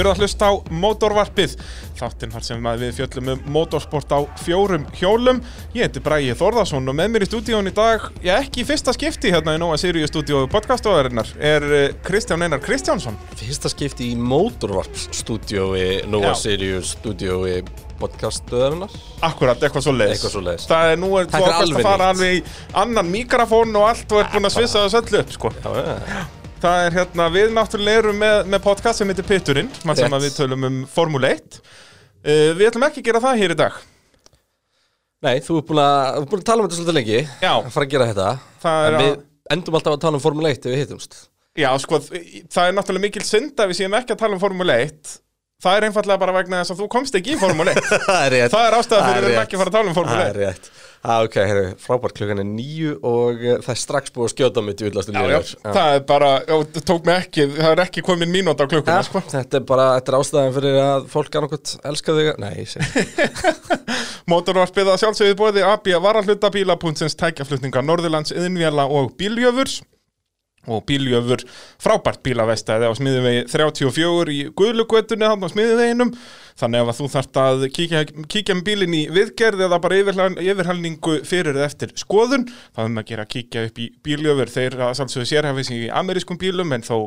Þið eru að hlusta á Mótorvarpið, þáttinn þar sem við fjöllum um motorsport á fjórum hjólum. Ég heiti Bræði Þórðarsson og með mér í stúdíón í dag, já ekki í fyrsta skipti hérna í Nóa Sirius stúdíó podcastofarinnar, er eh, Kristján Einar Kristjánsson. Fyrsta skipti í Motorvarps-stúdiói Nova Já. Sirius stúdiói podcastöðurinnar Akkurat, eitthvað svo leiðis. Eitthvað svoleiðis. Það er nú er þú að fara alveg í annan mikrofón og allt og er búin að svissa þessu öllu upp, sko. Já, já, Það er hérna, við náttúrulega erum með, með podcast sem heitir Pitturinn, mann sem að við tölum um Formule 1. Uh, við ætlum ekki að gera það hér í dag. Nei, þú ert búin að, búin að tala um þetta svolítið lengi Já. Að fara að gera þetta. Það er En að- við endum alltaf að tala um Formule 1 ef við hittumst. Já, sko, það er náttúrulega mikil synd að við séum ekki að tala um Formule 1 Það er einfallega bara vegna þess að þú komst ekki í Formule 1 Það er rétt. Það er ástæða fyrir Það við erum ekki að fara að tala um Formule Það er 1 rétt ah, Ok, herru, frábært klukkan er nýju og uh, það er strax búið að skjóta mig djúvillastu Já, já, það er bara, já, það tók mig ekki, það er ekki komin mínúta á klukkuna, sko. Þetta er bara, þetta er ástæðan fyrir að fólk annarkot elska þig Nei, ég segi Mótorvarpið að sjálfsögðu bóði AB varahlutabíla.sins tækjaflutninga Norðurlands, Yðinvjala og Bíljöfurs og Bíljöfur frábært bílavestæði á smiðuvegi 34 í Guðlugötunni hann á smiðuveginum þannig að þú þarft að kíkja, kíkja um bílinn í viðgerð eða bara yfirhal- yfirhalningu fyrir eða eftir skoðun. Þá er maður að gera að kíkja upp í Bíljöfur. Þeir að sjálfsögðu sérhæfis í amerískum bílum en þó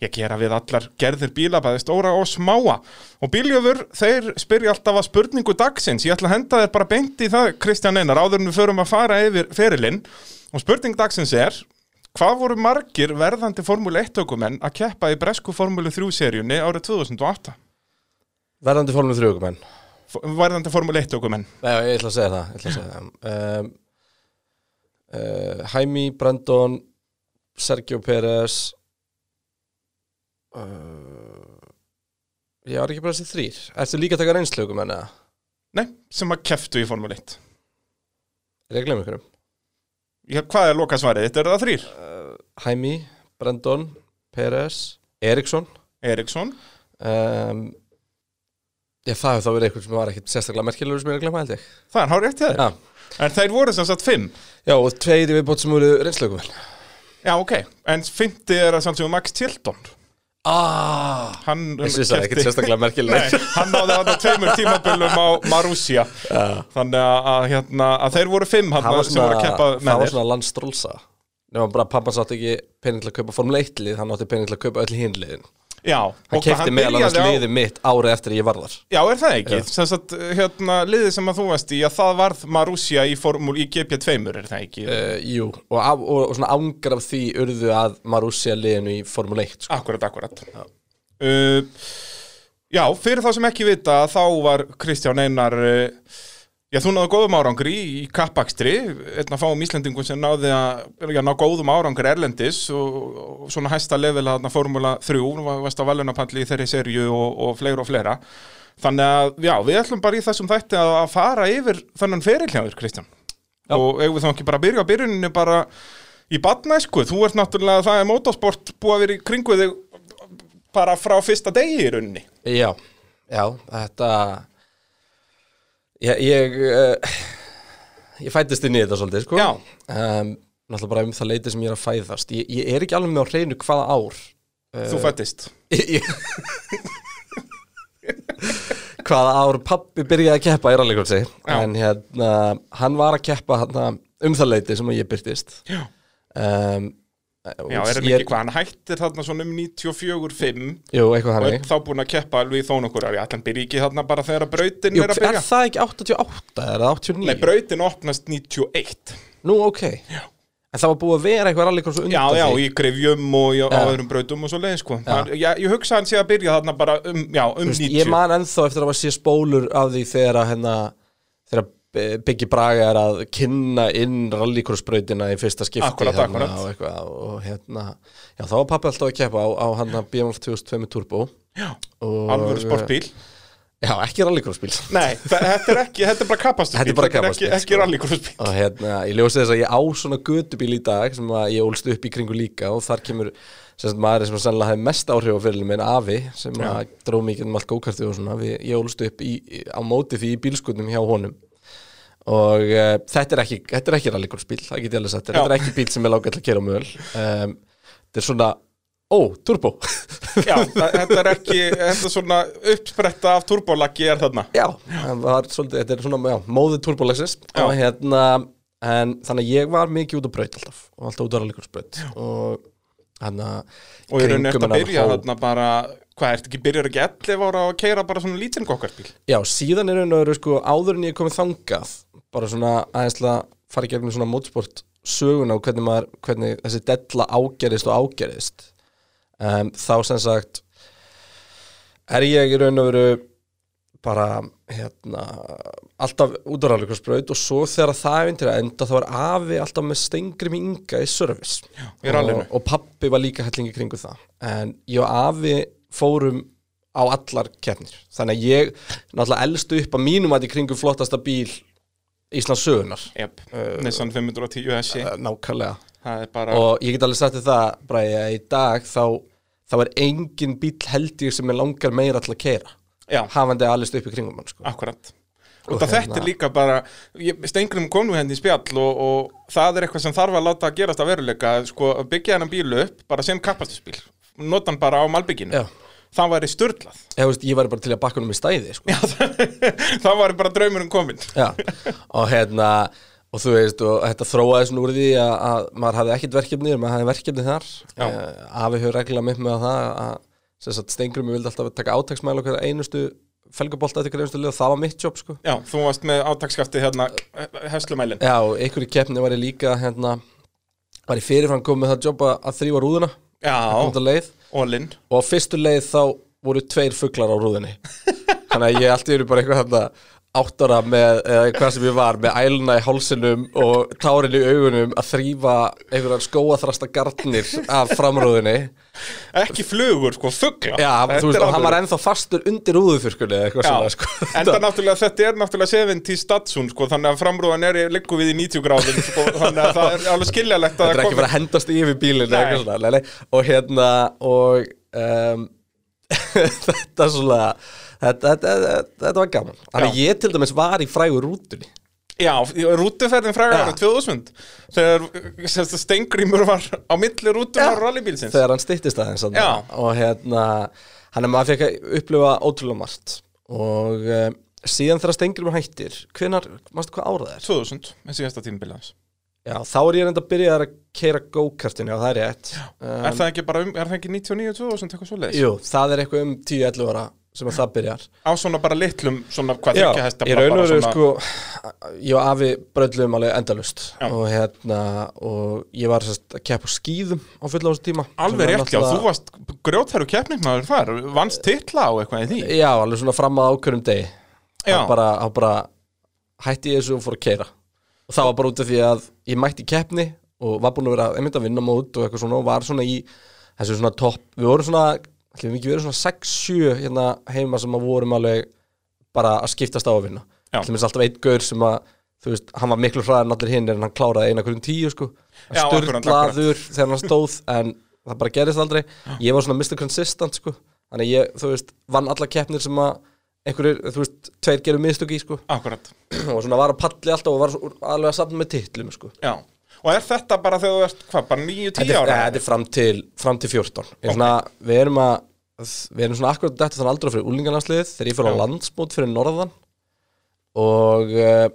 ég gera við allar gerðir bíla bæði stóra og smáa. Og Bíljöfur þeir spyrja alltaf að spurningu dagsins. Ég ætla að henda þér bara beint í það Kristján Einar áður en við förum að fara yfir ferilinn. Og spurning dagsins er Hvað voru margir verðandi Formule 1 ökumenn að keppa í bresku Formule 3 seríunni árið 2008? Verðandi Formule 3 menn F verðandi Formule 1 ökumenn. Nei, ég ætla að segja það, að segja það. Um, uh, Hæmi, Brandon Sergio Pérez uh, Ég var ekki bara þessi þrýr Ertu líka að taka reynslögum en eða? Nei, sem að keftu í Formule 1. Er ég að glemma ykkurum? Já, hvað er loka svarið? Þetta eru það þrýr. Hæmi, Brandon, Pérez Eriksson Eriksson. um, Já, það hefur þá verið eitthvað sem var ekkit sérstaklega merkilegur sem ég er að glemma held ég Það er hár rétt þér. Já, En þeir voru sem sagt fimm. Já og tveir í viðbót sem voru reynslögum Já, ok. En fymti er að sannsögum Max Tilton. Ah, Hann Ég syns það ekkit sérstaklega Nei, merkilegur hann náði þarna tveimur tímaböllum á Marussia. Þannig að, að, hérna, að þeir voru fimm hann það var sem voru að keppa það með var þér. svona landstrólsa nema bara pappa sátt ekki pening til að kaupa Formule 1 lið, hann átti pening til að kaupa öll hinliðin Já, hann kefti meðal annars á- liðið mitt árið eftir ég var þar Já, er það ekki? Að hérna, liðið sem að þú varst í, að það varð Marussia í formúl í GP2, er það ekki? uh, Jú, og, af, og, og svona ángar af því urðu að Marussia liðinu í Formule 1 sko. Akkurat, akkurat. Já. Uh, já, fyrir þá sem ekki vita, þá var Kristján Einar, uh, já, þú náðu góðum árangri í, kappakstri, einn að fáum Íslendingum sem náði að já, ná góðum árangri erlendis og, og svona hæsta level að formúla 3, var- varst á valunapalli í þeirri serju og, og fleira og fleira. Þannig að, já, við ætlum bara í þessum þætti að, að fara yfir þennan ferilhjáður, Kristján. Já. Og eigum við þá ekki bara byrja byrjuninu bara í badnæsku. Þú ert náttúrulega, það er motorsport búið að vera í kringu þig bara frá fyrsta degi í rauninni. Já, já, þetta Ég ég, uh, ég fættist inn í þetta svolítið sko. Um, Náttúrulega bara um það leiti sem ég er að fæðast Ég, ég er ekki alveg með á hreinu hvaða ár Þú fættist. Hvaða ár pappi byrjaði að keppa í rallycrossi Já. en hérna, hann var að keppa hérna, um það leiti sem ég byrtist Já. um, Já, er hann ekki hvað, hann hættir þarna svona um 94-5 Jú, eitthvað og er þá búin að keppa alveg í þó nokkur ári. Allan byrja ekki þarna bara þegar brautin Jú, er að er byrja. það ekki 88 eða 89? Nei, brautin opnast 91. Nú, ok Já. En það var búið að vera eitthvað rallycross undan Já, já, því í grefjum og í, á Já. öðrum brautum og svo leið, sko. Það, já, ég hugsa hann sé að byrja þarna bara um, já, um Þú veist, 90. Ég man ennþá eftir að var sé spólur af því þegar að hérna þegar Biggi Braga er að kynna inn rallycrossbrautina í fyrsta skipti Akkurat, hérna, akkurat. Og, eitthvað, og hérna, já þá var pappi alltaf að keppa á, á hann að BMF 2002 með turbo Já, alvöru sportbíl. Já, ekki rallycrossbíl Nei, þetta er ekki, þetta er bara kapastusbíl. Þetta er bara ekki, kapastusbíl, ekki sko. rallycrossbíl. og hérna, ég ljósi þess að ég á svona gödubíl í dag sem að ég ólst upp í kringu líka og þar kemur sem sagt, maður sem sannlega hefði mest áhrif á fyrirlum minn Afi sem að dró mikið um allt gókartið og svona við, ég ólst upp í, í- á móti því í bílskutnum hjá honum og uh, þetta er ekki, þetta er ekki rallycrossbíl, það get ég alveg sagt þetta er ekki bíl sem er lágætt að kera á möl um, þetta er svona ó, turbo. Já, það, þetta er ekki, þetta er svona uppspretta af turbolaggi er þarna. Já, var svolítið, þetta er svona, já, móðið turbolexis og hérna, en þannig að ég var mikið út á braut alltaf og alltaf út á rallikursbraut og hérna Og í rauninni eftir að byrja þarna bara, hvað, ertu ekki byrjar ekki 11 ára að keira bara svona lítinn gokkartbíl? Já, síðan er raun og veru sko áður en ég er komið þangað bara svona aðeins til að fara í gegnum svona mótsport söguna og hvernig maður, hvernig þessi della ágerist og ágerist um, þá sem sagt er ég í raun og veru bara hérna alltaf út á rallikursbraut og svo þegar það er til að enda þá er afi alltaf með stengri minga í service. Já, og, og pappi var líka hellingi kringu það. En ég og afi fórum á allar keppnir. Þannig að ég náttúrulega elstu upp að mínum að í kringu flottasta bíl Íslands sögunar Jep, Nissan 510 SI, uh, nákvæmlega. Bara, og ég get alveg sagt þér það Bræði, að í dag þá, þá er engin bíl held ég sem er langar meira til að keira já, hafandi allist upp í kringum sko. akkurat. Og Og það þetta hérna- er líka bara, stengrum kom nú henni í spjall og, og það er eitthvað sem þarf að láta að gerast að veruleika, sko, byggja hennan bílu upp bara sem kapastusbíl, nota hann bara á malbygginu, Já. Það væri störtlað. ég, veist, ég var bara til að bakka um í stæði sko. það væri bara draumurinn kominn. Já, og hérna og þú veist, og þetta þróaði svona úr því að, að maður hafði ekkert verkefni maður hafði verkefni þar Já. uh, Afi hefur reglulega með það að sem sagt, Stengrum vildi alltaf taka átaksmæla okkur einustu felgabolta eftir hverju einustu lið og það var mitt jobb sko Já, þú varst með átakskafti hérna, hefslumælin. Já, í keppni var ég líka hérna, var ég fyrirfram komið það jobb að, að þrýfa rúðuna Já, komið á leið Ólinn. og á fyrstu leið þá voru tveir fuglar á rúðinni þannig að ég allt í einu bara eitthvað þarna átt ára með, eða hvað sem ég var með æluna í hálsinum og tárin í augunum að þrýfa einhverjar skóaþrasta garnir af framrúðinni Ekki flugur, sko, fugla. Já, Þetta þú veist, er og hann var ennþá fastur undir rúðufyrkunni eða eitthvað svona sko. enda náttúrulega, þetta er náttúrulega 70 Statsun, sko, þannig að framrúðan er liggur við í 90 gráðum, sko, þannig að það er alveg skiljalegt að Þetta er ekki bara að hendast yfir nei. og hérna og um, þetta svona þetta, þetta, þetta, var gaman. Þannig að ég til dæmis var í frægu rútunni. Já, rútuferðin frægar Já. á 2000 þegar Stengrimur var á milli rútunar rallybílsins. Þegar hann styttist aðeins og hérna hann er maður fekk að upplifa ótrúlega margt. Og um, síðan þegar Stengrimur hættir hvenar, mástu hvað árað er? 2000, með síðasta tímabilans Já, þá er ég reynda að byrja að keira go-kartinu og það er rétt. Um, Er það ekki bara um, er það ekki 99 2000 eitthvað svo leis? Jú, það er eitthvað um 10-11 ára sem að það byrjar Á svona bara litlum, svona hvað Já, þykja hesta í raun og veru sko ég og afi bröðluðum alveg endalust Já. og hérna og ég var sérst að keppa á skýðum á fulla ástu tíma Alveg rétt, já, þú varst grjóthæru keppnismæður þar, vannst titla á eitthvað í því Já, alveg svona fram að ákveðum degi Já. þá bara, þá bara hætti ég þessu og fór að keira og það var bara út af því að ég mætti í keppni og var búin að vera einmitt að vinna mót og eitthvað svona og var svona í þessu svona topp, við vorum svona ætlum við ekki verið svona 6-7 hérna heima sem að vorum alveg bara að skiptast á að vinna. Ætlum við alltaf einn gaur sem að þú veist, hann var miklu hraðar en allir hinn en hann kláraði eina hverjum tíu sko. Störtlaður þegar hann stóð en það bara gerist aldrei. Ég var svona Mr. Consistent sko. Þannig ég, þú veist, vann alla keppnir sem að einhverjir, þú veist, tveir gerum mistök í sko. Akkurat, og svona var að palli alltaf og var alveg að safna með titlum sko. Já Og er þetta bara þegar þú ert, hvað, bara 9-10 þetta er, ára? þetta er fram til, fram til 14 okay. svona, við erum að við erum svona akkurat þetta þannig aldrei fyrir úlingarlandsliðið þegar ég fyrir á Já. landsmót fyrir norðan og uh,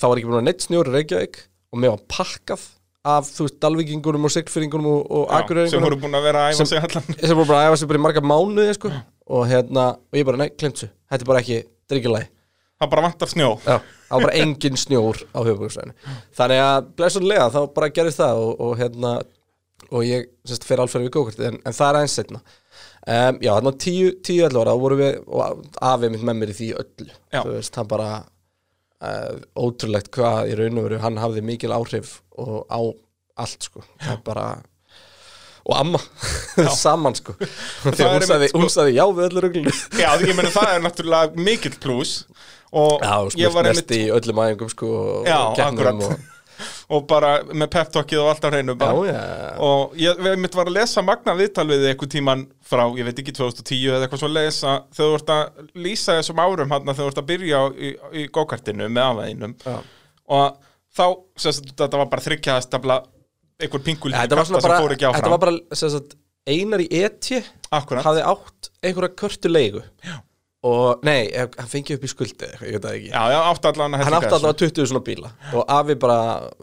þá var ekki búin að neitt snjóri Reykjavík og mér var pakkað af, þú veist, dalvíkingunum og sigtfyringunum og, og Já, sem akureyringunum voru búin að vera að æfa sig allan sem voru bara að æfa sig bara í marga mánuði sko. og hérna, og ég bara, nei, glemt svo þetta er bara ekki, þetta er ekki læg Það bara vantar snjó. Já, það var bara engin snjór á höfuborgsvæðinu Þannig að blessunlega þá bara gerist það og, og hérna og ég sérst fyrir alferði við gókartið en, en það er aðeins setna um, Já, þannig að tíu, tíu öllu ára þá vorum við og afið mitt með mér í því öllu. Já. Þú veist, hann bara uh, ótrúlegt hvað í raun og veru hann hafði mikil áhrif og á allt sko. Það er bara og amma saman sko. Þegar er hún sagði, sko- já við öllu ruglunu Já, því ég meni það er náttúrulega mikill pluss Og Já, ég var einmitt í öllum æfingum sko og Já, og, Og bara með peptalkið og allt á hreinu Já, Og ég mitt var að lesa magna viðtal við þig einhvern tíman frá, ég veit ekki, 2010 eða eitthvað svo lesa Þegar þú ert að lýsa þessum árum hann þegar þú ert að byrja í, í gókartinu með afæðinum. Og þá, sérst, þetta var bara þryggjaðastafla einhver pingul Þetta var bara, sagt, Einar í eti hafði átt einhverja körtu leigu. Já. Og nei, hann fengi upp í skuldi ég veit það ekki. Já, já, að hann átti allavega 20 svona bíla. Og afi bara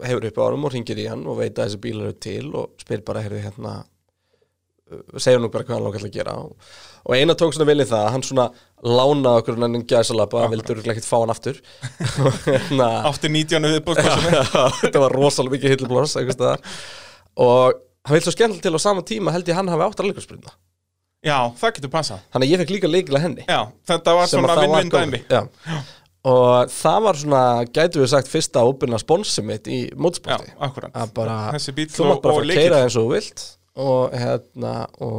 hefur upp á árum og ringir í hann og veit að þessi bílar eru til og spyr bara, heyrðu hérna uh, segja nú bara hvað hann til að gera. Og, og eina tók svona viljið það að hann svona lánaði okkur hann gæsalapa, vildi örugglega ekkert fá hann aftur. Átti 19 viðbóðskossunni þetta var rosalega mikið staðar. Og hann vil svo skemmtilega til á sama tíma held ég hann hafi átt að leikursprinda Já, það getur passað. Þannig að ég fekk líka leikila henni. Já, þetta var sem svona að það var vinn-vinn dæmi góð Já. og það var svona gætu við sagt fyrsta óbyrna sponsi mitt í Já, mótsporti akkurat. Að bara, Þessi bíll þú og, mátt bara og fara að leikir keira eins og þú vilt og hérna og,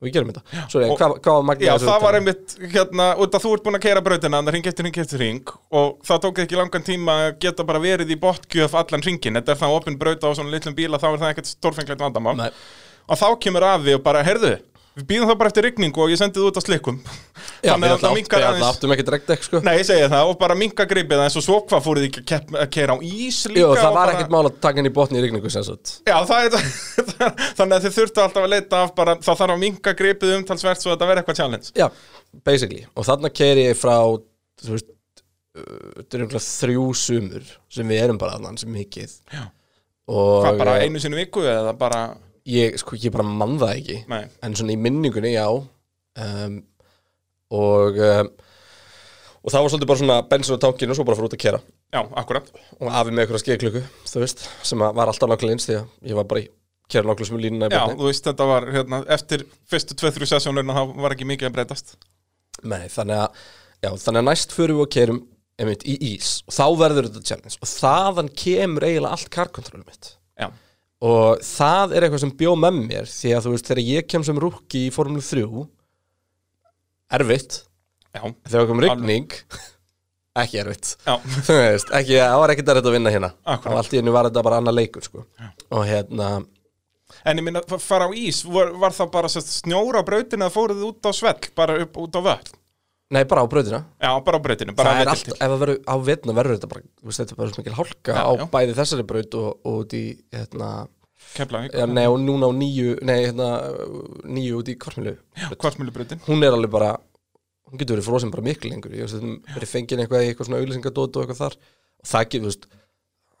og við gerum þetta. Sorry, og- hvað, hvað var magnið Já, þessu það var upptalningu? einmitt, hérna, út að þú ert búin að keira brautina þannig ring eftir ring eftir ring og það tók ekki langan tíma að geta bara verið í botgjöf allan ringin, þetta er það opin brauta á svona litlum bíla, þá er það ekkert stórfenglegt vandamál. Nei. og þá kemur afi og bara, heyrðu við býðum það bara eftir rigningu og ég sendi það út á slikkum. Já, þannig við að áttum ekki direkt ekki sko. Nei, ég segi það, og bara minka gripið eins og svo hvað fóruð ekki að að keira á ís líka Jú, það var bara... ekkert mál að taka henni í botni í rigningu sem sagt. Já, það er þannig að þið þurftu alltaf að leita af bara, það þarf að minka gripið umtalsvert svo að þetta verði eitthvað challenge. Já, basically. Og þarna keiri ég frá þú veist, uh, þetta er einhverja þrjú sumur sem við erum bara þannig sem mikið. Já. Hvað, bara einu sinni í viku eða bara, ég, sko, ég bara mann það ekki. Nei, en svona í minningunni, já. Um, og um, og það var svolítið bara svona bensin á tankinu og svo bara fyrir út að kera. Já, akkurat. Og afi með einhverja skeiðklukku, þú veist sem að var alltaf nákvæmlega eins því að ég var bara í kera nákvæmlega sem línuna í Já, botni þú veist, þetta var, hérna, eftir fyrstu 2-3 sessjónurinn þá var ekki mikið að breytast. Nei, þannig að, já, þannig að næst fyrir við og kerum einmitt í ís. Og þá verður þetta challenge. Og þaðan kemur eiginlega allt karkontrólum mitt. Já, og það er eitthvað sem bjó með mér því að þú veist, þegar ég kem sem rúki í Formule 3 erfitt. Já, þegar kom rigning ekki erfitt. Veist, ekki, það var ekkert erfitt að vinna hérna. Og allt í hennu var þetta bara annað leikur sko. og hérna, En ég minna, fara á ís, var, var það bara snjóra á brautinu eða fóruð út á svell, bara upp út á völl? Nei bara á brautina. Já, bara á brautinu, bara það er allt, ef það verður á vetna verður þetta bara, veist, þetta er bara svo mikil hálka Já, á já. bæði þessari braut og, og út í hérna, Keflavík, já, nei, og núna á nýju nei, hérna, nýju út í kvartmilu kvartmjölubrautin hún er alveg bara hún getur verið frosin bara miklu lengur. Ég veist, þetta verið fengið eitthvað í eitthvað svona auglýsingadót og eitthvað þar. Og það getur, þú veist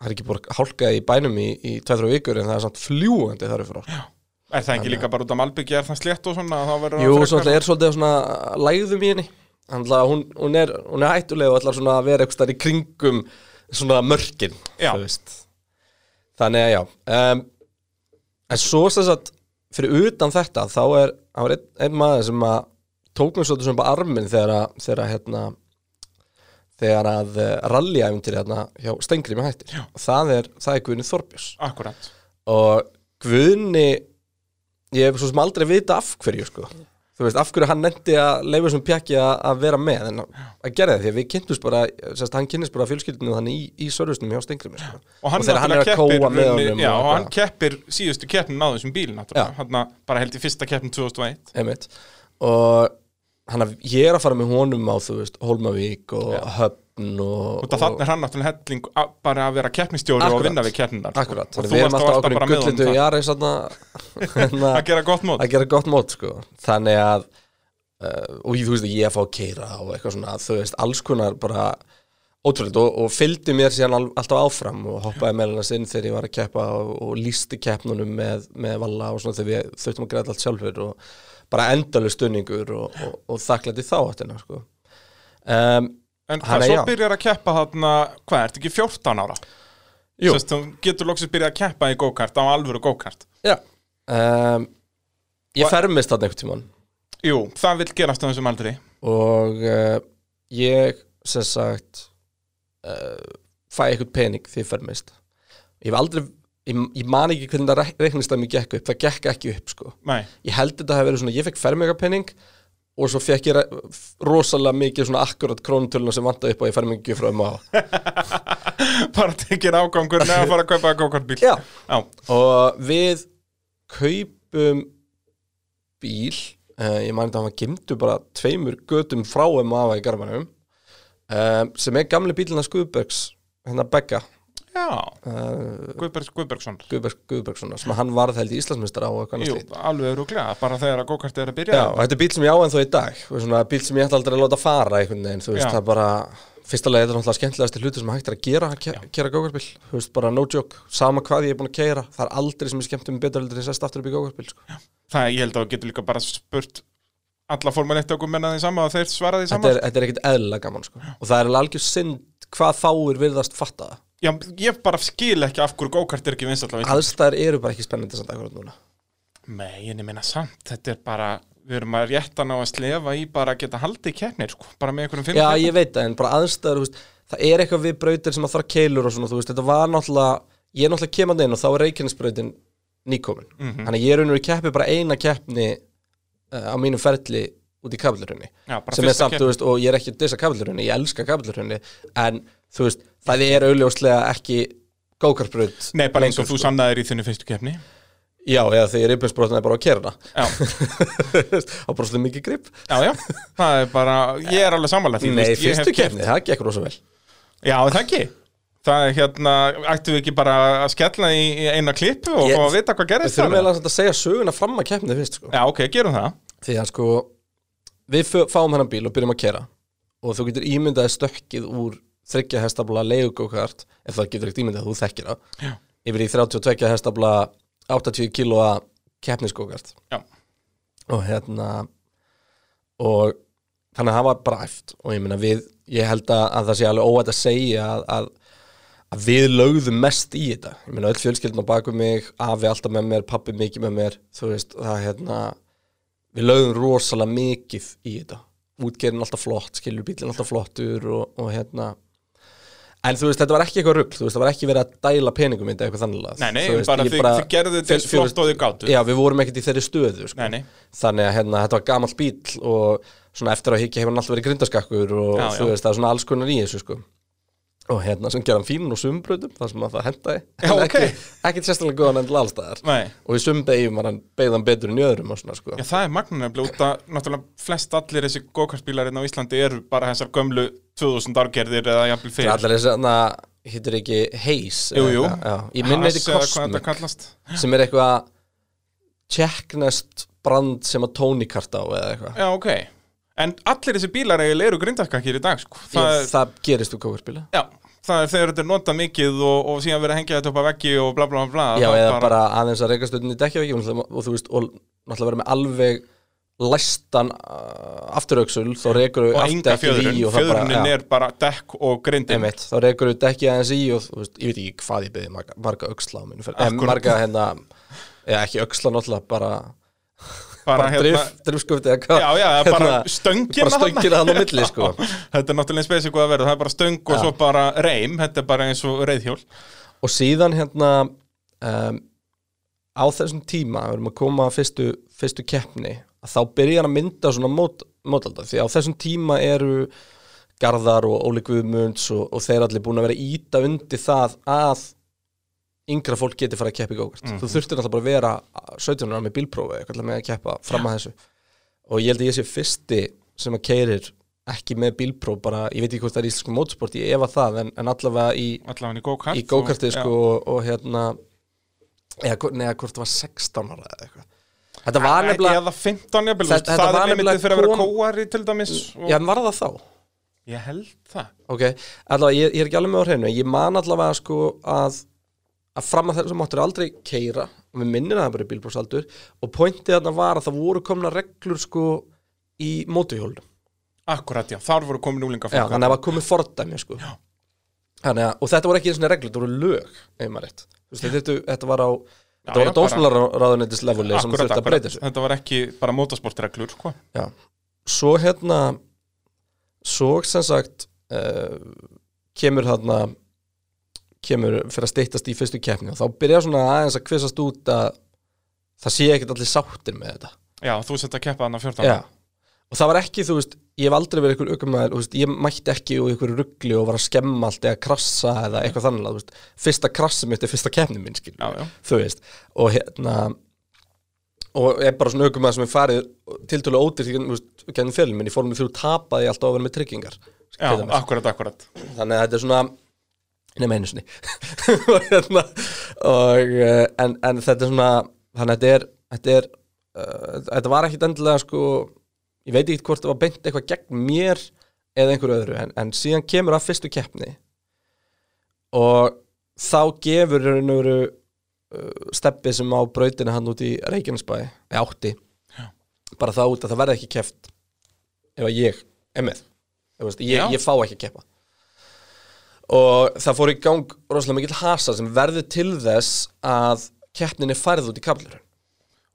það er ekki bara hálka í bænum í, í 2-3 vikur en það er samt fljúandi þar upp frá. Er það ekki líka bara út á Malbyggi, er það slétt og svona, verður Jú, það er svolítið svona lægðum í henni hún, hún, er, hún er hættuleg og ætlar svona að vera eitthvað í kringum svona mörkin Já. Þannig að já um, En svo sem sagt fyrir utan þetta þá er, einn, einn maður sem að tók mér svolítið svona bara arminn þegar að, þegar að hérna þegar að rallyæfuntir hérna hjá Stengri með hættir Já. það er, það er Guðni Þorbjörns Akkurat og Guðni ég hef svo sem aldrei vita af hverju sko. Þú veist, af hverju hann nefndi að leifa sem pjaki að vera með en að gera það, því að við kynntumst bara sérst, hann kynnist bara fjölskyldinu þannig í, í sörfusnum hjá Stengri sko. Og hann, þegar hann er að kóa með honum Já, og og hann keppir síðustu keppnin á þessum bíl hann bara held í fyrsta keppnin 2001 einmitt. Og hann að, ég er að fara með honum á þú veist, Holmavík og Höfn og, af þannig er hann náttúrulega helling að- bara að vera keppnistjóri og vinna við keppninar sko. Akkurat, Og við erum alltaf okkur í gullindu í Jari Að gera gott mót að gera gott mót sko. þannig að uh, og þú veist, ég fá að keira og eitthvað svona, þú veist, alls konar bara ótrúlega og, og fylgdi mér síðan al, alltaf áfram og hoppaði með hennar inn þegar ég var að keppa og, og lísti keppnunum með, með valla og svona þegar við þurftum að greiða allt sjálfur og bara endalega stunningur og, og, og þakklætti þá áttina sko. um, En Hann hvað, svo byrjar að keppa þarna, hvað, ertu ekki 14 ára? Jú. Sest, þú getur loksins byrjað að keppa í go-kart á alvöru go-kart. Já. Um, Ég fermist þarna einhvern tímann. Jú, það vil gerast á þessum aldri. Og uh, ég sem sagt uh, fæ eitthvað pening því ég fermist. Ég hef aldrei ég, ég man ekki hvernig það reiknist að mér gekk upp það gekk ekki upp sko. Nei, ég held þetta hafi verið svona, ég fekk fermingapenning og svo fekk ég rosalega mikið svona akkurat krónutöluna sem vantaði upp á ég fermingi frá um á bara tekir ágangur með að fara að kaupa go-kartbíl Já. Já, og við kaupum bíl uh, ég þetta að hann gemdu bara tveimur götum frá um afa í garmanum um, sem er gamli bílina Skuðbergs hérna Begga Uh, Guðbergs Guðbergsson Guðberg Guðbergssonar sem hann varð held í Íslandsmeistar á Jú, alveg rúglega, bara þegar að gókart er að byrja. Já, og þetta er bíl sem ég á ennþá í dag svona bíl sem ég ætla aldrei að láta fara einhvern veginn, þú veist, Já. það er bara fyrsta leið, þetta er náttúrulega skemmtilegasti hluti sem hægt er að gera að ke- kera gókartbíl, þú veist, bara no joke sama hvað ég er búin að keira, það er aldrei sem ég skemmt um betur heldur en sest aftur upp í gókartbíl sko. Það ég held að þú getur líka bara spurt alla Formule 1 okkur menna því sama og þeir svara því þetta, sama. er, þetta er ekkit eðlilega gaman sko. og það er alveg algjör synd hvað fáir virðast fatta það Já, ég bara skil ekki af hverju gókart er ekki vinsall á Íslandi aðstæður eru bara ekki spennandi samt akkurat núna Nei, en ég meina samt, þetta er bara við erum að rétta ná að slefa í bara að geta haldið keppnir, sko, bara með einhverjum fimm Já, keppnum. ég veit það, en bara aðstæður, þú veist, það er eitthvað við brautir sem að fara keilur og svona, þú veist, þetta var náttúrulega, ég er náttúrulega kemandi inn og þá er Reykjanesbrautin nýkomin. Mhm. Þannig að ég er raunur í keppi bara eina keppni uh, á mínum ferli út í bara Sem er samt, keppni. þú veist, og ég er ekki að dissa kaflurunni, ég elska kaflurunni, en þú veist, það er auðljóslega ekki gókarbraut. Nei, bara eins og þú sko. sannaðir í þinni fyrstu keppni Já, eða þegar rifbjörnsbrotin er bara að kera Já, og bara svolítið mikið grip. já, já, það er bara ég er alveg þú Nei, veist, fyrstu keppni, það gekk rosa vel. Já, það ekki Það er hérna, ættum við ekki bara að skella í í eina klippu og að vita hvað Við gerist þurfum þar? eiginlega samt að segja söguna fram að keppni fyrst, sko. Já, ok, gerum það Því að sko Við fáum hennan bíl og byrjum að kera Og þú getur ímyndaði stökkið úr Þryggja hestabla leigugókart Ef það getur ekkert ímyndað, þú þekkir það Já. Yfir í 32 hestabla 80 kílóa keppnisgókart. Og hérna Og þannig að það var bara æft Og ég meina við, ég held að, að það sé alveg óætt að segja að, að að við lögðum mest í þetta ég meina öll fjölskyldin á baku mig afi alltaf með mér, pappi mikið með mér þú veist, það hérna við lögðum rosalega mikið í þetta útgerinn alltaf flott, skilur bílinn alltaf flottur og, og hérna en þú veist, þetta var ekki eitthvað rugl, þú veist, það var ekki verið að dæla peningum þetta eitthvað þannig Nei, nei, Þú veist, bara þið, gerðu þetta eins flott og þið gátu Já, við vorum ekkert í þeirri stöðu sko. Nei, nei, þannig að hérna, þetta var gamall bíl og svona eftir að higgja hefur hann alltaf verið grindaskakkur og Já, þú já. veist, það er svona alls konar í þessu sko. Og hérna sem gera hann fín og sumbröðum þar sem að það hendaði Já, En ok. ekki, ekki sérstaklega góðan endilega allstaðar nei. Og í sumbegjum var hann beigðan betur en í öðrum svona sko. Já, það er magna nefnilega út að náttúrulega flest allir þessi gókartbílar hérna á Íslandi eru bara þessar gömlu 2000 árgerðir eða jafnvel Það fyrir allir þess að hittur ekki já. Ég eða hvað þetta Cosmic kallast. sem er eitthvað tjekknest brand sem að Tony kart á eða eitthvað. Já, ok. En allir þessi bílar eiginlega eru grindaskakir í dag sko. það, það, er, það gerist úr kókarspila Já, það er þegar þetta er notað mikið og, og síðan verið að hengja þetta upp á veggi og bla bla bla Já, eða bara, aðeins að reyka stöðunni dekja ekki og, og þú veist, og náttúrulega vera með alveg læstan uh, afturöksul, þá reykur Og þau enga fjöðrun, og það bara, fjöðrunin já, er bara dekk og grindin. Einmitt, þá reykur þau dekki aðeins í og þú veist, ég veit ekki hvað ég beði marga, marga öxla á fyrir, en Akkúrat. marga hérna eða ekki öxla náttúrulega, bara Bara, bara hérna, drif, drifskufti eða hvað? Já, já, bara Hérna, stöngina bara stöngina hann á milli, sko. Þetta er náttúrulega spesíku að vera, það er bara stöng og Já. svo bara reym, þetta er bara eins og reyðhjól og síðan hérna um, á þessum tíma við erum að koma að fyrstu, fyrstu keppni þá byrja hann að mynda svona mót, mótalda því á þessum tíma eru Garðar og Óli Guðmunds og, og þeir allir búin að vera íta undir það að yngra fólk geti fara að keppa í gókart þú þurftir alltaf bara að vera 17 ára með bílprófi eitthvað með að keppa fram að þessu. Og ég held að ég sé fyrsti sem að keirir ekki með bílpróf bara, ég veit ekki hvort það er íslensku mótsport ég efa það, en, en allavega í Allavega í go-kart í gókartið og- sko og, og hérna eða, nei, hvort það var 16 ára eða eitthvað. Þetta var nefnilega Eða 15 jafnvel, Þetta- þetta, þetta það er myndið fyrir að vera kóari til dæmis og... já, en var það þá? Ég held það. Ok, allavega, ég, ég er ekki alveg með á hreinu ég man allavega sko að að fram að þessu máttur aldrei keira og við minnir að það bara er bílbróksaldur og pointið þarna var að það voru komna reglur sko í mótuhjólum Akkurat, já, þar voru komin úlinga Já, þannig að það var komið fordæmi sko. að, og þetta voru ekki einu svona reglur, þetta voru lög ef maður rétt, þetta, þetta var á þetta var já, á dósmálaráðuneytis leveli sem þurfti að breyta þessu. Þetta var ekki bara motorsportreglur sko. Já, svo hérna svo sem sagt uh, kemur þarna kemur fyrir að steyttast í fyrstu keppni og þá byrja svona aðeins að kvissast út að það sé ekkert allir sáttir með þetta. Já, þú sett að keppa þannig 14 Já, og það var ekki, þú veist ég hef aldrei verið ykkur aukumæður, þú veist, ég mætti ekki úr ykkur ruggli og var að skemma allt eða krassa eða eitthvað þannig, þú veist, fyrsta krassi mitt er fyrsta keppni minn, skil Já, já. þú veist, og hérna og er bara svona aukumæður sem er farið tiltölu ódýrt, þú veist, gennum fjölum minn. Í fórmið þrjú tapaði ég alltaf að vera með tryggingar Já, til akkurat, akkurat. Þannig að þetta er svona nema einu sinni. Og, hérna, og, uh, en, en þetta er svona þannig að þetta er þetta, er, uh, þetta var ekkit endilega sko ég veit ekki hvort það var beint eitthvað gegn mér eða einhverju öðru en, en síðan kemur að fyrstu keppni. Og þá gefur raun og veru uh, steppi sem á brautinu hann út í Reykjanesbæ eða átti Já. bara þá út að það verði ekki keppt ef að ég er með. Ég, ég fá ekki að keppa og það fór í gang rosalega mikill hasa sem verður til þess að keppnin er færð út í kaplurinn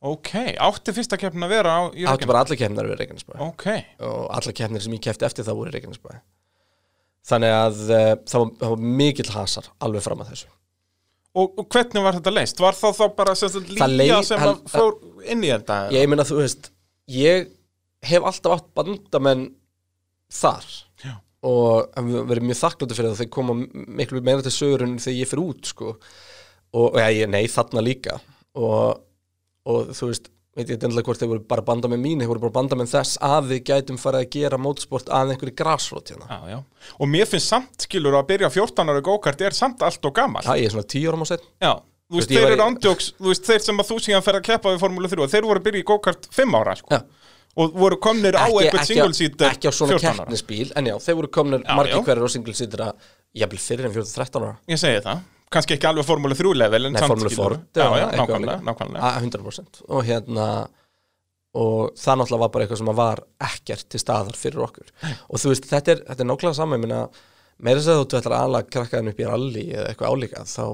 Ok, átti fyrsta keppnin að vera á í áttu Reykjavík? bara alla keppnar við Reykjanesbæ Ok, og alla keppnir sem ég keppti eftir það voru í Reykjanesbæ þannig að uh, það, var, það var mikill hasar alveg fram að þessu og, og hvernig var þetta leist? Var það þá bara sagt leið- sem hann- að fór inn í þetta? ég meina þú veist ég hef alltaf átt bandamenn þar. Og verið mjög þakkláttur fyrir það þeir koma miklu meira til sögurinn þegar ég fyrir út sko. og, ja, ég, nei, þarna líka og, og þú veist veit ég endilega hvort þeir voru bara bandamenn mín þeir voru bara bandamenn þess að við gætum farið að gera mótsport að einhverju grasrót hérna. Já, já. Og mér finnst samt, skilur, að byrja 14 ára gókart er samt allt og gammal. það er svona tíu árum á setn Já. Þú veist, þeir eru ándjóks, þú veist, þeir sem að þú síðan fer að keppa við Formúlu 3 og þeir voru að byrja í gókart 5 ára, sko. Já. Og voru komnir á eitthvað single seater ekki á svona 14 ára. keppnisbíl en já, þeir voru komnir margir hverjir á single seater að jafnvel fyrir en 14-13 ára Ég segi það. Kannski ekki alveg Formúlu 3 level, en samt Formule skilurðu. 4 Já, eða já, eitthvað nákvæmlega, líka. nákvæmlega. A- 100% og hérna og það náttúrulega var bara eitthvað sem var ekkert til staðar fyrir okkur og þú veist, þetta er, þetta er nákvæmlega saman meira þess að þú ætlar að ala krakkaðin upp í rally eða eitthvað álíka þá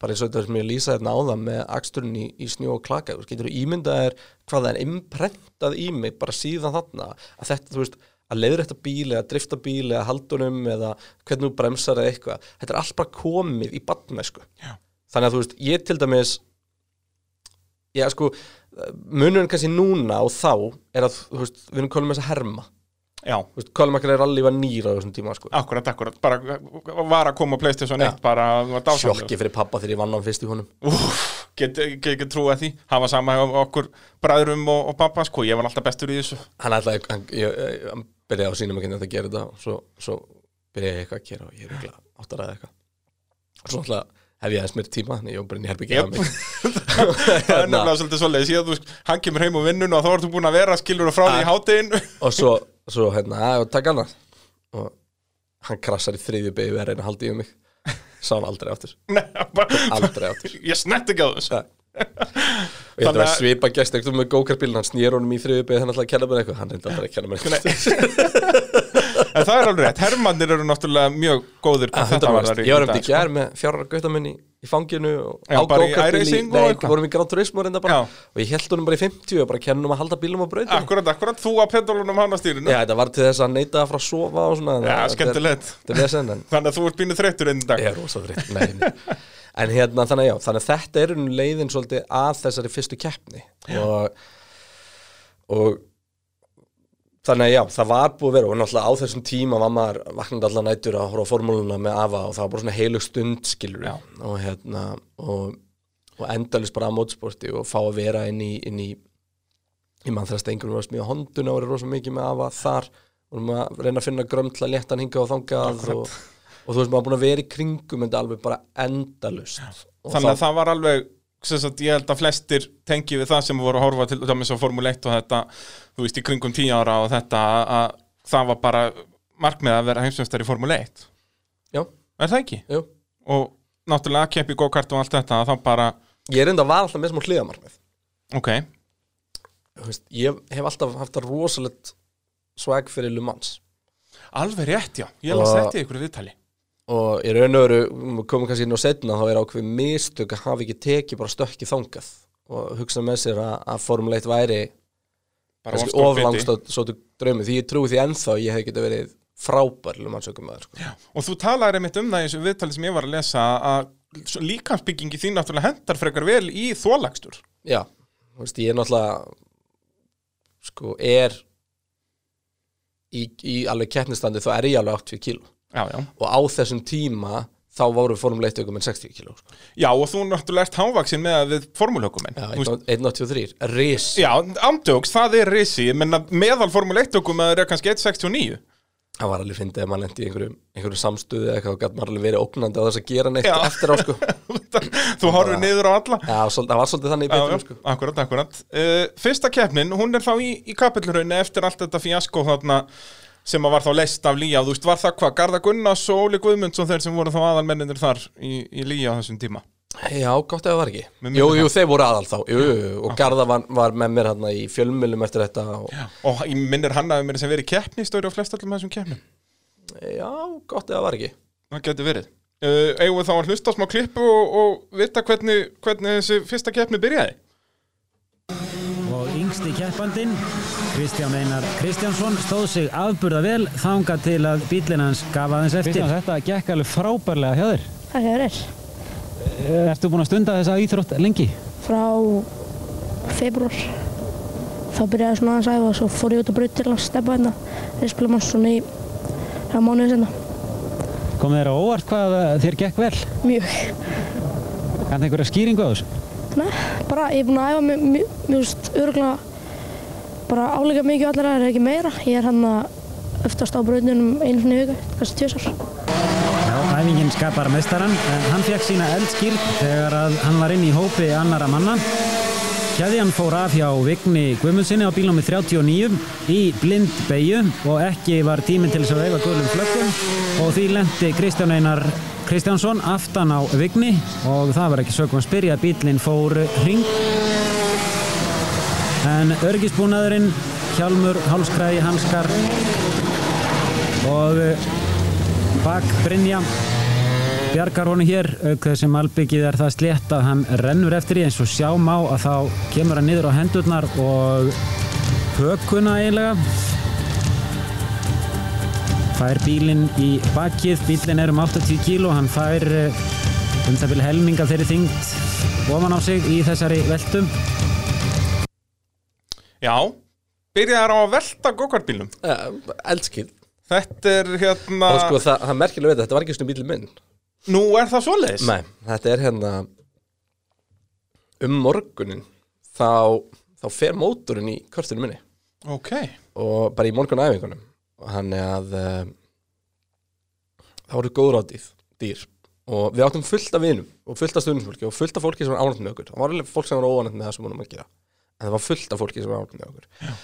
bara eins og þetta sem ég lýsa þetta áðan með aksturinn í, í snjó og klaka þú veist, getur þú ímyndað er hvað það er imprentað í mig bara síðan þarna? Að þetta, þú veist, að leiður þetta bíl eða drifta bíl eða haldunum eða hvernig þú bremsar eða eitthvað þetta er allt bara komið í badnesku Já. þannig að þú veist, ég til dæmis já sko munurinn kannski núna og þá er að, þú veist, við erum kolum þess að herma Kolum ekki rally var nýra á þessum tíma sko. akkurat, akkurat. Bara var að koma á Playstation 1, bara var dásamlegur. sjokki fyrir pappa þegar ég vann á hann fyrst í honum get, ekki trúa því hafa sama hjá okkur bræðrum og, og pappa sko, ég var alltaf bestur í þessu hann ætlaði, hann, ég, ég, hann byrjaði á sínum að kynna þetta að gera þetta og svo, svo byrjaði ég eitthvað að gera og ég er ekki átt að ræða eitthvað og svo alltaf hef ég aðeins mér tíma þannig ég var bara inn í herbyggi Jep. það er nefnilega svolítið svoleiðis. Ég, þú, hann kemur heim úr vinnun og þá ertu búin að vera skilur og frá því í hátinn og svo, svo hérna, að takk annað. Og hann krassar í þriðju beigju að reyna að halda í um mig. Sá hann aldrei bara, aldrei aftur. Ég snett ekki á þessu. Og ég Þannig að svipa gæst eitthvað með gókarbílinn, hann snýr honum í þriðju beigju þannig að kenna mér eitthvað, hann reyndi aldrei að kenna mér eitthvað en það er alveg rétt, hermannir eru náttúrulega mjög góðir hvað þetta varðar í ég var um dag, þetta í gær með fjárra gauta minn í, fanginu og Já, á bara í go-kartbíl iRacing og nei, eitthvað? vorum í Gran Turismo reynda bara. Já. og ég held honum bara í 50 og bara kennum að halda bílum á brautinu Akkurat, akkurat, þú að pendulunum hann á stýrinu. Já, þetta var til þess að neita að frá að sofa og svona Já, skemmtilegt. Þannig að þú ert bínu þreyttur einn dag. Ég er rosa þreytt Nei, nei. En hérna, þannig að já, þannig að þetta er nú leiðin svolítið að þessari fyrstu keppni. Og, og þannig að já, það var búið að vera og náttúrulega á þessum tíma var maður vaknandi allan nætur að horfa á formúluna með afa og það var bara svona heilu stund skilur Já. og hérna og, og endalist bara á mótsporti og fá að vera inn í, inn í ég mann þess að einhvern var að smíða honduna og verið rosa mikið með afa þar. Og maður reyna að finna grömtla léttan hinga og þangað og, og þú veist maður búin að vera í kringum þetta alveg bara endalust og Þannig að það var alveg sagt, ég held að flestir tengi við það sem voru að horfa til dæmis á Formule 1 og þetta, þú veist, í kringum 10 ára og þetta að, að það var bara markmið að vera heimsveistar í Formule 1 já, Er það ekki? jú Og náttúrulega að keppi go-kart og allt þetta þá bara, ég er enda var alltaf með smá hliðamarkmið ok. Veist, ég hef alltaf haft það rosalegt swag fyrir Le Mans. Alveg rétt, já, ég að Og- setja ykkur í viðtali og í raun og veru, við komum kannski inn á setna þá er ákveð mistök að hafa ekki tekið bara stökki þangað og hugsa með sér að, að Formule 1 væri Bara kannski of stór biti. oflangstótt svo draumi því ég trúi því ennþá að ég hef getið verið frábær Le Mans ökumæður sko. Og þú talaðir einmitt um það í þessu viðtali sem ég var að lesa að líkansbyggingi þín náttúrulega hendar frekar vel í þólagstur Já, þú veist, ég er náttúrulega sko, er í, í alveg keppnistandi þá er ég alveg 80 kíló Já, já. Og á þessum tíma þá voru Formule 1 ökum en 60 kíló sko. Já, og þú náttúrulega ert hávaksin með Já, 183, ris Já, andjóks, það er risi. Menna meðal Formule 1 okkur með er kannski 1.69 Það var alveg fyndið að maður lendi í einhverju, einhverju samstöðu eða eitthvað og gætt maður alveg verið ógnandi á þess að gera neitt Já. eftir á sko. Þú horfir niður á alla. Já, það var svolítið þannig í beitum sko. akkurat, akkurat. Uh, Fyrsta keppnin, hún er þá í, í kapillraunni eftir allt þetta fíasko þarna sem var þá leist af Lía, þú veist, var það hvað Garða Gunnars og Óli Guðmundsson þeir sem voru þá aðalmenninir þar í, í Lía á þessum tíma? Já, gott ef það var ekki. Jú, jú, þeir voru aðal þá. Jú, jú, og Garða var, var með mér hérna í fjölmjölum eftir þetta og, já. og minnir hann að mér sem verið keppni stóri á flest allum þessum keppnum? Gott ef það var ekki. Það getur verið. Uh, eigum við þá að hlusta á smá klippu og, og vita hvernig, hvernig þessi fyrsta keppni byrjaði yngsti keppandinn, Kristján Einar Kristjánsson, stóð sig afburða vel þanga til að bílinn hans gaf aðeins eftir. Kristján, þetta gekk alveg frábærlega hjá þér. Það er er. Ertu búinn að stunda þessa íþrótt lengi? Frá februar. Þá byrjaði svona aðeins að æfa og svo fór ég út á braut til að steppa hérna. Maður svona í það mánuði senna. Kom þér á óvart hvað eh, þér gekk vel? Mjög. Kanntu einhverja skýringu á þessu? Nei, bara ég er búinn að æfa mjög, mjög veist, örgulega bara áleika mikið allir aðeins, ekki meira. Ég er hann að öftast á brautinum einu svona í viku, kannski tjósar. Já, æfingin skapar mestaran, en hann fekk sína eldskýrn þegar að hann var inn í hópi annara manna. Kjæðjan fór af hjá Vigni Guðmundsinni á bílnum 39 í blind beigju og ekki var tíminn til þess að veifa gulum flöggum og því lendi Kristján Einar Kristjánsson aftan á Vigni. Og það var ekki sögum að spyrja bílinn fór hring. En örgisbúnaðurinn hjálmur, hálskræði, hanskar og bakbrynja bjargar honum hér auk þess sem albyggið er það slétt að hann rennur eftir í. Eins og sjá má að þá kemur hann niður á hendurnar og hökuna eiginlega fær bílinn í bakið. Bílinn er um 80 kíló. Hann fær eh, um það vil helming af þeirri þyngd ofan á sig í þessari veltum Já, byrjaði á að velta gokartbílnum ja, Eldskil Þetta er hérna Og sko, það, það merkilega við þetta, þetta var ekki svona bílum minn. Nú er það svoleiðis? Nei, þetta er hérna um morgunin þá, þá fer mótorinn í körtunum minni. Ok, og bara í morgunæfingunum. og hann er að það voru góður á dýr, og við áttum fullt af vinum og fullt af stundisfólki og fullt af fólki sem var ánægt með okkur. Það var alveg fólk sem var óanægt með það sem vorum að gera. En það var fullt af fólki sem var ánægt með okkur. Já.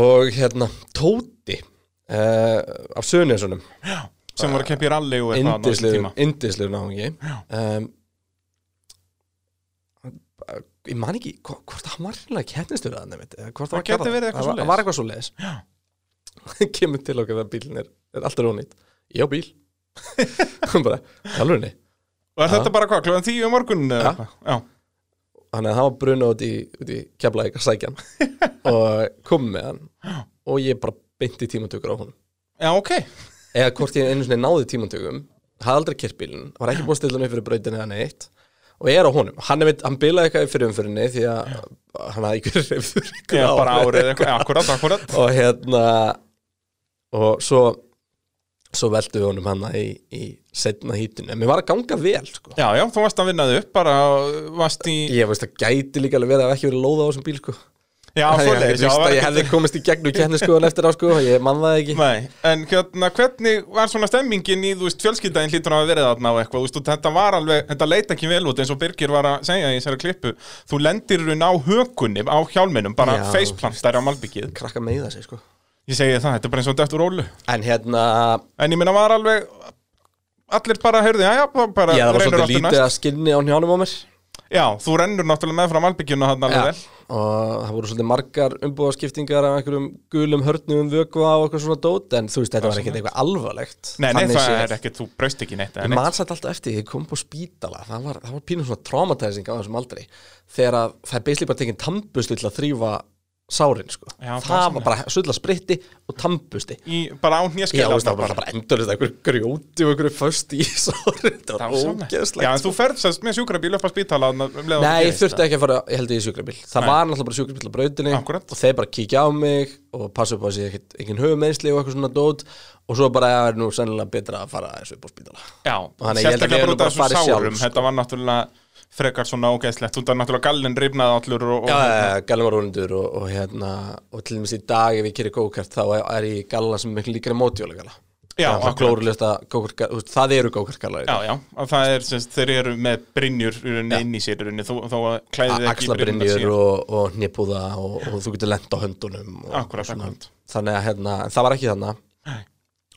og hérna Tóti uh, af Sönesunum sem voru að keppa í rally og eitthvað indislegur náðungi um, ég man ekki hvo- hvort hann var reynilega keppnistur að nefnt hvort Það það var eitthvað svo leiðis kemur til okkar þegar bílinn er, er alltaf rónýtt. Ég á bíl. Hún bara, alveg Og er þetta bara hvað, kljóðan tíu um morgun Ja. Já, þannig að það var bruna út í, í keflaðið að sækja hann. Og kom með hann. Og ég bara beinti tímatökur á honum. Já ok. Eða hvort ég einu sinni náði tímantökum hafði aldrei kert bílinn, var ekki búin að stilla upp fyrir brautinni eða neitt og er á honum, hann, er, hann bilaði eitthvað fyrir umfyrinni því að hann hafði verið reyfður Já, bara árið eitthvað, akkurat, akkurat. Og hérna og svo svo veldu við honum hann í, í setna hítinu, en mér var að ganga vel sko. Já, já, þú varst að vinna þig upp bara varst í ég veist að gæti líka alveg verið að ekki verið lóða á þessum bíl sko. Já, svoleiðis, ég, já, hefði komist í gegnum kenniskoðan eftir á sko, ég man það ekki Nei, en hérna, hvernig var svona stemmingin í, þú veist, fjölskyldaðin hlýtur að verið þarna og eitthvað, þú veist, þetta var alveg, þetta leit ekki vel út eins og Birgir var að segja í þessari klippu, þú lendir raun á hökunni, á hjálminum, bara Já. faceplantar á malbyggið. krakka meiða sig sko. Ég segi það, þetta er bara eins og þetta eftir rólu. en hérna, En ég minna var alveg, allir bara, heyrðu, já, já, bara ég það var svolítið lítið að skinni á njánum á mér Já, þú rennur náttúrulega með frá malbyggjuna þarna alveg vel. Og það voru svolítið margar umbúðaskiptingar af einhverjum gulum hörnum vökva og eitthvað svona dót en þú veist, þetta var ekkert eitthvað alvarlegt. Nei, nei, það er ekkert, þú braust ekki neitt. Ég man satt alltaf eftir, ég kom på spítala. Það var, var pínum svona traumatizing á þessum aldrei þegar að það er bara tekinn tambusti til að þrýfa sárin sko. Já, það var bara sulla spritti og tambusti Í, bara á Já, hnjaskeiða. veist, það var bara, bara endurist einhver grjóti og einhverju föst í sárin það var ógeðslegt Já, en þú ferð sérst með sjúkrabíl upp á spítala um Nei, ég þurfti ekki að fara, ég held ég í sjúkrabíl Það Nei. var náttúrulega bara sjúkrabíl á brautinni Akkúrat. Og þeir bara kíkja á mig Og passa upp á þessi engin höfumeðsli og eitthvað svona dót Og svo bara er nú sennilega betra að fara þessu upp á spítala Já, sérstaklega bara út af sjálf, sárum sko. Þetta var náttúrulega frekar svona ógeðslegt Þú er náttúrulega gallin rifnaði allur og, og Já, ja, gallan var ónundur og, og hérna og til dæmis í dag ef ég keri go-kart þá er, er ég galla sem miklu líkar í mótjóla galla Já, það er akkurat. veist, það eru go-kart gallar Já, já, og það er, semst, þeir eru með rauninni inn í sér þó, þó að klæðið ekki axlabrinjur og, og nýpúða og, og þú getur lent á höndunum og, Akkúrat, og svona. akkúrat. þannig að hérna, en það var ekki þannig Nei.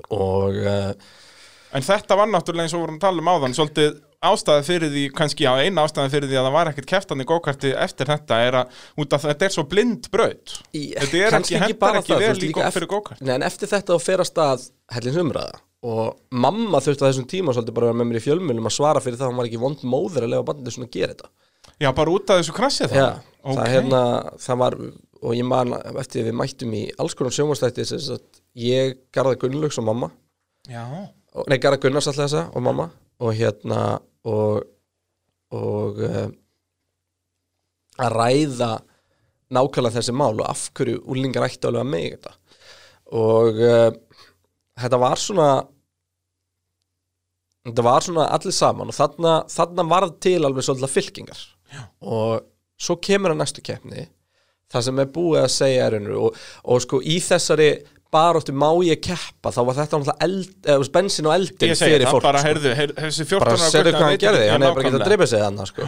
og uh, En þetta var náttúrulega eins og við vorum að tala um áðan svolítið ástæði fyrir því, kannski á eina ástæði fyrir því að það var ekkert keftan í gókarti eftir þetta er að, út af þetta er svo blind braut. Í, Þetta er ekki, ekki hendar ekki það, vel í líka gó- eft- fyrir gókart Nei, en eftir þetta þá fer að stað hellins umræða og mamma þurfti á þessum tíma svolítið bara að vera með mér í fjölmjölum að svara fyrir það að hún var ekki vond móður að lefa bandið svona að gera þetta. Já, bara út af þessu krassið Já, það það, hérna, það var og ég man eftir við mættum í alls sem sagt, ég garði Gunnlaugs og mamma. Já, nei, garði Gunnars alltaf þessa og mamma. Og hérna og, og uh, að ræða nákvæmlega þessi mál og af hverju úlingar ætti alveg að mig þetta og uh, þetta var svona þetta var svona allir saman og þarna, þarna varð til alveg svolítið fylkingar Já. og svo kemur að næstu keppni það sem er búið að segja er og, og sko í þessari baróttu má ég keppa þá var þetta náttúrulega eld, eða, bensin og eldin fyrir fólk bara sko. heyrðu, heyrðu, þessi 14 bara ára gutta hvað hann gerði, hann hefði bara getað að dreipa sig þannig sko.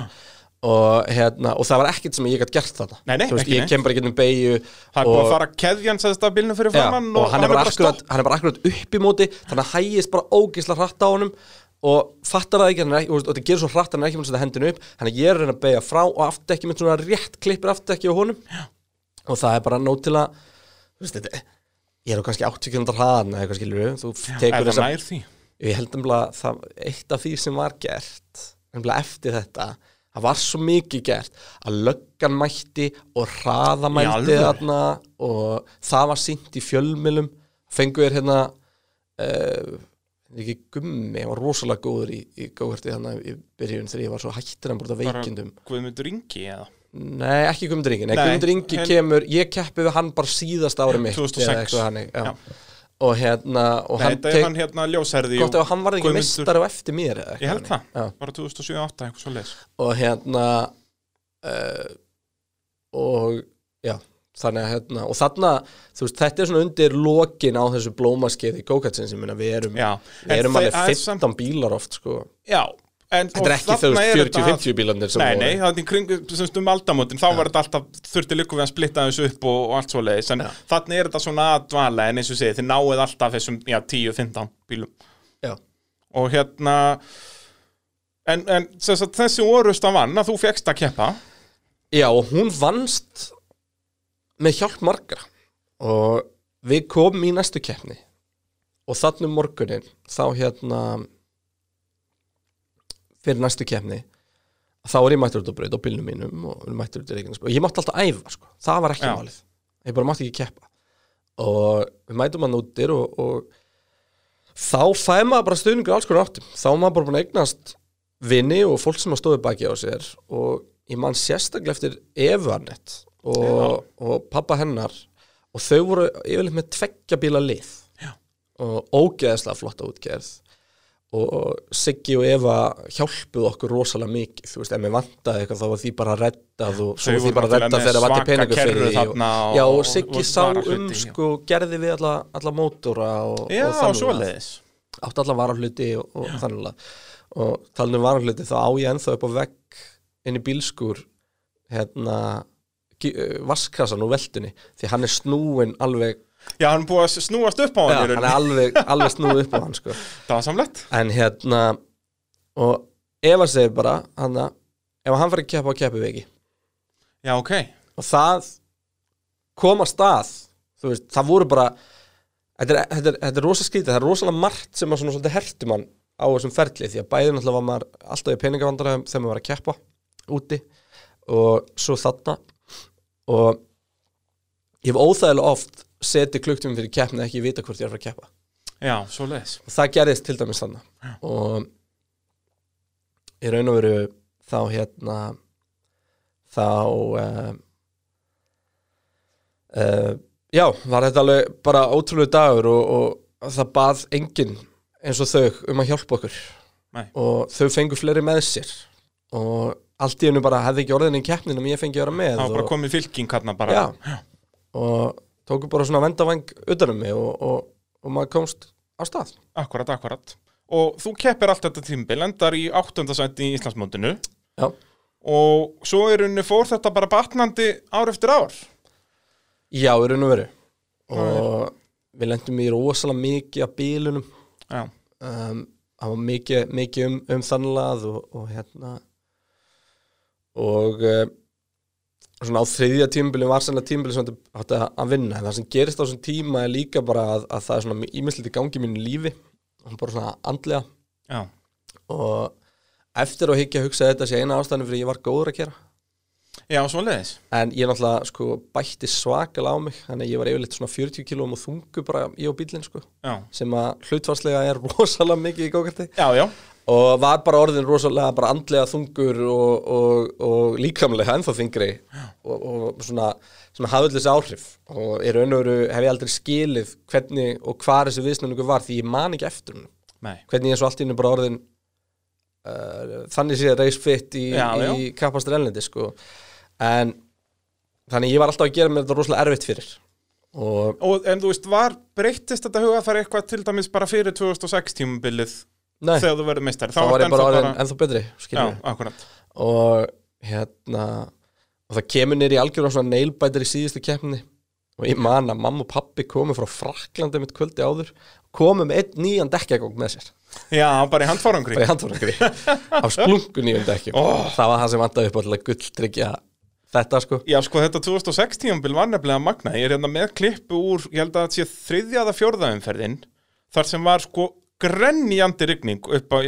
og, hérna, og það var ekkert sem ég gætt gert þarna. Nei, nei, Þú veist, ekki ég neitt. kem bara getið um beigju Það er búið að fara keðjan sæðist að bílnum fyrir framann og hann er bara akkurat, hann er bara akkurat upp í móti þannig að hægist bara ógisla hratt á honum og fattar það ekki, hann er ekki og og þetta gerir svo hratt, hann er ekki með að setja hendinu upp hann er ég er að reyna að beigja frá og aftekki með svona rétt klippir aftekki á honum. Og það er bara nót til að þú veist, þetta, ég er á kannski 80 km hraðan eða eitthvað skilur við, þú tekur þess því? ég held um að það, eitt af því sem var gert eftir þetta það var svo mikið gert að löggan mætti og hraða alvöru? þarna og það var sínt í fjölmilum fengu þér hérna uh, ekki gummi, hann var rosalega góður í, í góðhverti þannig í byrjun þegar ég var svo hættur hann bara Bara veikindum Guðmundur Ingi eða? Nei, ekki Guðmundur Ingi, nei, Guðmundur Ingi en- kemur ég keppi við hann bara síðast ári mitt 2006. eða eitthvað hannig, já. Já. og hérna og Nei, hann þetta er hann hérna ljósherði gott ef hann varði ekki Guðmundur- meistari á eftir mér eða Ég held það, Já. bara 2007-2008 eitthvað svo leis og hérna uh, og já þannig að hérna og þarna þú veist þetta er svona undir lokin á þessu blómaskeiði gókatsins ég meina við erum við erum alveg það er 15 bílar oft sko Já, en þetta er ekki þetta- 40-50 bílarnir sem Nei, voru. nei, það er í kringu, semst um aldamótin þá var þetta alltaf, þurfti líka við að splitta þessu upp og, og allt svo leiðis, en Já. þannig er þetta svona að dvala, en eins og segið, þið náið alltaf þessum, já, 10-15 bílum. Já, og hérna en, en sem sagt, þessi orust að vann að þú fegst að keppa. Já og hún vannst með hjálp margra. Og við komum í næstu keppni. Og þannig um morgunin þá hérna fyrir næstu keppni þá er ég mættur út á braut á bílnum mínum og mættur út í Reykjanesbæ og ég mátti alltaf æfa sko. það var ekki Já. málið, ég bara mátti ekki keppa. Og við mætum hann útir og, og þá fæði maður bara stuðningur alls konar áttum. Þá maður bara búin að eignast vini og fólk sem að stóði baki á sér og ég man sérstaklega eftir Evu Annett og, og pappa hennar. Og þau voru yfirleitt með tveggja bíla lið. Já. og ógeðslega flotta útgerð og Siggi og Eva hjálpuð okkur rosalega mikið. Þú veist, ef mér vantaði eitthvað þá var því bara reddað og svo Þau var því bara reddað náttúrulega þegar það vanti peningu svaka fyrir því og, já, og Siggi og sá um sko, gerði við alla, alla mótora og, Já, og þannig svo að- leiðis átti allan varahluti og, og þannig að og talandi um varahluti þá á ég ennþá upp á vegg inn í bílskur hérna uh, vasskassan úr veldunni því hann er snúinn alveg Já, hann er búið að snúast upp á já, hann í hann er alveg, alveg snúið upp á hann sko. Það var samlegt. En hérna og Eva segir bara hann að ef hann fyrir að keppa á ekki Já, ok. Og það kom að stað þú veist, það voru bara þetta er, þetta er, þetta er rosa skrítið, það er rosalega margt sem að svona svolítið herti mann á þessum ferli því að bæði náttúrulega var maður alltaf í peningavandræðum þegar maður var að keppa úti og svo þarna. Og ég hef óþægilega oft setið klukktum fyrir keppni ekki vita hvort ég er að fara að keppa. Já, svo leiðis og það gerðist til dæmis þannig og í raun og veru þá hérna þá uh, uh, já, var þetta alveg bara ótrúlega dagur og, og það bað enginn eins og þau um að hjálpa okkur. Nei. og þau fengu fleiri með sér. Og allt í hennu bara hefði ekki orðin í keppnin um ég fengi að vera með Það var bara komið fylking hérna bara. Já, og tóku bara svona vendavang utanum mig og, og, og maður komst á stað. Akkurat, akkurat. Og þú keppir allt þetta tímbil, endar í áttundasætti í Íslandsmótinu. Já, Og svo er unni fór þetta bara batnandi ár eftir ár. Já raun og veru. Og við lendum í rosalega mikið af bílunum. Já, um, það var mikið, mikið um, um þannlað og, og hérna. Og uh, svona á þriðja tímabili var sannlega tímabili sem þetta að- að vinna. En það sem gerist á þessum tíma er líka bara að, að það er svona ímyndslítið í gangi í mínu lífi. Og bara svona andlega. Já, og eftir að higgja að hugsa að þetta sé eina ástæðan fyrir ég var góður að gera já, svo leiðis en ég náttúrulega sko bætti svakalega á mig. Þannig að ég var yfirleitt svona 40 kílóum og þungu bara ég og bílinn sko. Já, sem að hlutfarslega er rosalega mikið í já, og var bara orðin rosalega bara andlega þungur og, og, og líkamlega ennþá þingri og, og svona, svona þessi áhrif. Og í raun og veru hef ég aldrei skilið hvernig og hvað þessi viðsnöningu var því ég man ekki eftir hún hvernig ég svo allt í hennu bara orðin uh, þannig sé reis fitt í, í kapastur ellendi sko. En þannig ég var alltaf að gera mér þetta rosalega erfitt fyrir. Og Og en þú veist, var breyttist þetta hugafæri eitthvað til dæmis bara fyrir 2006 tímabilið nei, þegar þú verður meistari þá var ég bara orðin ennþá betri Já, og hérna og það kemur nýr í algjörðan svona neilbætir í síðustu keppni. Og ég man að mamma og pappi komu frá Fraklandi mitt kvöldi áður komu með einn nýjan dekkjagók með sér. Já, bara í handfárangri bara í handfórangri á splungu nýjum dekkjum. Oh. það var það sem vandaði upp á að gulltryggja þetta sko. Já, sko, þetta 2006 tímabil var nefnilega magna Ég er hérna með klippu úr, ég held að þetta sé þriðjaða fjórða umferðin Þar sem var sko grenjandi rigning upp á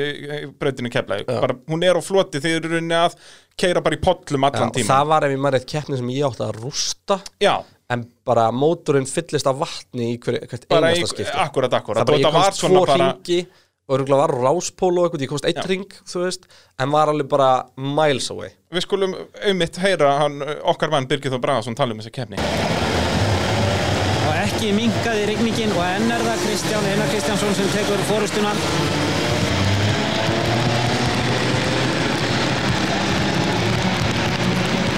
brautinu keflaði bara, Hún er á floti þegar eru runni að keira bara í pollum allan tíma það var ef ég maður eitt keppni sem ég átti að rústa Já, en bara mótorinn fyllist af vatni í hver, hvert einasta skipti. akkurat, akkurat. Það bara ég komst tvo bara ringi og örgulega var ráspól og eitthvað, ég komst eitt Já. ring þú veist, en var alveg bara miles away. Við skulum auðmitt heyra hann, okkar mann Birgir Þór Bragason tala um þessa kefni Og ekki minkaði rigningin og enn er það Kristján Einar Kristjánsson sem tekur fórustuna.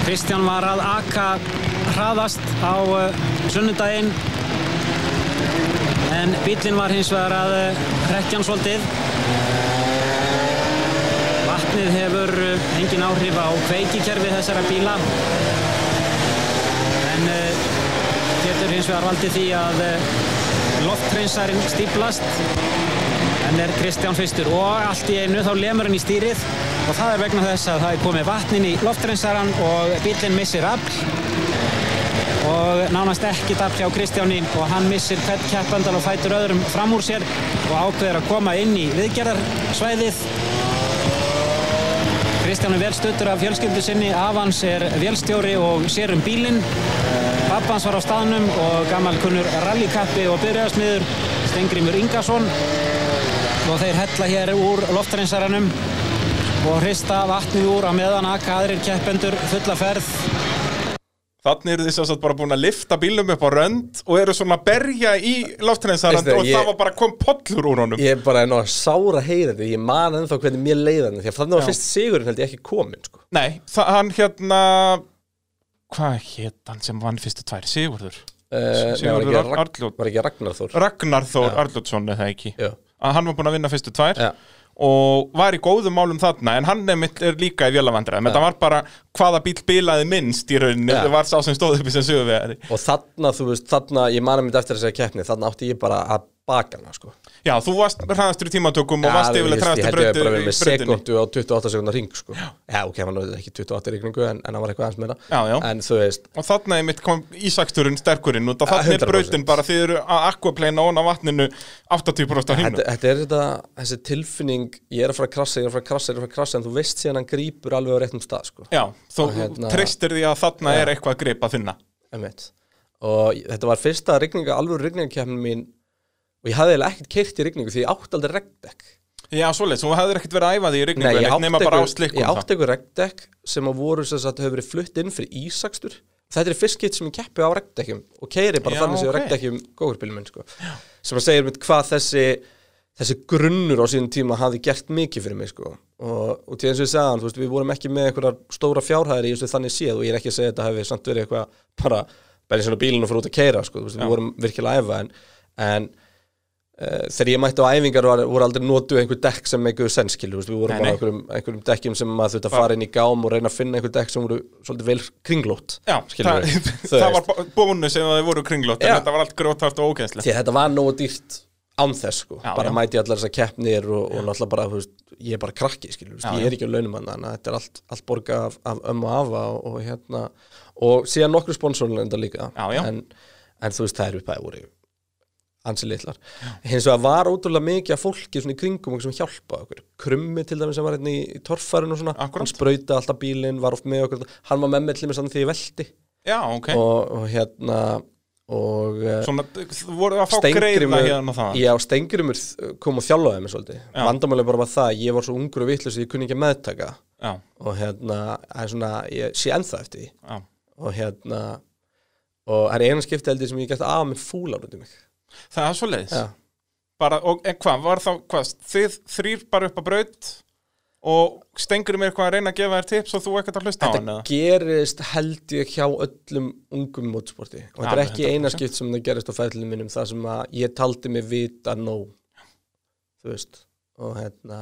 Kristján var að aka hraðast á uh, sunnudaginn en bílinn var hins vegar að uh, hrekkjan svolítið. Vatnið hefur uh, engin áhrif á kveikikerfi þessara bíla en getur hins vegar valdið því að uh, loftreynsarinn stíplast en er Kristján fyrstur og allt í einu þá lemur hann í stýrið. Og það er vegna þess að það er komið vatnin í loftreynsarinn og bílinn missir afl. Og nánast ekki afl hjá Kristjáni og hann missir hvern keppandal og fætur öðrum fram úr sér og ákveður að koma inn í viðgerðarsvæðið Kristján er vel stuttur af fjölskyldu sinni, Avans er vélstjóri og sér um bílinn. Pappans var á staðnum og gammal kunnur rallykappi og byrjaðasmiður Stengrimur Ingarsson og þeir hella hér úr loftreinsaranum og hrista vatnið úr á meðan akka aðrir keppendur fulla ferð. Þannig eru þið svo bara búin að lifta bílum upp á rönd og eru svona að berja í loftrensarand Veistu, og ég- það var bara kom pollur úr honum ég er bara enn á að sára heyra þetta ég man ennþá hvernig mér leiðan því að þannig var fyrst sigurinn held ég ekki komin sko. Nei, það, hann hérna hvað hétt hann sem vann fyrstu tvær? Sigurður? uh, nei, var, Sigurður ekki Ar- Ragn, Arnljót. var ekki Ragnar Þór Ragnar Þór Arljótsson eða ekki Já. hann var búin að vinna fyrstu tvær Já. Og var í góðum málum þarna en hann nefnitt er líka í vélavandræðum. Þetta var bara hvaða bíl bilaði minnst í rauninni, Já. það var sá sem stóð upp í sem söguvegari og þarna, þú veist, þarna ég manna mitt eftir þessari keppni, þarna átti ég bara að baka hana, sko Já, þú varst hraðastur í tímatökum og Já, varst ég, yfirlega ég held hraðastur ég hef bara verið með í sekundu á 28 sekundar ring, sko Já, ok, hann var ekki 28 rigningu en, en hann var eitthvað aðeins meira Já, já. En þú veist, Og er mitt kom ísaksturinn sterkurinn og þarna er 100%. brautin bara þið eru að aquaplana ón á vatninu 80% af hínu þetta, þetta er þetta, þessi tilfinning ég er að fara að krassa, ég er að fara að krassa, ég er að fara að krassa en þú veist síðan hann grípur alveg á réttum stað, sko Já, þú Og hérna- treystir því að Já. er eitthvað að gripa þinna Einmitt. og þetta var fyrsta alveg rigningakefnin mín og ég hafði eiginlega ekkert keirt í rigningu því ég átti aldrei regndekk Já, svoleiðis, þú hefðir ekkert verið að æfa því í Nei, rigningu ég en átti á einhver- ég átti eitthvað regndekk sem að voru sem sagt hefur verið flutt inn fyrir ísakstur. Þetta er fyrst skipt sem ég keppi á regndekkjum og keiri bara Já, þannig sem ok. okay. regndekjum góðurbílum minn sko. sem að segja mitt hvað þessi þessi grunnur á sínum tíma hafði gert mikið fyrir mig sko. Og, og til eins og ég sagði, þú veist, við vorum ekki með einhverjar stóra fjárhæðir í þannig séð og ég er ekki að segja að þetta hefði samt verið eitthvað bara, í svona bílinu fyrir út að keira sko, við vorum virkilega að æfa en, en þegar ég mætti á æfingar var, voru aldrei notuð einhver dekk sem einhver senskilu, við vorum Nei, bara nei. á einhverjum, einhverjum dekkjum sem maður þurfti að fara inn í gám og reyna að finna einhver dekk sem voru svolítið vel kringlót Já, það, það var bónus ef það voru kringlótt Já. en þetta var allt grótart og ógæðslegt því þetta var nógu dýrt án þess sko, bara mæti allar þessar keppnir og, og náttúrulega bara, veist, ég er bara krakki skilur, veist, Já, ég er ekki á launum hann þannig að þetta er allt, allt borga af, af ömmu og afa og, og hérna, og síðan nokkru sponsorinn enda líka. En, en þú veist, það er upphæði voru ansi litlar, hins vegar var ótrúlega mikið af fólki svona í kringum okkur sem hjálpa okkur, krummi til dæmis sem var hérna í, torfærun og svona, Akkúrat. hann sprauta alltaf bílinn, var oft með okkur, hann var með með til mér þannig því ég velti. Já, ok. Og, og hérna og eh, Svona, þú voru að fá greiða hérna það Já, Stengrimur kom og þjálfaði mig svolítið. Já. Vandamáli bara var það, ég var svo ungur og vitlaus að ég kunni ekki að meðtaka. Já, og hérna, það er svona, ég sé ennþá eftir því. Já. Og hérna og það er eina skipti heldur sem ég gæti af með fúlar út í mig Það er svo leiðis bara, og, hvað, var þá, hvað, þið þrýr bara upp á braut og stengur mér eitthvað að reyna að gefa þér tips og þú ekkert að hlusta á hann Þetta eða? gerist held ég hjá öllum ungum mótsporti og þetta er ekki eina 100%. skipt sem það gerist á fæðlunum mínum þar sem að ég taldi mig vita nóg þú veist og hérna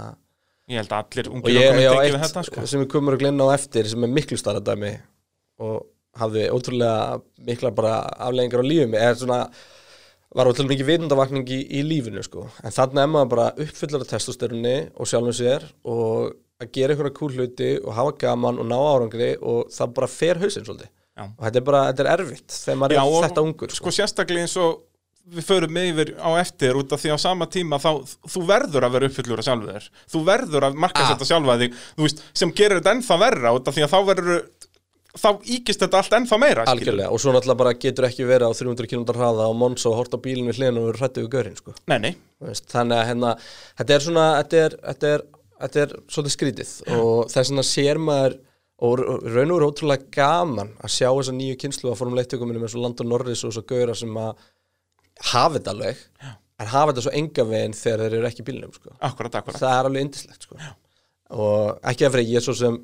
Ég held að allir og ungir okkur ég ekki eitt þetta sko. sem við komum að glenna á eftir sem er miklu starra dæmi og hafði ótrúlega mikla bara afleggingar á lífum er svona var ótrúlega mikið vitundavakning í, í lífinu sko. en þannig er maður bara uppfyllar af testosterunni og sjálfum sér og að gera einhverja kúl hluti og hafa gaman og ná árangri og það bara fer hausinn svolítið Já. og þetta er bara, þetta er erfitt þegar maður Já, er þetta ungur Sko sérstaklega eins og við förum með yfir á eftir út af því á sama tíma þá þú verður að vera uppfyllur að sjálfu þér þú verður að marka Ah. þetta sjálfa þig veist, sem gerir þetta ennþá verra út af því að þá verður þá íkist þetta allt ennþá meira algjörlega og svo náttúrulega bara getur ekki verið á 300 km hraða og Monsa og horta á bílinn við hliðin og verður hrættið við görinn sko. Nei, nei, veist, þannig að hérna, þetta er svona þetta er, þetta er, þetta er svolítið skrítið. Og þess vegna sér maður og raun og veru ótrúlega gaman að sjá þessa nýju kynslu að formule 1 tökuminu með svo Landon Norris og svo gauðra sem að hafa þetta alveg. En hafa þetta svo enga veginn þegar þeir eru ekki í bílnum sko. akkurat, akkurat. Það er alveg indislegt sko. og ekki að fyrir ég svo sem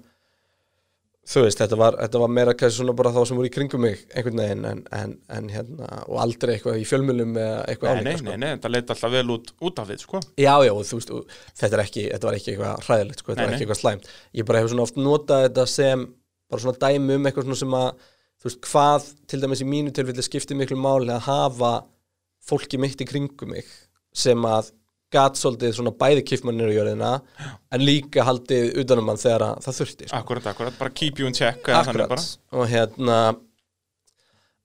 þú veist, þetta var, þetta var meira kannski svona bara þá sem voru í kringum mig einhvern veginn en, en, en hérna, og aldrei eitthvað í fjölmjölum eða eitthvað Nei, nei, álíka, sko. nei, nei, þetta leit alltaf vel út út af við, sko Já, já, og þú veist, og þetta, er ekki, þetta var ekki eitthvað hræðilegt, sko, þetta Nei, var nei. ekki eitthvað slæmt Ég bara hefur svona oft notað þetta sem bara svona dæmi um eitthvað svona sem að þú veist, hvað til dæmis í mínu tilfelli skiptir miklu máli að hafa fólki mitt í kringum mig sem að gat svolítið svona bæði kiffmannir í jörðina en líka haldið utanum hann þegar að það þurfti sko. Akkurat, akkurat, bara keep you in check Akkurat, og hérna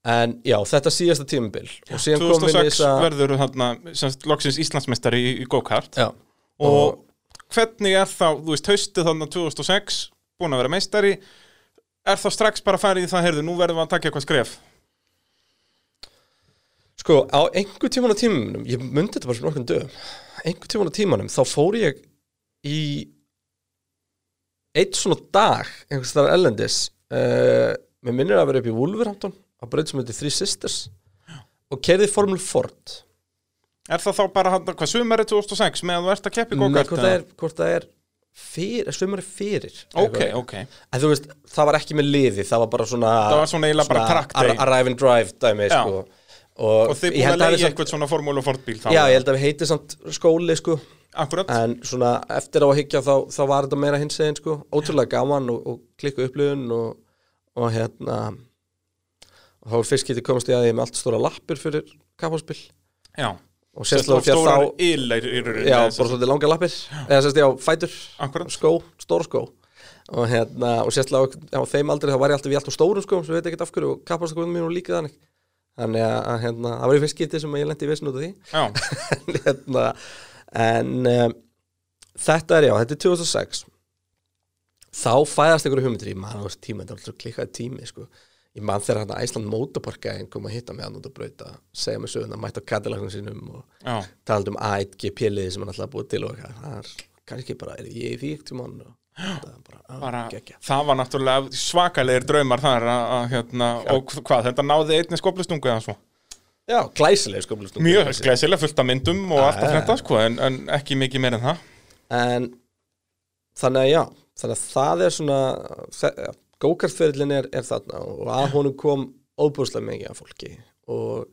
en já, þetta síðasta tímabil. Og síðan kom við 2006 þessa verður þarna semst, loksins Íslandsmeistari í, í go-kart. Já, og hvernig er þá, þú veist, haustið þannig 2006 búin að vera meistari. Er þá strax bara að fara í það, heyrðu, nú verðum við að taka eitthvað skref? Sko, á einhver tíman á tímanum, ég myndi þetta bara fyrir nokkurn dögum, einhver tíman á tímanum, þá fór ég í eitt svona dag, einhvers þar ellendis, uh, mér minnir að vera upp í Wolverhampton, á braut sem heitir Three Sisters, og kerði Formule Ford. Er það þá bara, hvað, sumari 2006 með að þú ert að keppi Nei, go-kart? hvort það er, er fyrir, svömmari fyrir. Ok, eitthvað. ok, En veist, það var ekki með liði, það var bara svona... Það var svona eiginlega bara ar- Arrive and drive dæmi, Já. sko. Og, og þið búin að leiði eitthvað svona formúlu fortbíl þá? Já, ég held að við heitið samt skóli, sko. Akkurat, En svona eftir á að higgja þá, þá var þetta meira hins eginn sko, ótrúlega gaman og, og klikku upplifun og, og hérna og þá var fyrst getið komast í að ég með allt stóra lappir fyrir kapháspil já. Og Sérst sérstaklega stórar þá ylir í rauninni já, bara svolítið langa lappir. Eða sérst já, fætur, Akkurat. skó, stóra skó. Og hérna, og sérstaklega á þeim aldrei þá var ég alltaf þannig að, að hérna, það var í fyrst getið sem að ég lendi í vissin út af því. En, hérna, en um, þetta er já, þetta er 2006 þá fæðast einhverju hugmyndir. Ég man á þessu tíma, þetta var alltaf klikkaði tími sko. ég man þegar hann Æsland Motorparkæðin kom að hitta mig hann út að brauta segja mig söguna, mæta á Cadillacnum sínum og já, talandi um A1G-piliði sem hann alltaf búið til og það er kannski bara, er ég í því ekkert tíma og er bara, bara, það var náttúrulega svakalegir draumar þar að, hérna, og hvað, þetta náði einni skoplustungu eða svo? Já, glæsileg skömmlustúku mjög glæsilega fullt af myndum og allt já, þetta sko, en, en ekki mikið meir en það. En þannig að já Þannig að það er svona Gókartferðlin er, er þarna og að honum kom óbúslega mikið af fólki og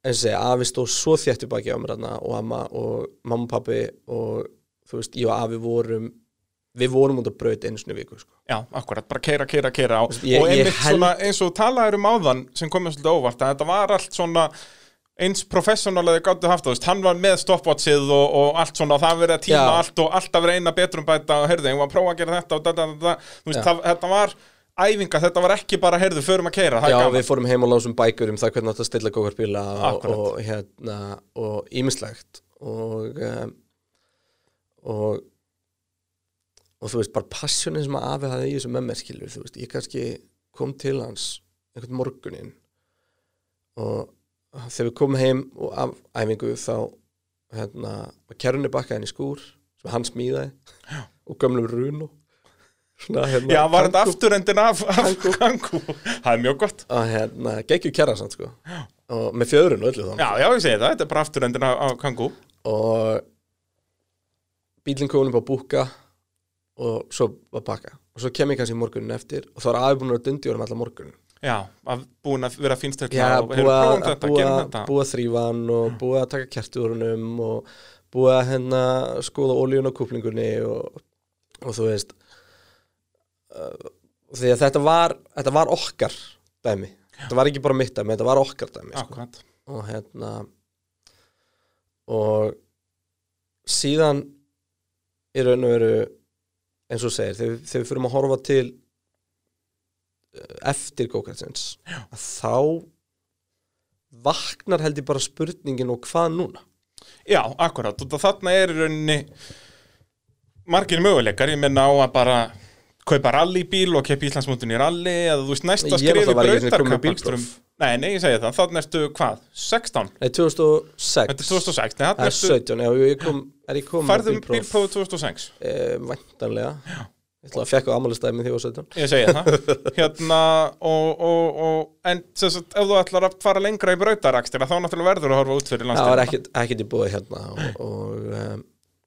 eins og segja, afi stóð svo þéttu baki á mér og amma og mamma og pappi og þú veist, ég og afi vorum við vorum út að braut einu sinni í viku sko. Já, akkurat, bara keira, keira, keira á Ég- og einmitt held- svona eins og talaður um áðan sem komið svolítið óvart að þetta var allt svona eins professional að þið gáttu haft þú veist, hann var með stopwatchið og, og allt svona og það verið að tíma Já. allt og alltaf verið eina betrum bæta og heyrðu, ég var að prófa að gera þetta og da, da, da, þú veist, það, þetta var æfinga, þetta var ekki bara, heyrðu, förum að keira, Já, við fórum heim og lásum bækur um það hvernig að stilla gókartbíla og, Akkurat. og hérna og ímislegt og um, og og þú veist, bara passionin sem að afi hafði í þessu með mér skilur, þú veist, ég kannski kom til hans einhvern morguninn og þegar við komum heim og af æfingu þá hérna, var kerrunni bakkaðin í skúr sem hann smíðaði Já. og gömlum runu svona, hérna, Já, var þetta afturendin af, af. Kangú Það er mjög gott. Og hérna, geggju kjæra samt sko. Og með fjöðrun og öllu þannig Já, já, ég segi það, þetta er bara afturendin af, af Kangú og bílinn komin upp á búka og svo var baka. Og svo kem ég kannski morgunin eftir og þá var aðeins búin að dundi um alla morgunin Já, að búin að vera fínst Já, búið að, að, að, að þrýfa hann og búið að taka kertuðurunum og búið að hérna skoða ólíun á kúplingunni og, og þú veist uh, því að þetta var þetta var okkar dæmi. Þetta var ekki bara mitt dæmi, þetta var okkar dæmi sko. Og hérna og síðan í raun og veru eins og segir, þegar, þegar við fyrir að horfa til eh, eftir gókartsins þá vaknar held ég bara spurningin og hvað núna? Já, akkurat, og þarna er í rauninni margir möguleikar, ég menna á að bara kaupa rallybíl og keipa Íslandsmótun í rally eða þú veist næsta með brautarkappakstrum bílpróf. Nei, nei, ég segi það, þannig ertu hvað? 16? Nei, 2006 Þetta er 2006, nei, Það er ertu 17, já, ég kom, er ég kom færðum bílprófið 2006 eh, Væntanlega. Já. Ég ætla að fekk á ammálistæmi því var 17 Ég segi það. Hérna, og, og, og en sem sagt, ef þú ætlar að fara lengra í brautarakstina þá náttúrulega verður að horfa út fyrir Það var landstina ekkert, ekkert í búið hérna og, og um,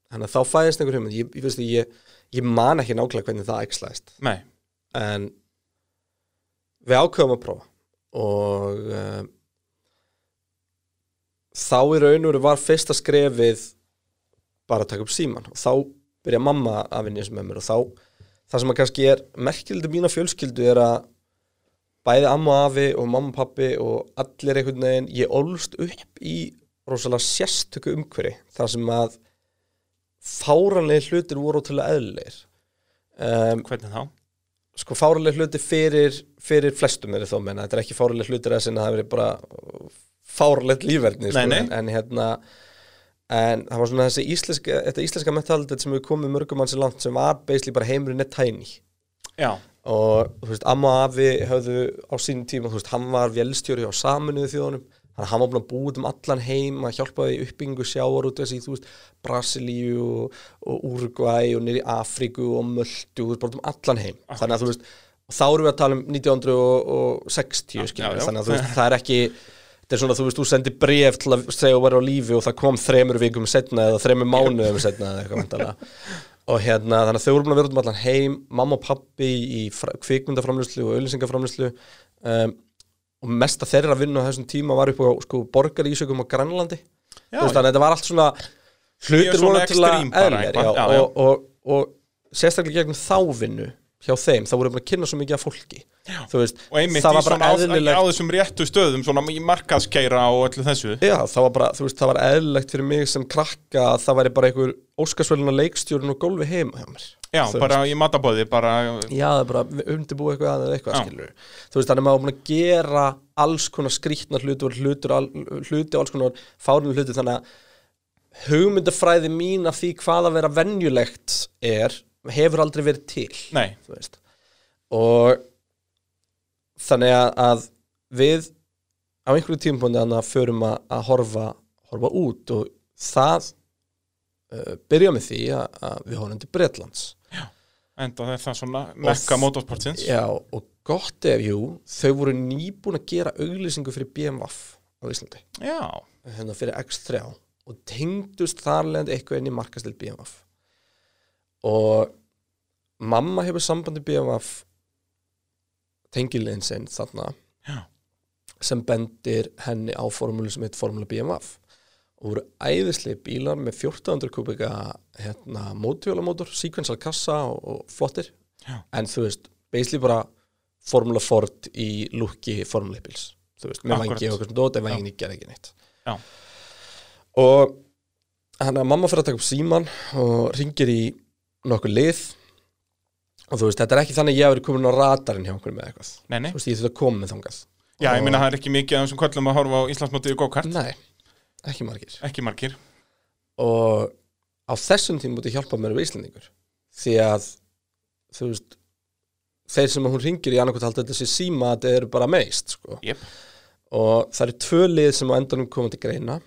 þannig að þá fæðist einhver hugmynd. Ég, ég, ég, ég man ekki nákvæmlega hvernig það æxlaðist. Nei, en við ákveðum að prófa og um, þá í raun og veru var fyrsta skrefið bara að taka upp síman og þá byrja mamma að vinna þessu með mér og þá það sem að kannski er merkildi mína fjölskyldu er að bæði amma og afi og mamma og pappi og allir einhvern veginn, ég ólst upp í rosalega sérstöku umhverfi þar sem að fáranlega hlutir voru til að eðlir um, hvernig þá? sko fáraleg hluti fyrir, fyrir flestum er þó menna, þetta er ekki fáraleg hlutir að sinna það verið bara fáralegt lífverðni sko. En, en hérna en það var svona þessi íslenska þetta íslenska mentalitet sem við komum mörgum mann sér langt sem var basically bara heimurinn er tæni Já, og þú veist, amma afi höfðu á sínum tíma, þú veist, hann var vélstjóri á saminuðu þjóðunum, hann hann var búin að búið um allan heim að hjálpaði í uppbyggingu sjávar út þessi, þú veist, Brasilíu og, Uruguay og nýri Afríku og Möldu, þú veist, bara um allan heim. Þannig að þú veist, þá erum við að tala um 1960, Já, skiljum já, já. þannig að þú veist, það er ekki þetta er svona, þú veist, þú sendir bref til að segja að vera á lífi og það kom þremur vikum setna eða þremur mánuðum setna eða eitthvað og hérna, þannig að þau voru búin að vera út um allan heim mamma og pappi í fra- kvikmyndaframlýslu og auðlýsingaframlýslu um, og mesta þeirra vinnu á þessum tíma var upp á sko, borgarísökum á Grænlandi. Þannig að þetta var allt svona hlutir svona eðlir já, já, og, og, og sérstaklega gegnum þá vinnu hjá þeim, þá voru búin að kynna svo mikið af fólki. Veist, og einmitt í svona bara á, á þessum réttu stöðum svona í markaðskeira og öllu þessu. Já, það var bara, þú veist, það var eðlilegt fyrir mig sem krakka að það væri bara einhver óskarsvöluna leikstjórun og gólfi heima hjá mér Já, Þú bara í matabóði, bara Já, það er bara undirbúið eitthvað að eða eitthvað skilur Þú veist, þannig að maður var búin að gera alls konar skrýtnar hluti og hlutur, al, hluti og alls konar fárinu hluti þannig að hugmyndafræði mín af því hvað að vera venjulegt er, hefur aldrei verið til Nei, veist. Og þannig að, við á einhverju tímpúndi þannig að förum að, að horfa, horfa út og það uh, byrja með því að, að við horfum til Bretlands enda það er það svona mekka motorsportsins. Já, og gott ef, jú, þau voru nýbúin að gera auglýsingu fyrir BMW á Íslandi. Já, hérna fyrir X3 og tengdust þar leðandi eitthvað inn í markastil BMF og mamma hefur sambandi BMF tengiliðin sinn þarna Já. sem bendir henni á formúlu sem heit formúla BMF og voru æðislega bílar með 1400 kubika hérna, mótvíólamótor, sequential kassa og, og flottir. Já. en þú veist, basically bara formúla Ford í lukki formúla bíls. Þú veist, með vangi og okkur sem dót en vangin ekki gerði ekki neitt. Já. og hann að mamma fyrir að taka upp síman og ringir í nokkuð lið. Og þú veist, þetta er ekki þannig að ég hafi verið komin á radarinn hjá okkur með eitthvað. Nei, nei. Þú veist, ég þurft að koma með þangað. Já, ég Og- meina það er ekki mikið af þessum köllum að horfa á Íslandsmótið í go-kart. Nei, ekki margir. Ekki margir. Og á þessum tíma múti hjálpa mér við Íslandingur því að þú veist þeir sem hún ringir í annarkvæmt halda þetta sé síma að þetta eru bara meist sko. Jep. og það eru tvö lið sem á endanum koma til greina.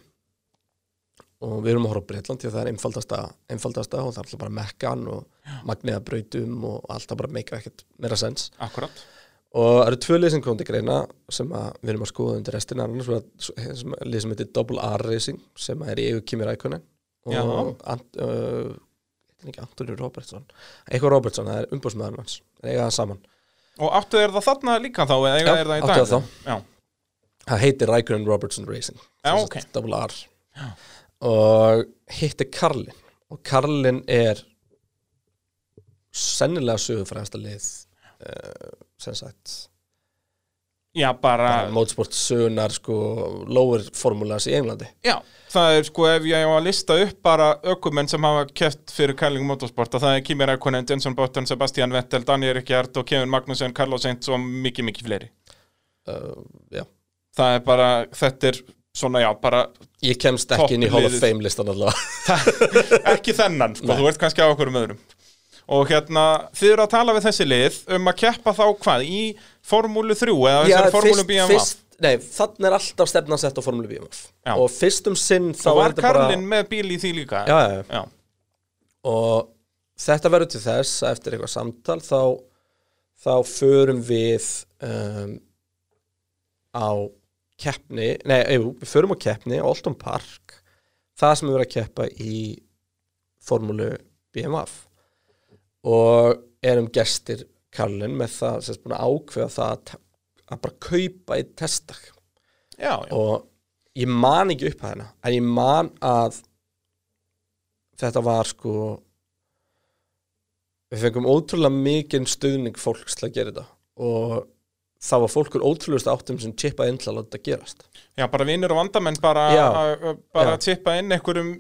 Og við erum að horfa á Breitland því að það er einfaldasta, einfaldasta og það er alltaf bara mekkan og magniða brautum og alltaf bara meika ekkert meira sens. Akkurat og það eru tvö lið sem kom til greina sem við erum að skoða undir restina annars lið sem heitir Double R Racing sem er í eigu Kimi Rækonen Já. og uh, heitir Antoni Robertson eitthvað Robertson, það er umbúrsmæðan hans eiga það saman Og áttu er það þarna líka þá Já, er áttu dag? það þá. Já, það heitir Rækonen Robertson Racing Já, sem ok. sagt Double R og hitt er Karlin og Karlin er sennilega sögufræðasta lið sem sagt Já bara, mótsport sögunar sko lower formulas í Englandi já, það er sko ef ég á að lista upp bara ökumenn sem hafa keft fyrir Kærling Motorsport að það er Kimi Räikkönen, Jenson Button, Sebastian Vettel, Daniel Ricciardo, Kevin Magnussen, Carlos Sainz og mikið, mikið fleiri. uh, já. Það er bara, þetta er svona, já, bara ég kemst ekki inn í Hall of. Fame listan allavega ekki þennan, sko, Nei. þú ert kannski á okkur um öðrum. Og hérna, þið eru að tala við þessi lið um að keppa þá hvað, í Formúlu 3 eða þessari Formúlu BMF? nei, þannig er alltaf stefnan sett á Formule BMF Já. og fyrst um sinn þá er var þetta bara Karlin með bíl í því líka? já, já, og þetta verður til þess að eftir eitthvað samtal þá, þá förum við um, á keppni, nei, við förum á keppni á Alton Park það sem við verðum að keppa í formúlu BMF og erum gestir Karlin með það sem er búin að ákveða það að, bara kaupa í testdag Já, já. og ég man ekki upp að hérna en ég man að þetta var sko við fengum ótrúlega mikinn stuðning fólks til að gera þetta og það var fólkur ótrúlegust áttum sem chippaði inn til að láta þetta gerast Já, bara vinnur og vandamenn bara, Já. bara Já. að tippa inn einhverjum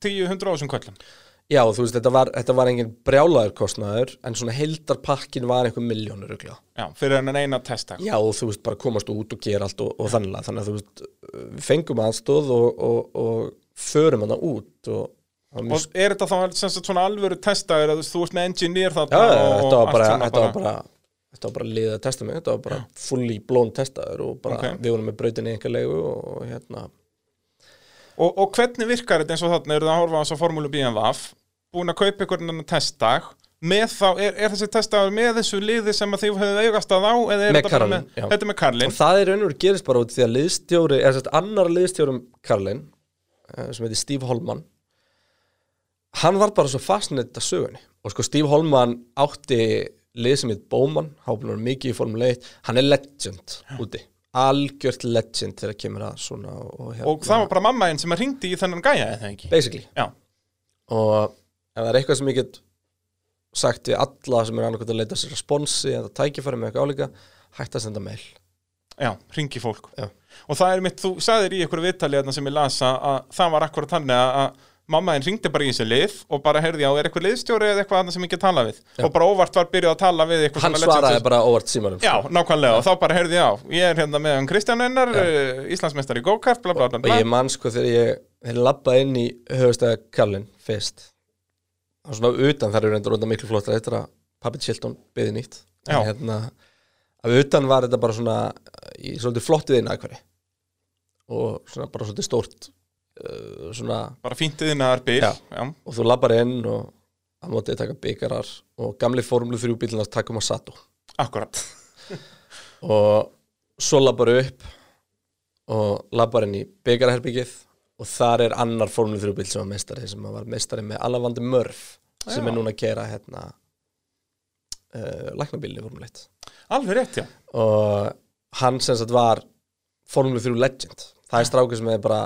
10-100 ásum köllum. Já þú veist þetta var, þetta var engin brjálaður kostnaður en svona heildarpakkin var einhver miljónur öglega Já, fyrir hennan eina testa. já og þú veist bara komast út og gera allt og, og þannig þannig að þú veist við fengum aðstóð og, og, og förum hana út og, er þetta þá sem sagt svona alvöru testaður að þú ert með engineer þarna Já, já, og þetta var allt bara, svona þetta var bara þetta var bara liðið að testa mig, þetta var bara fully blown testaður og bara Ok. við vorum með brautinni einhver leigu og hérna Og, og hvernig virkar þetta eins og þarna, eru það að horfa á þess að formúlu BMWF, búin að kaupa einhvern annan testdag, með þá, er, er þessi testaður með þessu liði sem að þið hefðu eigast að á, eða er Með þetta Karlin, með, já. þetta er með Karlin? og það er veru gerist bara út því að liðstjóri eða sérst annar liðstjórum Karlin eh, sem heitir Steve Holman hann var bara svo fastnett að sögunni og sko Steve Holman átti lið sem heit Bowman, háblunar mikið í Formule 1 hann er legend úti algjört legend þegar kemur að svona og, hérna, Og það var bara mamma einn sem að ringdi í þennan gæja, eða ekki? basically Já, og ef það er eitthvað sem ég get sagt við alla sem er annarkvæmt að leita sér responsi eða tækifæri með eitthvað álíka hægt að senda mail já, ringi fólk. Já. Og það er mitt, þú sagðir í einhverju viðtali þarna sem ég lasa að það var akkurat að- að mamma einn ringdi bara í þessi lið og bara heyrði á, er eitthvað liðstjóri eða eitthvað annað sem ég get tala við? Já. Og bara óvart var byrjuð að tala við hann svaraði bara óvart símanum Já, sko. nákvæmlega, og þá bara heyrði ég á Ég er hérna með hann Kristján Einar, uh, Íslandsmeistar í go-kart bla bla bla, og ég man sko þegar ég ég labbaði inn í höfustæða Kallin fyrst og svona utan þar eru reyndur undan miklu flottar eftir að Pappi Chilton byði nýtt Já. en hérna að utan var þetta bara svona í svolítið flottið inn aðkværi og svona bara svolítið stórt uh, svona Bara fíntið inn að bil Já. Já. og þú labbar inn og að mótið taka byggarar og gamli formlu þrjú bílunars taka um að Sato Akkurat og svo labbar upp og labbar inn í byggarherbyggið og þar er annar Formule 3 bíl sem var meistari sem var meistari með Alan van de Murf sem Já. er núna að kera hérna uh, læknabílinni Formule 1 Alveg rétt, já og hann sem sagt var Formule 3 legend það er strákur sem er bara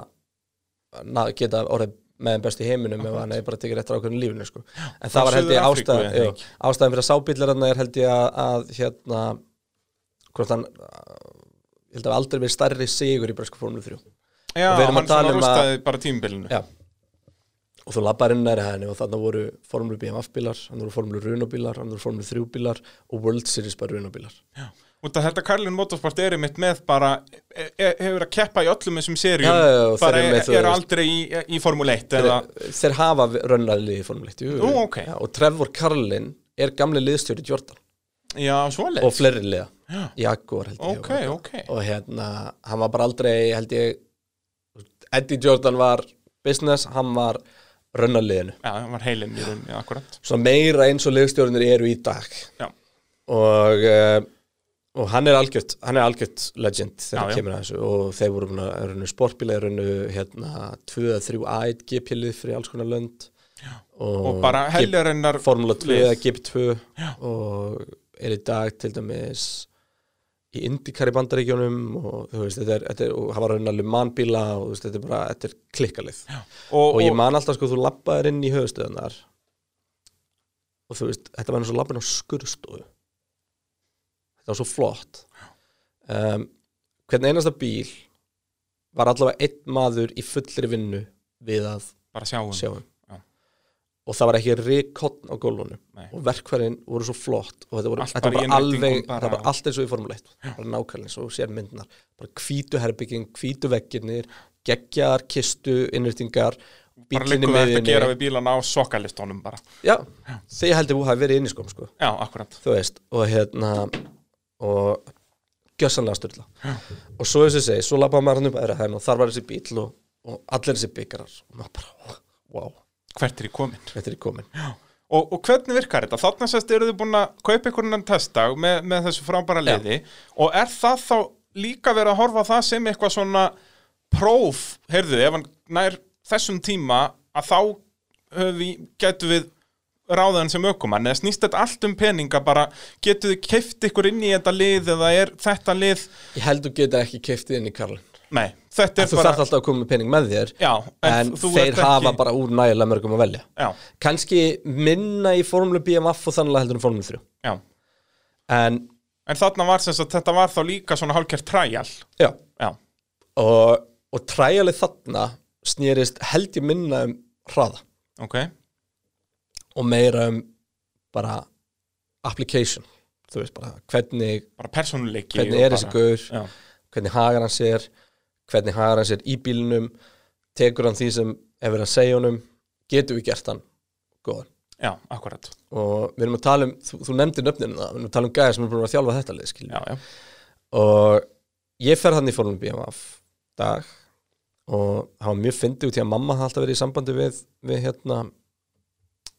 geta orðið með þeim best í heiminum ef hann er bara tekið réttur ákveðinu lífinu sko. en það var held ég Suður-Afríku, ástæð, eða jú, ekki? ástæðan fyrir að sábílarna er held ég að, að hérna hvort hann ég held að aldrei verið stærri sigur í bresku Formule 3 Já, hann svona um að- rústaði bara tímbilinu Já. og þú labbar inn næri henni og þarna voru Formule BMF bílar, hann voru Formule Runo bílar hann voru Formule 3 bílar og World Series bara Runo bílar Út af þetta Carlin Motorsport er einmitt með bara e e hefur að keppa í öllum þessum Já, já, já, bara er, þú er aldrei í, í Formule 1 þeir, eða, þeir hafa rönnaðli í Formule 1 jú. Nú, ok. Já, og Trevor Carlin er gamli liðstjóri Jordan. Já, og svoleiðis fleiri liða Jaguar held ég Ok, og, ok. Og hérna, hann var bara aldrei held ég Eddie Jordan var business, hann var rönnaliðinu Já, hann var heilinn í rauninni, akkurat. Svo meira eins og liðstjórnir eru í dag. Já, og uh, og hann er algjört hann er algjört legend þegar Já, hann já. kemur að þessu. Og þeir voru búin að runnu sportbíla runnu hérna 2-3 ætt GP-lið fyrir alls konar lönd. Og, og bara heljarinnar Formula 2 lið. eða GP2 og er í dag til dæmis í IndyCar í bandaríkjónum og þú veist, þetta er, þetta er og hafa raunalegu mannbíla og þú veist, þetta er bara, þetta er klikkalið. Og, og ég man alltaf sko, þú labbaðir inn í höfustöðunar og þú veist, þetta var eins og labbin á skurðstofu þetta var svo flott. Um, hvern einasta bíl var allavega einn maður í fullri vinnu við að bara sjáum sjá um. Já. og það var ekki ríkotn á gólunum Nei. og verkfærin voru svo flott og þetta, voru, Allt þetta var alveg bara- það var allt eins og í Formule 1 bara nákvæmlega þú sér myndinar bara hvítu herbygging, hvítu veggirnir geggjar, kistu, innrýtingar bara líkum við þetta að gera við bílana á sokkalistónum bara. Já, þegar ég held að þú hafi verið inn í skóm sko, Já, akkurat. Þú veist og hérna og gjössanlega styrla og svo þess að segja, svo labbaði maður hann upp aðra hæðin og þar var þessi bíl og, og allir þessi byggarar og maður bara, wow, Hvert er í komin þetta er í komin Og, og hvernig virkar þetta? Þarna sérst eru þið búin að kaupa einhvern annan testdag með, með þessu frábæra liði. Og er það þá líka verið að horfa það sem eitthvað svona próf, heyrðu, ef hann nær þessum tíma að þá getum við ráðan sem ökumann, eða snýst þetta allt um peninga? Bara, getur þið keift ykkur inn í þetta lið eða er þetta lið ég held þú geta ekki keiftið inn í Karlin nei, þetta er þú bara þarf alltaf að koma með pening með þér já, en, en, þú þeir hafa ekki, bara úr nægilega mörgum að velja. Já, kannski minna í formule BMF og þannig heldur en formule 3 já, en en þarna var sem sagt, þetta var þá líka svona hálfkjart træjal já, já, og, og træjalið þarna snýrist held ég minna um hraða. Ok og meira um bara application. Þú veist bara hvernig, bara persónuleiki hvernig er þessi gaur? já, hvernig hagar hann sér? Hvernig hagar hann sér í bílnum? Tekur hann því sem er verið að segja honum? Getur við gert hann góðan? Já, akkurat. Og við erum að tala um, þú, þú nefndir nöfninu það, við erum að tala um gæðir sem er búin að þjálfa þetta lið skilur. já, já, og ég fer hann í fórlum BMF dag og það var mjög fyndið út í að mamma hafði alltaf verið í sambandi við, við hérna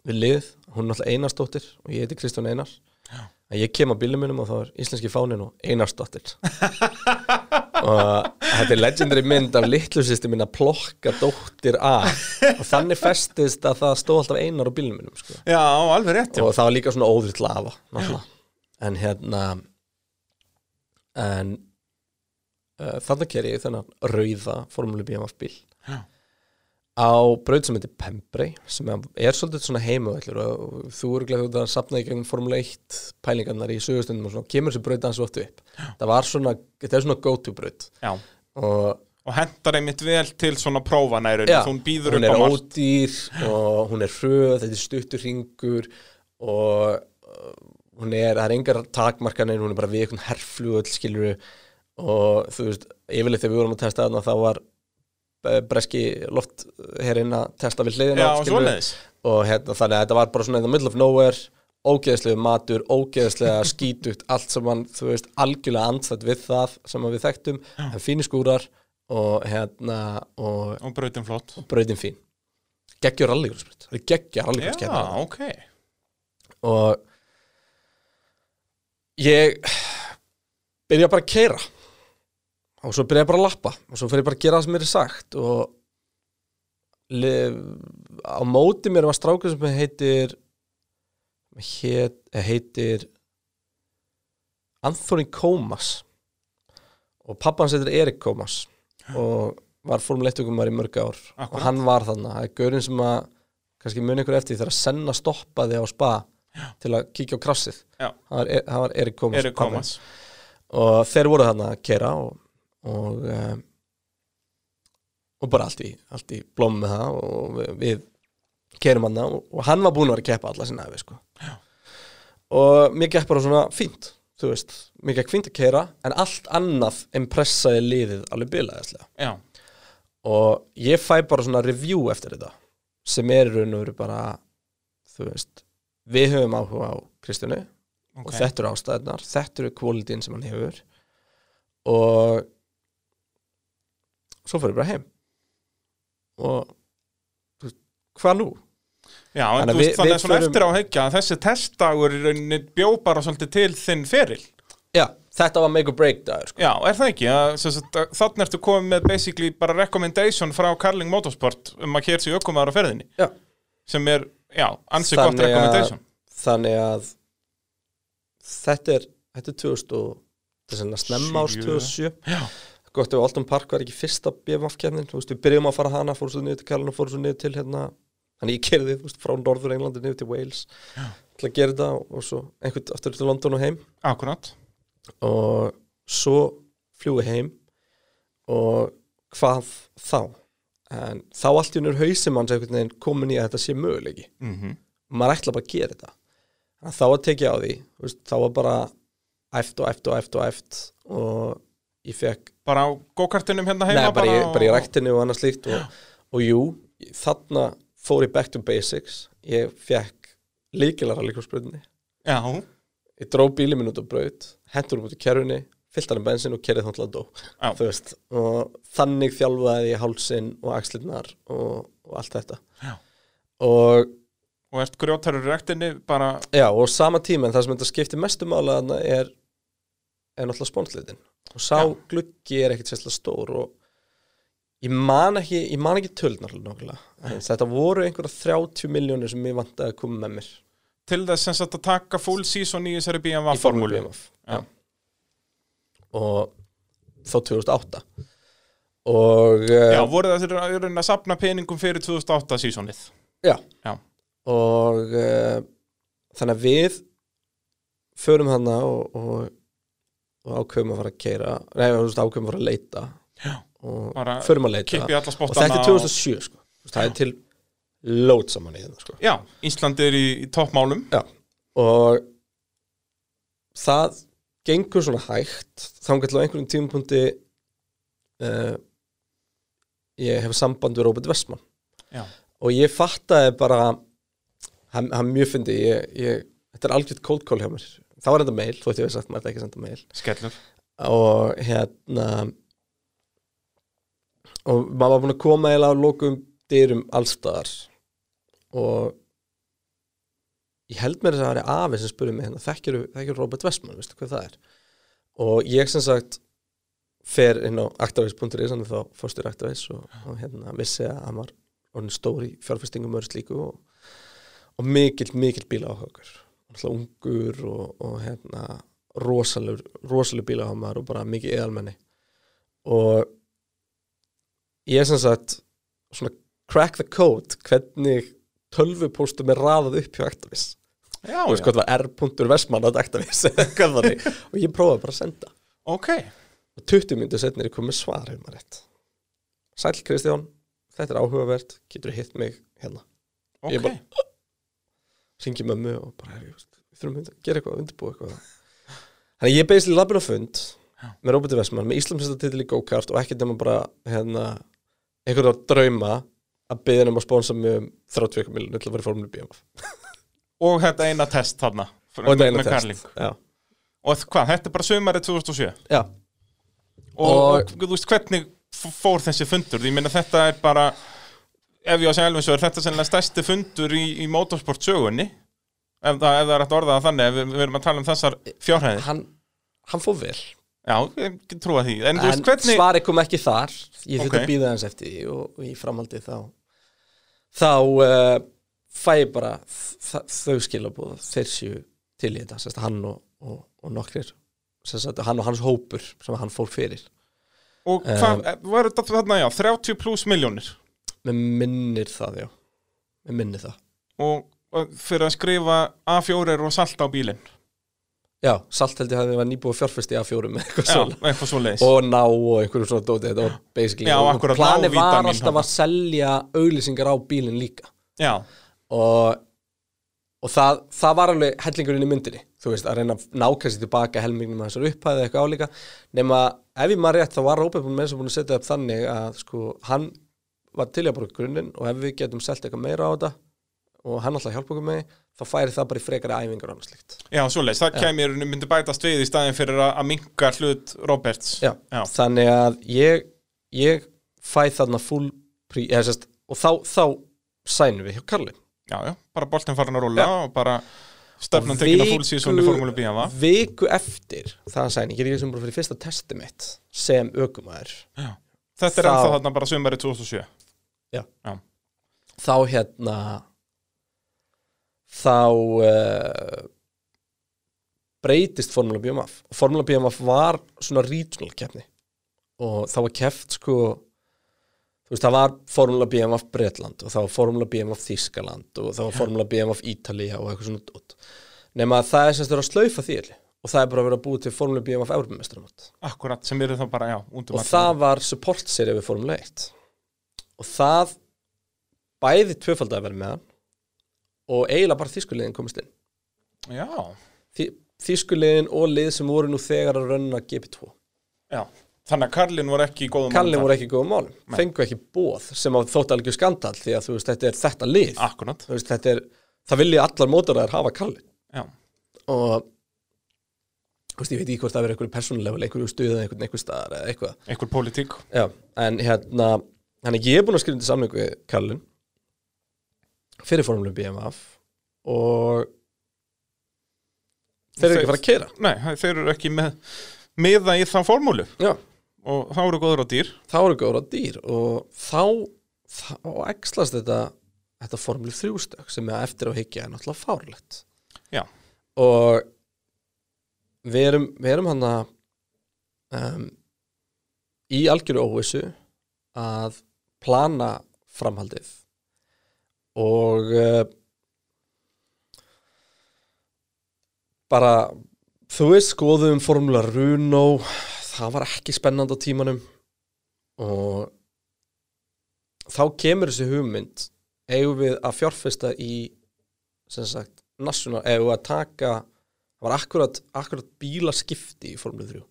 við lið, hún er alltaf Einarsdóttir og ég heiti Kristján Einar að ég kem á bílum minum og þá er íslenski fánin og Einarsdóttir. Og þetta er legendary mynd af litlu sýsti mín að plokka dóttir af og þannig festist að það stóð alltaf Einar á bílum minum sko. Já, alveg rétt já. og það var líka svona óðritt lafa en hérna en uh, þarna ker ég þennan rauða formúli BMF bíl. Já. Á braut sem heitir Pembrey sem er, er svolítið svona heimavellur og þú eru glæðið að sapna í gegnum formúli 1 pælingarnar í sögustundum og svona kemur þessi braut hans oft upp. Það var svona, þetta er svona go to braut og og hendar einmitt vel til svona rauninni, hún býður hún upp á er margt. ódýr og hún er hröð, þetta er stuttur ringur og uh, hún er, það er engar takmarkanir hún er bara við einhvern herflugull skilur og þú veist, yfirleitt þegar við vorum að testa þarna þá var breski loft herinn að testa við hliðina og hérna, þannig að þetta var bara svona in the middle of nowhere ógeðslega matur, ógeðslega skítugt allt sem hann, þú veist, algjörlega andstætt við það sem við þekktum. En fínir skúrar og hérna og og brautin flott. brautin fín. Geggjur rallygrúsbreyt, það er geggja já, rallygrúsbreyt ok. Og ég byrja bara að keira og svo byrjaði ég bara að lappa. Og svo fyrir ég bara að gera það sem mér er sagt og li, á móti mér var strákur sem heitir heit, heitir Anthony Comas. Og pappa hans heitir Erik Comas. Og var formuleittökumar í mörg ár. Og Akkúrat. hann var þannig, það er gaurinn sem að kannski muni ykkur eftir þegar Senna stoppaði á spa til að kíkja á krassið. Já. hann var, E- var Erik Comas og þeir voru þarna að kera og og, um, og bara allt í, allt í blóm með það og við, við kerum hann og, og hann var búinn að vera að keppa alla sinna sko. og mér gekk bara svona fínt þú veist, mér gekk fínt að kera en allt annað impressaði liðið alveg bilaðislega. Já, og ég fæ bara svona review eftir þetta sem er raun og veru bara þú veist, við höfum áhuga á Kristjánu ok. og þetta eru ástæðunar, þetta eru kvalitín sem hann hefur. Og svo fyrir bara heim og veist, hvað nú? Já, en þú að veist þannig að svona eftir á að hekja að þessi testdagur í rauninni bjó bara svolítið til þinn feril Já, þetta var make or break dagur sko. Já, er það ekki? Að, að Þannig ertu komið með basically bara recommendation frá Carling Motorsport um að hér sé ökkumæður á ferðinni Já. sem er, já, ansi gott að- recommendation þannig að þetta er þetta er 2000 og er sennilega snemma árs Sjö. 2007 Já. Gott ef Alton Park var ekki fyrsta BMF-kefnin þú veist, við byrjum að fara hana, fórum svo niður til Kallin og fórum svo niður til hérna þannig ég kerði, þú veist, frá Norður Englandi niður til Wales til að gera þetta og, svo einhvern aftur til London og heim. Akkurat. Og svo fljúi heim og hvað þá? En þá allt í unnur hausim hans einhvern veginn komin í að þetta sé möguleiki. Mm maður ætla bara að gera þetta. Að þá að tekja á því veist, þá var bara æft og æft og æft og æft og ég fekk Bara á go-kartinum hérna heima Nei, bara, bara í ræktinu og annað slíkt og, og jú, þarna fór ég back to basics. Ég fekk líkilara líkvarsbröðinni Já, ég dró bílið minn út á braut hendur út í kerfunni, fyllt hann um bensin og kerið þá til að dó og þannig þjálfaði ég hálsinn og axlirnar og, og allt þetta. Já. og og ert grjótarur í rektinni bara, já, og sama tíma en það sem þetta skiptir mestu mála þarna er er náttúrulega spónslitin og sá Já. gluggi er ekkit sérslega stór og ég man ekki ég man ekki töldnar nokkulega en þetta voru einhverja 30 miljónir sem ég vant að koma með mér til þess að taka full season í þessari BMW BMF Já. og þá 2008 og Já, já, voru það þeirra að sapna peningum fyrir 2008 seasonið já. Já. og uh, þannig að við förum þarna og, og, og ákveðum að fara að keira nei, þú veist, ákveðum að fara að leita Já. og förum að leita og þetta er 2007 sko. Þú veist, það er til lót saman í þetta sko. Já, Ísland er í, í toppmálum Já, og það gengur svona hægt þannig til á einhverjum tímapunkti uh, ég hef samband við Robert Westman Já. og ég fattaði bara hann, hann mjög fyndi ég, ég, þetta er algjört cold call hjá mér þá var þetta mail, þótt ég hef sagt maður þetta ekki að senda mail. Skellur. Og hérna og maður var búin að koma eða á lokum dyrum allstaðar og ég held mér þess að það er afi sem spurði mig hérna, þekkjur, Robert Westman, veistu hvað það er? Og ég sem sagt fer inn á actavis.is þannig þá fórstur actavis og, og hérna vissi að hann var orðin stór í fjárfestingum og, og mikill, mikill bíla áhugur ungur og, og hérna rosalur, rosalur bílahamar og bara mikið eðalmenni og ég sem sagt svona crack the code hvernig tölvupóstum er raðað upp hjá Actavis. Já, og sko það var r.versmann á þannig. Og ég prófaði bara að senda. Ok. Og 20 minnir setnir ég komið svar hefur maður rétt. Sæl Kristján, þetta er áhugavert. Getur hitt mig hérna? Ok, Ég bara- ringi mömmu og bara "Herri, við þurfum að gera eitthvað, undirbúa eitthvað. Þannig ég beisli labbin á fund með Róberti Vestmann, með Íslamsista titil í go-kart og ekkert nema bara hérna, einhverja drauma að byggja um að sponsa mig um 30 miljonir til að vera í formule BMF og þetta eina test þarna og þetta eina með test já. Og hvað, þetta er bara sumarið 2007 já, og, og, Og- þú veist hvernig fór þessi fundur? Ég meina þetta er bara ef ég á að segja alveg svo er þetta sennilega stærsti fundur í, í motorsport sögunni. Ef það, ef það er hægt að orða það þannig ef við, við erum að tala um þessar fjárhæðir. Hann, hann fór vel. Já, ég trúa því. En, en veist, hvernig svari kom ekki þar. Ég þurfti Ok. að býða hans eftir og, í framhaldi þá þá uh, fæ ég bara þau skilabóð þeir séu til í þetta sérst, hann og, og, og nokkrir. Sérst, hann og hans hópur sem hann fór fyrir. Og hvað, var þetta þarna, já, 30 pluss miljónir með minnir það já. Með minnir það. Og, og fyrir að skrifa A4 og salta á bílinn. Já, salt held ég að það var nýbúið fjárfesti að fjórum með eitthvað Já, svona eitthvað svo leiðis og ná og einhverjum svona dóti þetta var basically Já, og akkurat, ná var vítamín alltaf þarna. að selja auglýsingar á bílinn líka. Já, og, og það, það var alveg hellingurinn í myndinni þú veist, að reyna að sér tilbaka helmingnum að þessar upphæði eitthvað álíka. Nema ef ég maður rétt þá var búin með þess að búin að setja upp þannig að sko hann var til að bara grunninn og ef við getum selt eitthvað meira á þetta og hann alltaf hjálpa okkur með þá færi það bara í frekari æfingar og annað slíkt. Já, svo leiðis, það kemur myndi bætast við í staðin fyrir að, minka hlut Roberts. Já, Já. þannig að ég, ég fæ þarna full prí, eða sérst, og þá, þá sænum við hjá Karlin já, já, bara boltin farin að rúlla og bara stefnan Og tekin að viku- full season í Formule B va? viku eftir það sæn, ég er ekki sem bara fyrir fyrsta testi mitt sem ökumæður Já. Þetta er Þá- ennþá þarna bara sömari 2007 þá hérna þá uh, breytist Formula BMF og Formula BMF var svona regional keppni. Og það var keft sko þú veist það var Formula BMF Bretland og það var Formula BMF Þískaland og það var Formula BMF Ítalía og eitthvað svona dót. Nema að það er semst verið að slaufa því allir og það er bara að búið til Formula BMF Evropamestramót Akkurat, sem eru þá bara, já, út um og það var support serið við Formule 1 og það bæði tvöfald að vera með hann og eiginlega bara þýskuliðin komist inn. Já, Þý, þýskuliðin og lið sem voru nú þegar að rönna GP2 já Þannig að Karlin voru ekki í góðum Kallin málum voru ekki í góðum málum, fengu ekki bóð sem að þótt alveg skandal því að þú veist þetta er þetta lið. Veist, þetta er, það vilja allar mótoræðar hafa Kallin já. Og veist, ég veit ekki hvort það verið einhverju persónulega einhverju stuð eða einhvern einhver staðar eða eitthvað. Einhver pólitík. Já, en hérna Þannig ég er búin að skrifa til samling við Kallin fyrir formulum BMF og þeir eru ekki að fara að keira Nei, þeir eru ekki með miða í þá formúlu. Já, og þá eru góður á dýr. Þá eru góður á dýr og þá, þá ekslast þetta þetta formlu þrjústök sem er eftir á higgja er náttúrulega fárlegt. Já, og við erum, við erum hann að um, í algjöru óvissu að plana framhaldið. Og uh, bara þú veist skoðum formula Runo það var ekki spennandi á tímanum. Og þá kemur þessi hugmynd eigum við að fjárfesta í sem sagt national, eigum við að taka það var akkurat, akkurat bílaskipti í Formule 3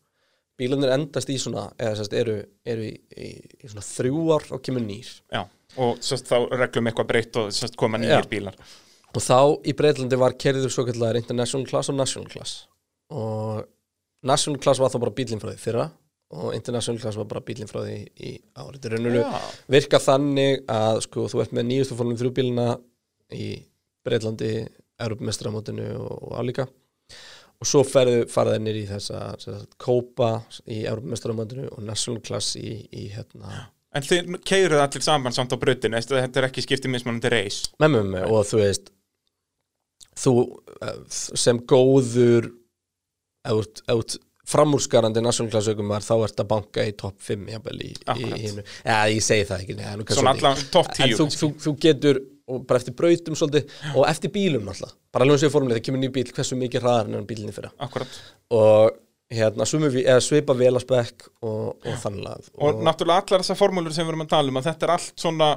bílarnir endast í svona eða sagt eru, eru í, í, í svona þrjú ár og kemur nýr. Já Og sérst þá reglum eitthvað breytt og sérst koma Já. nýjir bílar. Og þá í Breitlandi var kerður svo kallar international class og national class. Og national class var þá bara bílinn frá því fyrra og international class var bara bílinn frá því í árið þetta er Já. virka þannig að sko þú ert með nýjustu fórnum þrjúbílina í Breitlandi Europamestramótinu og, og álíka og svo ferðu faraði nýr í sem sagt, Kópa í Europamestramótinu og National Class í, í hérna En þið keiruð allir saman samt á brautin Þetta er ekki skiptið mismunandi reis. Með með með og þú veist þú eh, sem góður ef þú ert- ef þú ert framúrskarandi nationalklassaukumar þá ert að banka í topp 5 jafnvel í, í Akkurat. hinu. Ja, ég segi það ekki Svona allan topp 10 en þú, þú, þú getur og bara eftir brautum svolítið og eftir bílum náttúrulega bara alveg séu formulega, það kemur nýr bíl hversu mikið hraðar en bílinni fyrra Akkurat og hérna við- svipa vel að spekk og, og þannig að Og náttúrulega allar þessar formúlur sem við erum að tala um að þetta er allt svona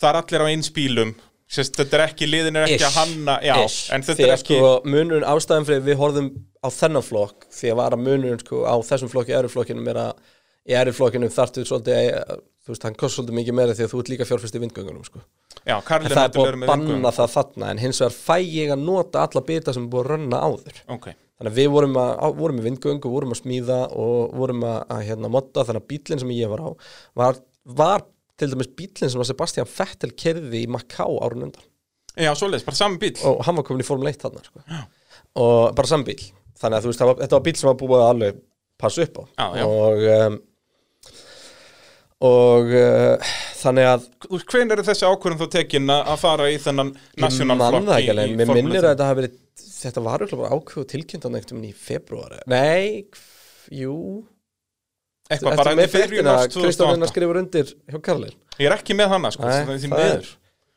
það er allir á eins bílum Sérst, þetta er ekki, liðin er ekki Ish. að hanna já, Ish. en þetta því er ekki sko munurinn ástæðan fyrir við horfðum á þennan flokk því að var að munurinn sko á þessum flokki eru flokkinum er að í eru flokkinum þartu svolítið þú veist, hann kost svolítið mikið meira því að þú ert líka fjárfæst í vindgöngunum sko. Já, Karlin það er búið að banna það þarna en hins vegar fæ ég að nota alla bita sem er búið að rönna áður. Ok, þannig að við vorum, að, vorum í vindgöngu, vorum að smíða og vorum að, að hérna, modda þannig að bílinn sem ég var á. Var, var til dæmis bílinn sem að Sebastian Vettel kerði í Macau árun undan. Já, svoleiðis, bara saman bíl og hann var komin í Formule 1 þarna sko. og bara saman bíl þannig að þú veist, var, þetta var bíl sem var búið að alveg passa upp á. Já, já. og um, og uh, þannig að Hven eru þessi ákvörðum þá tekin að að fara í þennan það í, í mér minnir 3? að þetta hafi verið þetta var bara ákveð og tilkynnt á neitt um í februar nei, jú. Eitthvað bara með árs Kristján 2008 skrifur undir hjá Karlin Ég er ekki með hana sko, Nei, það er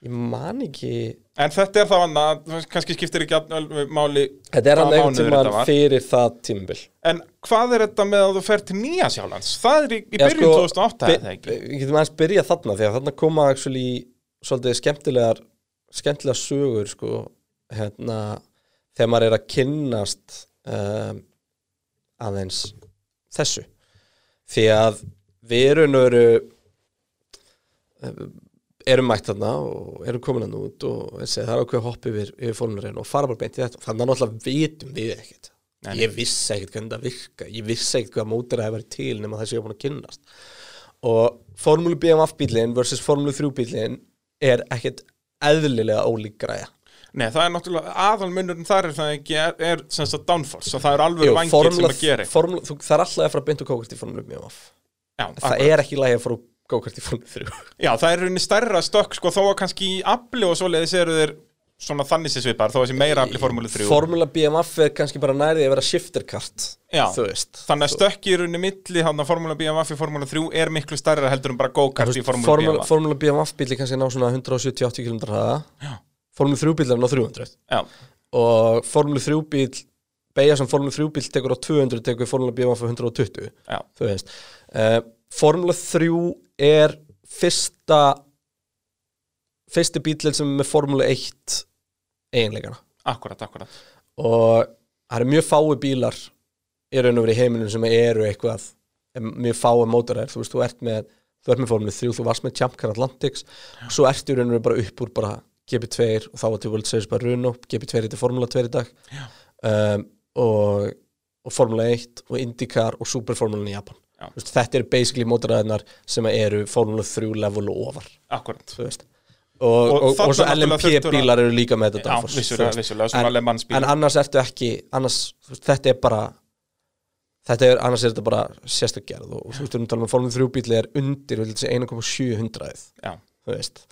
ég man ekki En þetta er þá annað, kannski skiptir ekki alveg máli þetta er hvaða einhvern var. fyrir það tímabil En hvað er þetta með að þú fer til Nýja Sjálands? Það er í, í byrjun sko, 2008 Bi- eða ekki? Við getum aðeins byrjað þarna því að þarna koma actually svolítið skemmtilegar skemmtilegar sögur sko hérna þegar maður er að kynnast um, aðeins þessu því að við erum veru erum mætt þarna og erum komin hann út og það er ákveð hopp yfir, yfir fórnurinn og fara bara beint í þetta. Þannig að náttúrulega vitum við ekkert. Nei. ég vissi ekkert hvernig það virka ég vissi ekkert hvað mótir það hefur verið til nema þessi ég er búin að kynnast. Og Formúlu BMF bílinn versus Formúlu 3 bílinn er ekkert eðlilega ólík græja. Nei, það er náttúrulega aðalmunurinn þar er það ekki er, er sem sagt downforce og það er alveg Jú, vangir sem að gera Formúla- þú- það er alltaf að fara beint og kókast í Formúlu BMF Já, það akkurat. er ekki lægi að fara kókast í Formúlu 3 Já, það er rauninni stærra stökk sko, þó að kannski í afli og svoleiðis eru þeir svona þannig sér svipar, þó að þessi meira afli Formúlu 3 Formúla BMF er kannski bara nærið að vera shifterkart Já, Þannig að stökki í rauninni milli hann að Formúla BMF í Formúla 3 er miklu stærra heldur en bara go-kart í Formúla, BMF Formúla BMF bíli kannski ná svona 170-80 km hraða. Formúlu 3 bíl er ná 300 Já, og Formúlu 3 bíl beigja sem Formúlu 3 bíl tekur á 200 tekur Formúla BMF á 120 já, þú veist. Uh, Formúla 3 er fyrsta fyrsti bílinn sem er með Formúlu 1 eiginleikana. Akkurat, akkurat. Og það eru mjög fái bílar í raun og verið heiminum sem eru eitthvað mjög fái mótoræðir, þú veist, þú ert með þú ert með Formule 3, þú varst með Champ Car Atlantics svo ertu í raun og verið bara upp úr bara GP2 og þá var til World Series bara Runo GP2 er til Formula 2 í dag. Um, og, og Formula 1 og IndyCar og Superformulan í Japan Veist, þetta eru basically mótoræðinar sem eru Formula 3 level og ofar veist. Og, og, og, þarna svo LMP að- bílar eru líka með þetta Já, vissulega, vissulega, svona En- Le Mans bílar. en annars ertu ekki annars, þetta er bara þetta er, annars er þetta bara sérstakgerð og þú veist, við erum talað um að Formule 3 bíli er undir, vil þessi 1,700 Já. þú veist.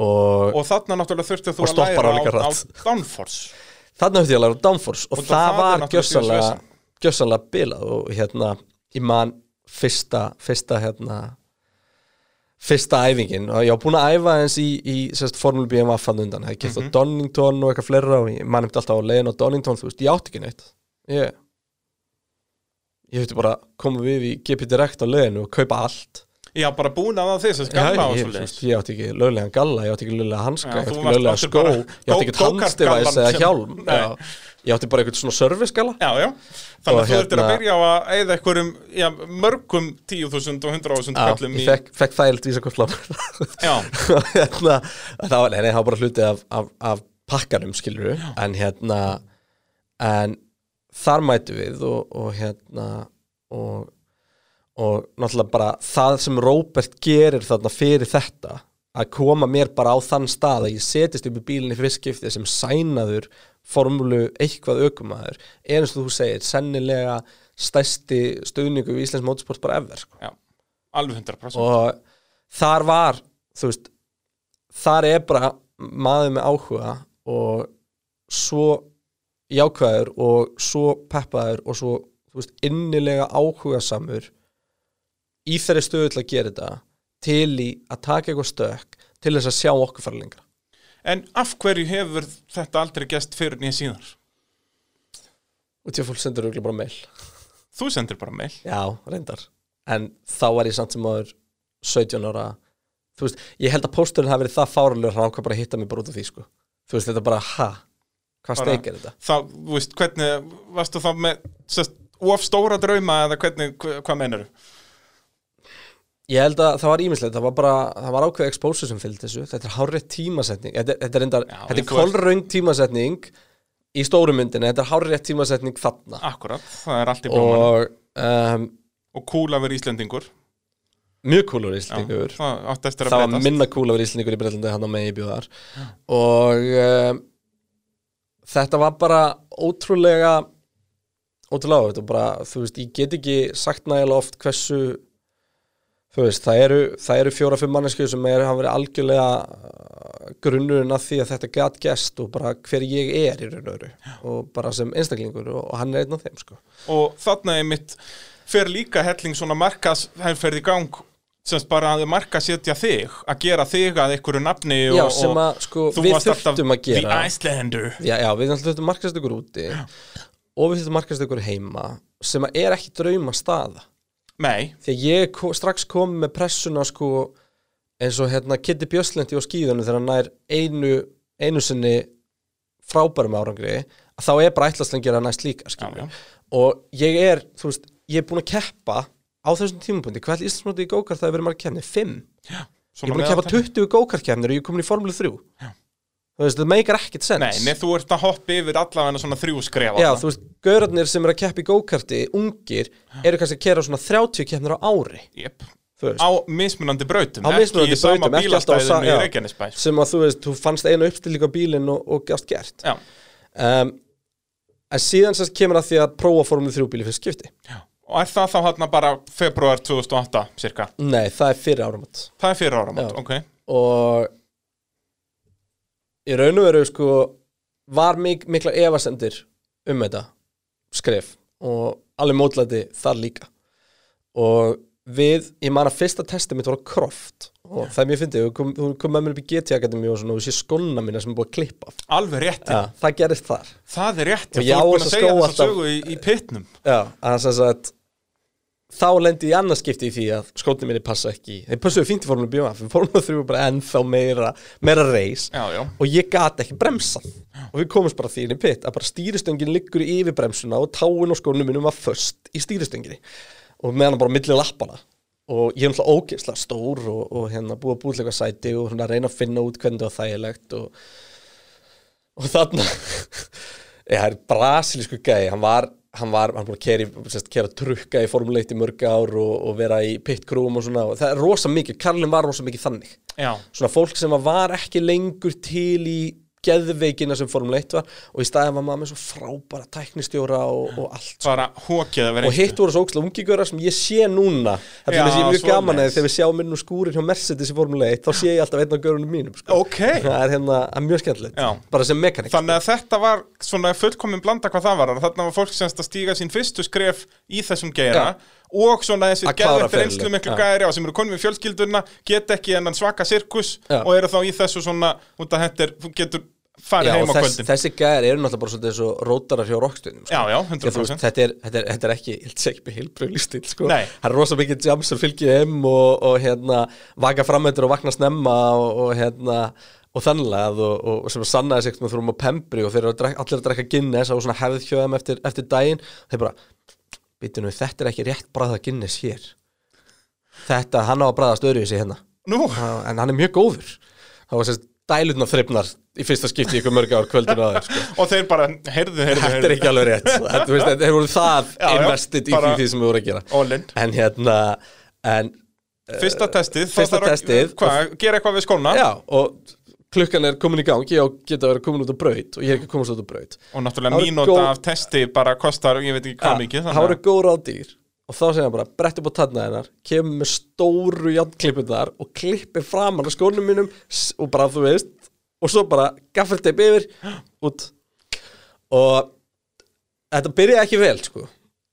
Og, Og þarna náttúrulega þurftu þú Og að á læra á, á downforce. Þarna höfði ég að læra downforce og, Og það, það er var gjössanlega gjössanlega bilað og hérna ég man fyrsta fyrsta hérna fyrsta æfingin og ég var búin að æfa eins í, í sérst, Formule BMF fann undan, hefði kert Mhm. á Donington og eitthvað fleira og ég man eftir alltaf á leiðin á Donington þú veist, ég átti ekki neitt ég ég höfði bara koma við í GP Direct á leiðinu og kaupa allt Já, bara búin að það þess að skalla og ég, svoleiðis. ég, ég átti ekki löglegan galla, ég átti ekki löglega hanska, ég átti ekki löglega skó ég átti ekki go-kart-gallann eða hjálm. Ég átti bara eitthvað svona serviskalla Já, já. Þannig að þú þurftir að hérna- byrja á að eða einhverjum já, mörgum 10.000 og 100.000 Já, kallum ég í... fekk, fekk þægild vísakortlán Já, hérna, það var, nei, það var bara hluti af, af, af pakkanum, skilur en hérna en þar mætu við og, og hérna og, og náttúrulega bara það sem Róbert gerir þarna fyrir þetta að koma mér bara á þann stað að ég setist upp í bílinni fyrst skiptið sem sænaður formúlu eitthvað aukumæður er eins og þú segir, sennilega stærsti stöðningu í Íslands motorsport bara ever sko. Já, alveg 100% og þar var þú veist þar er bara maður með áhuga og svo jákvæður og svo peppaður og svo veist, innilega áhugasamur í þeirri stöðu til að gera þetta til í að taka eitthvað stök til þess að sjá okkur fara lengra En af hverju hefur þetta aldrei gest fyrir nýja síðar? og til að fólk sendur auðvitað bara mail Þú sendir bara mail Já, reyndar En þá var ég samt sem áður 17 ára Þú veist, ég held að pósturinn hafi verið það fáralegur hann ákvað bara að hitta mig bara út af því sko Þú veist, þetta bara, ha? Hvað steik er þetta? þá, þú veist, hvernig, varstu þá með sest, of stóra drauma eða hvernig, hva- hvað meinar Ég held að það var ímislegt, það var bara það var ákveð exposure sem fylgdi þessu. Þetta er hárrétt tímasetning. Þetta, þetta er, reyndar, Já, þetta er kolröng tímasetning í stóru myndinni, þetta er hárrétt tímasetning þarna. Akkurat, það er allt í blóman og, um, og cool að vera Íslendingur. mjög kúlur Já, íslendingur Það átti eftir að það var minna kúl að vera íslendingur í Breitlandi hann á megi bjóðar og um, þetta var bara ótrúlega ótrúlega áhugavert og bara, þú veist, ég get ekki sagt nægilega oft hversu þú veist, það eru, eru fjóra-fimm mannesku sem er, hafa verið algjörlega uh, grunnurinn að því að þetta gat gest og bara hver ég er í raun og öru og bara sem einstaklingur og, og hann er einn af þeim, sko. Og þarna er mitt fer líka helling svona markas herrferð í gang semst bara að marka setja þig að gera þig að einhverju nafni og, Já, sem að, sko, við þurftum að gera. The Icelander. Já, já, við þurftum markast ykkur úti og við þurftum markast ykkur heima sem að er ekki drauma staða Nei, því að ég ko strax kom með pressuna sko eins og hérna Kitty Björslendi á skíðunum þegar hann nær einu, einu sinni frábærum árangri að þá er bara ætlast að næst líka. Já, já. og ég er, þú veist, ég er búin að keppa á þessum tímapunkti, hvað er Íslandsmóti í gókart það hefur verið margir kemni? Fimm? já Ég er búin að keppa 20 gókartkefnir og ég er komin í Formule 3 Já. Þú veist, það meikar ekkert sens. Nei, nei, þú ert að hoppa yfir allavega svona þrjú skref Já, þú veist, gaurarnir sem eru að keppa í gókarti ungir, eru kannski að kera svona 30 keppnir á ári. Veist, Á mismunandi brautum Á mismunandi Ekki í sama brautum, ekki alltaf á sa- bílastæðinu í já. Reykjanesbæ. sem að þú veist, þú fannst einu uppstilling á bílinn og, og gast gert. Já, um, En síðan sérst kemur að því að prófa Formule 3 bíli fyrir skipti. Já. Og er það þá hérna bara februar 2008 cirka? Nei, það er fyrir áramót. Það er fyrir áramót, Já. ok. Og í raun og veru sko var mik mikla efasendir um þetta skref og alveg mótlæti þar líka. Og við, ég man að fyrsta testi mitt var á Croft og það er mjög fyndið, þú kom, kom með mér upp í GT Akademi og svona og þú sé skóna mína sem er búið að klippa. Alveg rétt, ja, það gerist þar. Það er rétt Og Þú ert búin að segja þessa alltaf- sögu í, í pitnum. Já, að þess að þá lendi ég annars skipti í því að skótni minni passa ekki. Þeir passuðu fínt í Formule BF Formule 3 var bara ennþá meira meira reis. Já, já, og ég gat ekki bremsa og við komumst bara því inn í pitt að bara stýristöngin liggur yfir bremsuna og táin og skónum minnum var föst í stýristönginni og meðan bara milli lappana og ég er náttúrulega ógeðslega stór og, og hérna búið að búið eitthvað sæti og svona reyna að finna út hvernig það var þægilegt og, og þarna ég, það er brasilísku gæi hann var hann var, hann búin að kera, sérst, kera trukka í formuleitt í mörg ár og, og vera í pitkrúum og svona. Og það er rosa mikið, Karlin var rosa mikið þannig. Já. Svona fólk sem var ekki lengur til í geðveikina sem Formule 1 var og í staðin var maður með svo frábæra tæknistjóra og, og allt sko. Bara hókið að vera og hitt voru svo ókslega ungigöra sem ég sé núna. Þetta Já, er þessi mjög gaman að þegar við sjáum inn úr skúrin hjá Mercedes í Formule 1 þá sé ég alltaf einn af görunum mínum sko. Ok. Það er hérna er mjög skemmtilegt Já. bara sem mekanik Þannig að þetta var svona fullkomin blanda hvað það var. Þannig var fólk semst að stíga sín fyrstu skref í þessum geira og svona þessi Að ferilinn, miklu gæri á sem eru konum við fjölskylduna get ekki enn svaka sirkus Já. og eru þá í þessu svona út að þú getur farið heim og á þess, kvöldin þessi gæðar eru náttúrulega bara svolítið svo rótarar hjá rockstunum sko. Já, já, Því að þú veist, 100% þetta, er, þetta, er, þetta er ekki, stíl sko. Það er rosa mikið jams sem fylgir heim og, og hérna, vaka framöndur og vakna snemma og, og hérna og þannlega og, og sem að sannaði sig með þrjum á pembri og þeir eru að allir að drekka Guinness og svona hefð hjöðum eftir, eftir daginn þeir bara, við, þetta er ekki rétt bræða Guinness hér. Þetta, hann á að bræða störu í sig hérna. Nú, Já, en hann er mjög góður. Það var sérst dælutna þrifnar í fyrsta skipti í ykkur mörg ár kvöldinu aður sko. og þeir bara, heyrðu, heyrðu, þetta er ekki alveg rétt. Þetta, veist, hefur voru það Já, já, investið í bara- því, sem við vorum að gera. en hérna en, Fyrsta testið, þá fyrsta þarf að- testið. Hvað, gera eitthvað við skóna. Já, og klukkan er komin í gang ég á geta verið komin út á braut og ég er ekki komast út á braut. Og náttúrulega mínúta góð- af testi bara kostar, ég veit ekki hvað mikið það voru góð ráð dýr. Og þá segja hann bara, brett upp á tanna hennar kemur með stóru játtklippundar og klippir framan á skónum mínum og bara, þú veist, og svo bara gaffelteip yfir, út. Og þetta byrjaði ekki vel, sko.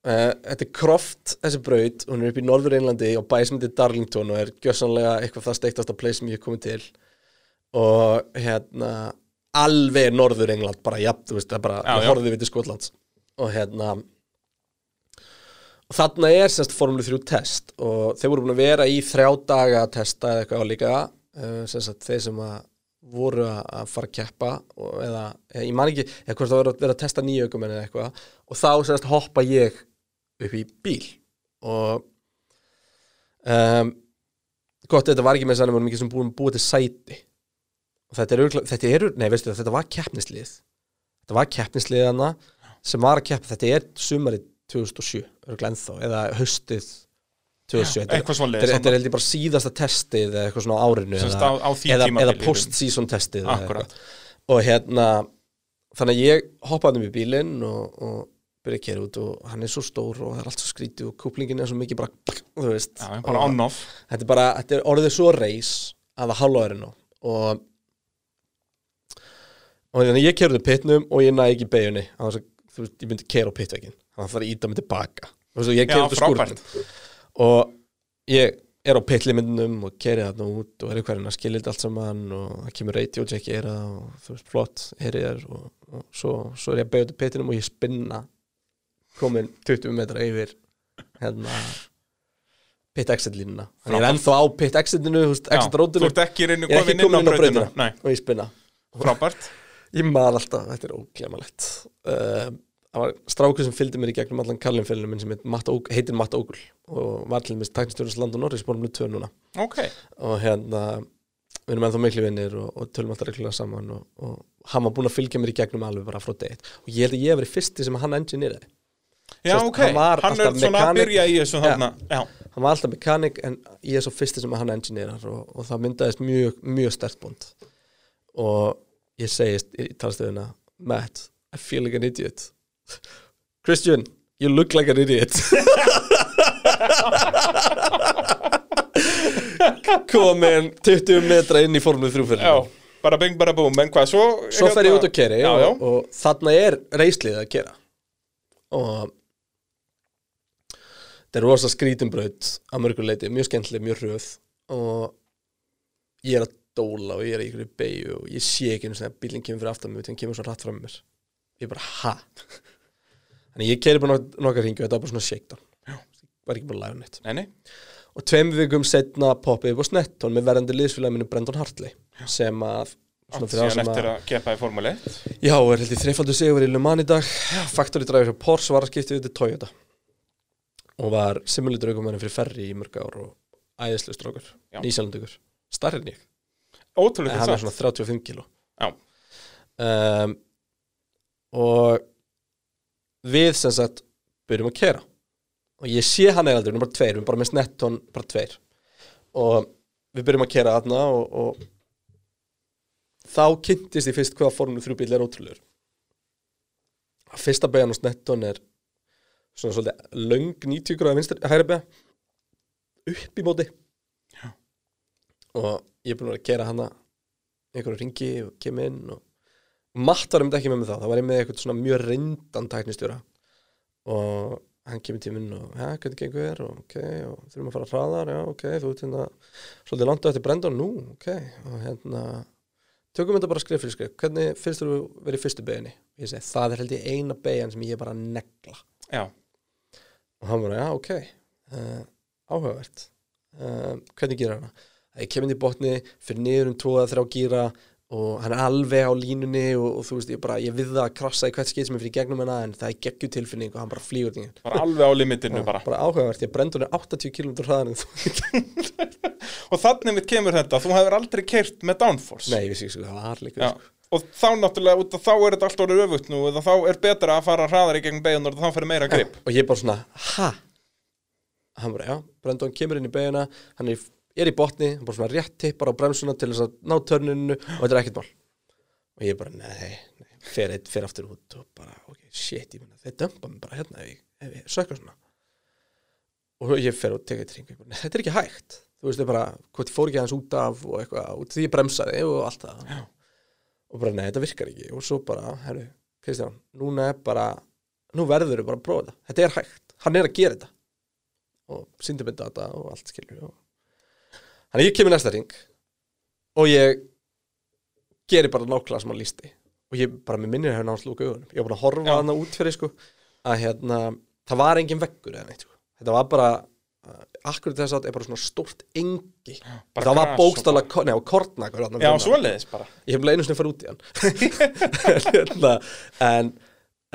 Uh, þetta er Croft, þessi braut hún er upp í Norður Einlandi á bæ sem heitir Darlington og er gjössanlega eitthvað það steiktasta place sem ég hef komið til og hérna alveg Norður England, bara jafn, þú veist, það er bara, horfði við til Skotlands. Og hérna og þarna er semst Formule 3 test. Og þeir voru búin að vera í þrjá daga að testa eða eitthvað líka. Uh, semst þeir sem að voru að fara að keppa og, eða, eða, ég man ekki, eða hvort það voru að vera að testa nýju ökumenn eða eitthvað. Og þá semst hoppa ég upp í bíl. Og um, gott, þetta var ekki með sannum mikið sem búin búið til sæti þetta er, örugglega- þetta er, nei veistu þetta var keppnislið. Þetta var keppnislið hana sem var að keppa, þetta er sumarið 2007, örugglega ennþá, eða haustið 2007, Þetta er- eitthvað svoleiðis, þetta er- þetta svona. er held ég bara síðasta testið eða eitthvað svona á árinu eða, á- á eða, eða post-season testið og hérna þannig að ég hoppaði um í bílinn og, og byrja að kera út og hann er svo stór og það er allt svo skrítið og kúplingin er svo mikið bara þú veist, Já, bara þetta er bara, þetta er orðið svo reis að það hálfa verið nú og og þannig að ég kerði pitnum og ég næði ekki beigunni þannig að ég myndi kera á pittveikin þannig að það er að íta mig tilbaka. Og ég kerði frábært. skúrnum. og ég er á pitlimindunum og keri þarna út og er hverjum að skilja allt saman og það kemur radio check í það og þú veist, flott, heyri þér og, og svo, svo er ég að beigja út í pittinum og ég spinna komin 20 metra yfir hérna pit exit línuna. Þannig ég er ennþá á pit exitinu, þú veist, Já, exit Þú rótinu ert ekki Ég er komin inn á. Nei, og ég spinna. Frábært Ég man alltaf, þetta er óglemalegt uh, Það var strákur sem fylgdi mér í gegnum allan Kallinfélunum minn sem heit Matt Óg- heitir Matt Ógul og var til mér tæknistjórnins land og Norris bónum 2 núna. Ok, og hérna við erum ennþá miklu vinnir og, og tölum alltaf reglulega saman og, og hann var búinn að fylgja mér í gegnum alveg bara frá date og ég held að ég hef verið fyrsti sem hann engineeraði. Já Sest, ok. hann Hann er svona að mechanic. byrja í þessu þarna. Já, hann var alltaf mekanik en ég er svo fyrsti sem hann engineerar og, og það myndaðist mjög, mjög stert búnd og ég segist í talstöðuna Matt, I feel like an idiot. Christian, you look like an idiot. Komin 20 metra inn í formlu þrjúfyrir já Bara bing, bara búm, en hvað, svo svo fer ég út og keri Já, já, og, og þarna er reyslið að gera. Og þetta er rosa skrítumbraut að mörgur leiti, mjög skemmtileg, mjög hröð. Og ég er að dóla og ég er í ykkur beigju og ég sé ekki einu sinni að bílinn kemur fyrir aftan mig þannig kemur svo rætt fram mér. Ég er bara, ha? Þannig ég keri bara nok nokkar ringi og þetta var bara svona shakedown. Já. var ekki að læra neitt. Nei, nei. Og tveim vikum setna poppið upp á Snetton með verðandi liðsfélagi minu Brendon Hartley sem að svona Átt síðan eftir að að keppa í Formule 1 Já, er held ég þreifaldur sigur í Le Mans í dag. Factory driver hjá Porsche var að skipta við til Toyota. Og var simulator aukumæðin fyrir ferri í mörg ár og æðislega strókur, Já. nýsjálfandugur starri en ég, en Ótrúlega hann er svona 35 kíló. Um, og við sem sagt byrjum að kera. Og ég sé hann eða aldrei, við erum bara tveir, við erum bara með snetton bara tveir. Og við byrjum að kera þarna og, og þá kynntist ég fyrst hvaða formule 3 bíl er ótrúlegur. Fyrsta beigjan á snetton er svona svolítið löng 90 gráða vinstri, hægri beigja upp í móti. Já. og ég er búin að að kera hana einhverju ringi og kem inn og Matt var einmitt ekki með mig þá, það var ég með eitthvað svona mjög reyndan tæknistjóra. Og hann kemur tíminn og ja, hvernig gengur þér? Og ok, og þurfum að fara hraðar já, ok, þú ert hérna svolítið langt á eftir Brendon, nú, ok. Og hérna, tökum þetta bara skrif fyrir skrif hvernig finnst þú verið í fyrstu beginni ég segi, það er held ég eina begin sem ég bara að negla. Já, og hann bara, já, ok uh, áhugavert. Uh, hvernig gera hana? Ég kem inn í botni, fyrir niður um 2-3 gíra og hann er alveg á línunni og, og þú veist, ég bara, ég við það að krassa í hvert skeitt sem er fyrir gegnum hana en það er geggju tilfinning og hann bara flýgur þingin bara alveg á limitinu bara. bara áhugavert, ég brendur hann 80 km þú. Og þannig mitt kemur þetta, þú hefur aldrei keirt með downforce. Nei, ég vissi ekki, sko, það var Já, sko. og þá náttúrulega, út af þá er þetta allt orðið öfugt nú þá er betra að fara hraðar í gegn beigunar og þá fyrir meira grip. og ég bara svona, ha? Hann bara, já, Brendon kemur inn í beiguna hann er, í- er í botni, bara svona rétt tippar á bremsuna til þess að ná törninu og þetta er ekkert mál. Og ég bara, nei, nei fer, eitt, fer aftur út og bara, ok, shit ég meina, þeir dömpa mig bara hérna ef ég, ef ég sökka svona. Og ég fer og teka eitt ring ég nei, þetta er ekki hægt. Þú veist, ég bara, hvort ég fór ekki aðeins út af og eitthvað, út því ég bremsaði og allt það. Já. og bara, nei, þetta virkar ekki. Og svo bara, herru, Kristján núna er bara, nú verður við bara að prófa þetta. Þetta er hægt, hann er að gera þetta. Og síndi með data og allt skilur og... þannig að ég kemur næsta ring og ég geri bara nákvæmlega sem hann lísti og ég bara með minnir hefur náttúrulega lúka augunum ég var bara að horfa Já. hana út fyrir sko að hérna, það var engin veggur eða neitt sko. þetta var bara uh, akkur þess að þetta er bara svona stórt engi bara það var gras og bókstaflega, ko- nei, og kornakur þarna Já, neðan. svoleiðis bara ég hef bara einu sinni farið út í hann Hérna, en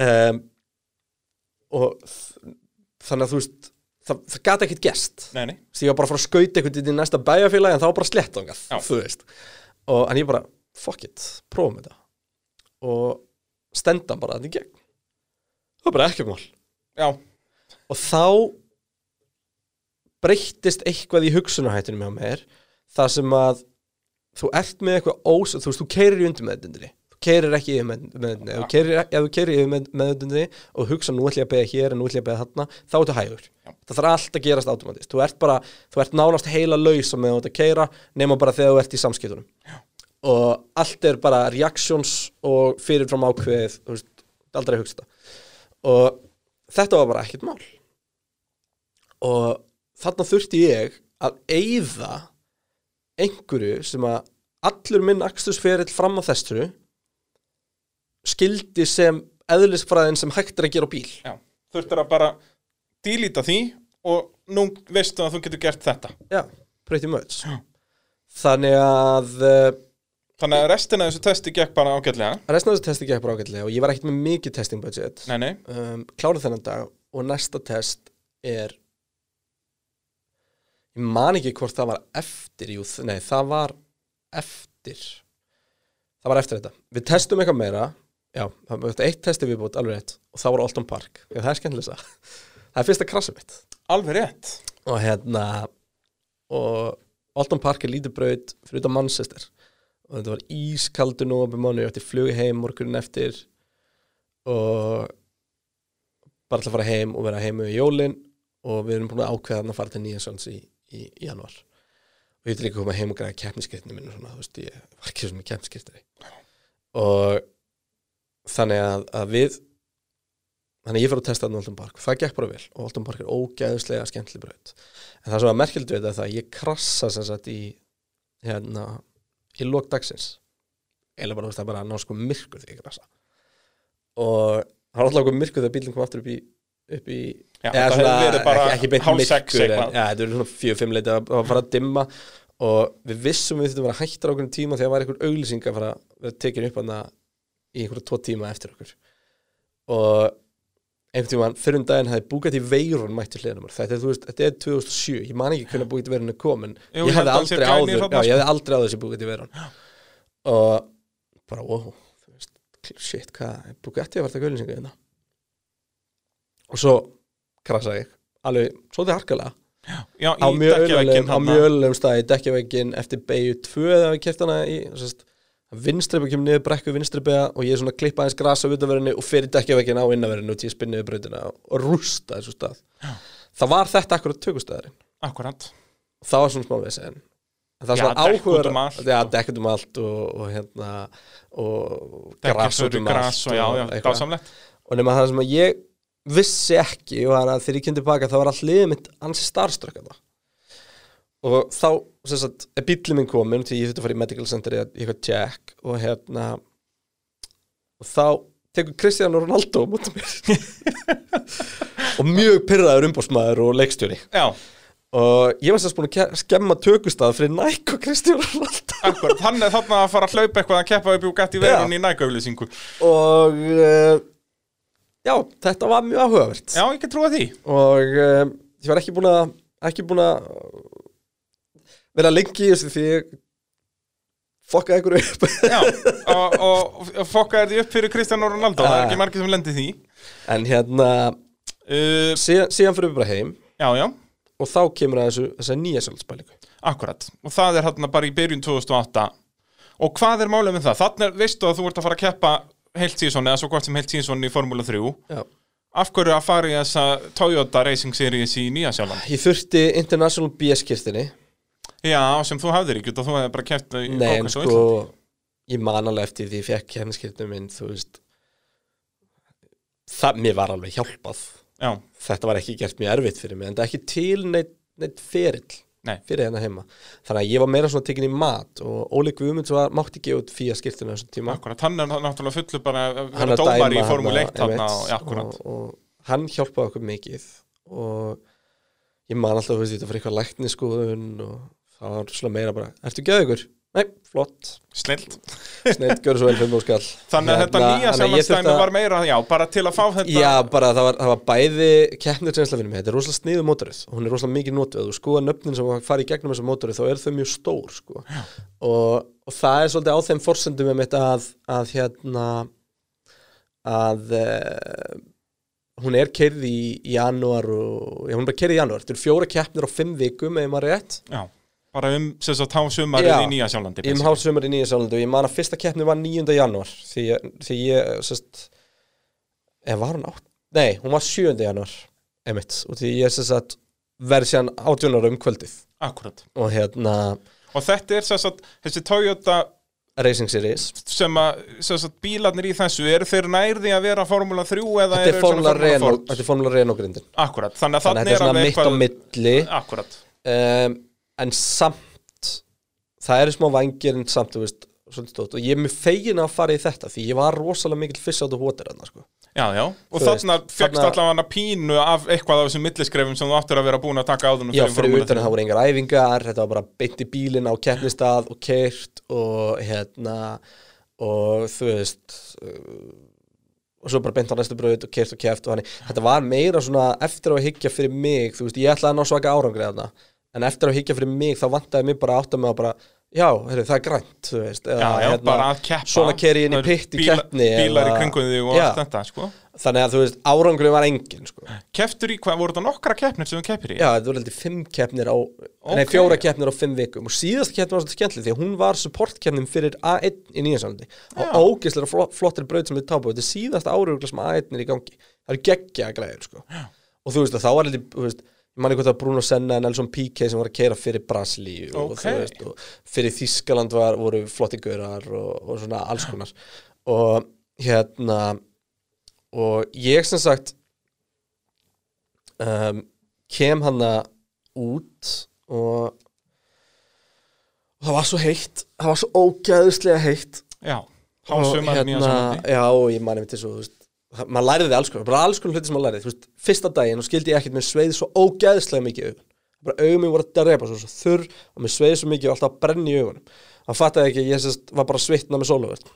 um, og þannig að þú veist það, það gæti ekkert gest Nei, nei, því ég var bara að fara að skauta einhvern veginn í næsta bæjarfélagi en þá var bara slett ángað, þú veist. Og en ég bara, fuck it, prófum þetta. Og stenda bara þetta í gegn. Það var bara ekki mál. Já, og þá breyttist eitthvað í hugsunarhættunum hjá mér þar sem að þú ert með eitthvað ós þú veist, þú keirir í undir með þetta þú keirir ekki yfir með, með, ef þú keirir, yfir með, meðutundinni og hugsa nú ætlum ég að beða hér en nú ætlum ég að beða þarna þá ertu hægur, það þarf allt að gerast automatist þú ert bara, þú ert nánast heila laus með að keira, nema bara þegar þú ert í samskiptunum. Já. og allt er bara reactions og fyrirfram ákveðið, þú veist, aldrei hugsa þetta. Og þetta var bara ekkert mál. Og þarna þurfti ég að eyða einhverju sem að allur minn axtursferill fram á þessu skildi sem eðlisfræðin sem hægt er að gera á bíl. Já, þurftir að bara dílíta því og nú veistu að þú getur gert þetta. Já, pretty much. Já. Þannig að uh, Þannig að restina af þessu testi gekk bara ágætlega. Restina af þessu testi gekk bara ágætlega og ég var ekkert með mikið testing budget. Nei, nei. Um, Klárið þennan dag og næsta test er Ég man ekki hvort það var eftir jú, Nei, það var eftir. Það var eftir þetta. Við testum eitthvað meira Já, það var eitt testi viðbútt, alveg rétt. Og það var Alton Park, það er skemmtilega það er fyrsta krasum mitt. Alveg rétt. Og hérna og Alton Park er lítið braut fyrir út á Manchester. Og þetta var ískaldur nú á byrjum mánu, ég ætti flug heim morgunin eftir. Og bara að fara heim og vera heim með jólin. Og við erum búin að ákveða að fara til Nýjasons í, í, í januar og ég ætti líka að koma heim og græða keppniskriftinu minn og svona, þú veist, ég var ekki sem í keppniskriftinu og þannig að, að við þannig að ég fyrir að testa Alton Park. Það gekk bara vel og Alton Park er ógæðuslega skemmtileg braut. En það sem var merkildu við þetta að ég krassa sem sagt í hérna, í lók dagsins. Eða bara, það er bara ná sko myrkur þegar ég krassa. Og það var alltaf okkur myrkur þegar bílinn kom aftur upp í upp í, já, eða svona, ekki, beint myrkur þetta verður svona fjög-fimm leiti að, að fara að dimma. Og við vissum við þetta var hættar á okkur tíma þegar var einhver auglýsing að fara að tekja upp hana í einhverja tvo tíma eftir okkur. Og einhvern tíma fyrir um daginn hefði Bugatti Veyron mætti hliðanum þetta, veist, þetta er 2007, ég man ekki hvernig Bugatti Veyron er komin. Jú, ég hefði aldrei áður já, ég hefði aldrei áður þessi Bugatti Veyron og bara wow shit, hvað, Bugatti var þetta gauðlýsingu hérna? Og svo krasa ég. Alveg, svo þetta er harkalega. Já, á mjög öllum staði, dekkjavegin eftir beigju 2 eða við kæft hana í sérst, vinstripa kemur niður brekku vinstripa og ég er svona að klippa aðeins grasa á utanverðinu og fyrir dekkjaveggin á innanverðinu og ég spinn niður bröðina og rústa þessu stað. Já. það var þetta akkurat tökustæðarinn Akkurat það var svona smá segja það var svona áhugur Já, dekkut um allt og, og hérna og gras út um allt og, og, og nema það sem að ég vissi ekki og þannig að þegar ég kemdi baka þá var all liðið mitt ansi starströkk og þá sagt, er bílið minn komin til ég þurfti að fara í medical center í eitthvað jack og hérna og þá tekur Cristiano Ronaldo mútið mér. Og mjög pyrraður umbósmaður og leikstjóri. Já. og ég var sérst búin að skemma tökustað fyrir Nike og Cristiano Ronaldo. Þannig er þarna að fara að hlaupa eitthvað að keppa upp í gætt í verðun í Nike-auðlýsingu og uh, já, þetta var mjög áhugavert. Já, ég kan trúa því. Og uh, ég var ekki búin að ekki búin að vera lengi í þessu því fokkaði ykkur upp. Já, og, og, og fokkaði þið upp fyrir Cristiano Ronaldo, það er ekki margir sem lendir því. En hérna uh, síðan, síðan fyrir við bara heim. Já, já. Og þá kemur það þessu, nýja sjálfspælingu Akkurat, og það er hérna bara í byrjun 2008 Og hvað er málið með það? Þannig veistu að þú ert að fara að keppa heilt síðan, eða svo gott sem heilt síðan í Formula 3 Já. Af hverju að fara í þessa Toyota Racing Series í Nýja Sjálfland? Ég þurfti International BS-kirtinni Já, sem þú hafðir ekki og þú hefði bara kæft í Nei, en sko, ég man alveg eftir því ég fekk kemniskiptum minn, veist. Það, mér var alveg hjálpað. Já. þetta var ekki gert mjög erfitt fyrir mig en það er ekki til neitt, neitt ferill Nei. fyrir hérna heima. Þannig að ég var meira svona tekin í mat og Óli Guðmunds var, mátti gefa út fýja skiptuna þessum tíma. Akkurat, hann er náttúrulega fullu bara að vera dómar í Formule 1 og, og, og hann hjálpaði okkur mikið og ég man alltaf að þetta fyrir eitthvað lækniskoðun og það var svona meira bara, ertu gæðið ykkur? Nei, flott. Snilt Snilt, gjör svo vel fyrir múskall Þannig að þetta hérna, nýja samanstæmi var meira, já, bara til að fá þetta Já, bara það var, það var bæði keppnir sem ég þetta er rosalega sniðu mótorið og hún er rosalega mikið nótuð og sko að nöfnin sem fari í gegnum þessa mótorið þá er þau mjög stór sko. og, og það er svolítið á þeim forsendum með mitt að, að hérna að uh, hún er kerði í, janúar og já, hún er bara kerði í janúar. Þetta eru fjóra keppnir á fimm vikum eða maður rétt. Já bara um sagt há sumarið Já, í Nýja Sjálandi Í um hálfsumar í Nýja Sjálandi og ég man að fyrsta keppni var 9. janúar því, því ég sest, eða var hún átt? Nei, hún var 7. janúar einmitt, og því ég verði 18 ára um kvöldið Akkurat og hérna Og þetta er sagt, þessi Toyota Racing Series sem að bílarnir í þessu, eru þeir nærði að vera Formula 3 eða Þetta er Formula Formula Renault Akkurat, þannig að Þannig þetta er svona mitt á milli Akkurat, um, En samt Það eru smá vangir en samt, veist og ég er mjög fegin að fara í þetta því ég var rosalega mikil fiss á þetta enna sko. já, já. Og þarna fegst allavega pínu af eitthvað af þessum milliskrefum sem þú áttur að vera búin að taka áðunum Já, fyrir utan að það voru engar æfingar þetta var bara beint í bílinn á keppnistað og keirt og hérna og þú veist uh, og svo bara beint á næstu bröð og keirt og keft og hann þetta var meira svona eftir á að hyggja fyrir mig þú veist, ég ætlaði að ná svaka árangri þarna en eftir að hyggja fyrir mig þá vantaði mig bara að átta mig að bara já, heyrðu, það er grænt þú veist, eða, Já, já, að keppa svona keri inn í pitt í keppni Bílar í eða- kringum þig og allt þetta, sko þannig að þú veist, árangri var engin sko. Keftur í hvað, voru þetta nokkra keppnir sem þú keppir í? Já, þetta voru heldur fimm keppnir á Nei, Ok. fjóra keppnir á fimm vikum og síðasta keppnir var svolítið skemmtileg því að hún var supportkeppnin fyrir A1 í Nýjansálandi á Já. ógeðslega fl flottir braut sem við tápu þetta er síðasta árið sem A1 er í gangi það eru geggja græður sko. og þú veist að þá var heldur ég manni hvort að Bruno Senna en Nelson Piquet sem var að keira fyrir Brasilíu og, Ok. þú veist, og fyrir Þískaland var, voru flotti gaurar og, og svona alls konar. Og hérna og ég sem sagt um, kem hana út og og það var svo heitt það var svo ógæðuslega heitt. Já, Og hérna, hásumar Nýja Sjálandi já og ég manni til svo þú veist, maður læriði alls konar, bara alls konar hluti sem maður læriði veist, fyrsta daginn og skildi ég ekkert með sveið svo ógæðislega mikið í augun. Bara augun mér voru að drepa svo, svo þurr og mér sveið svo mikið og alltaf að brenna í augunum. Það fattaði ekki, ég sérst, var bara svitna með sólavörn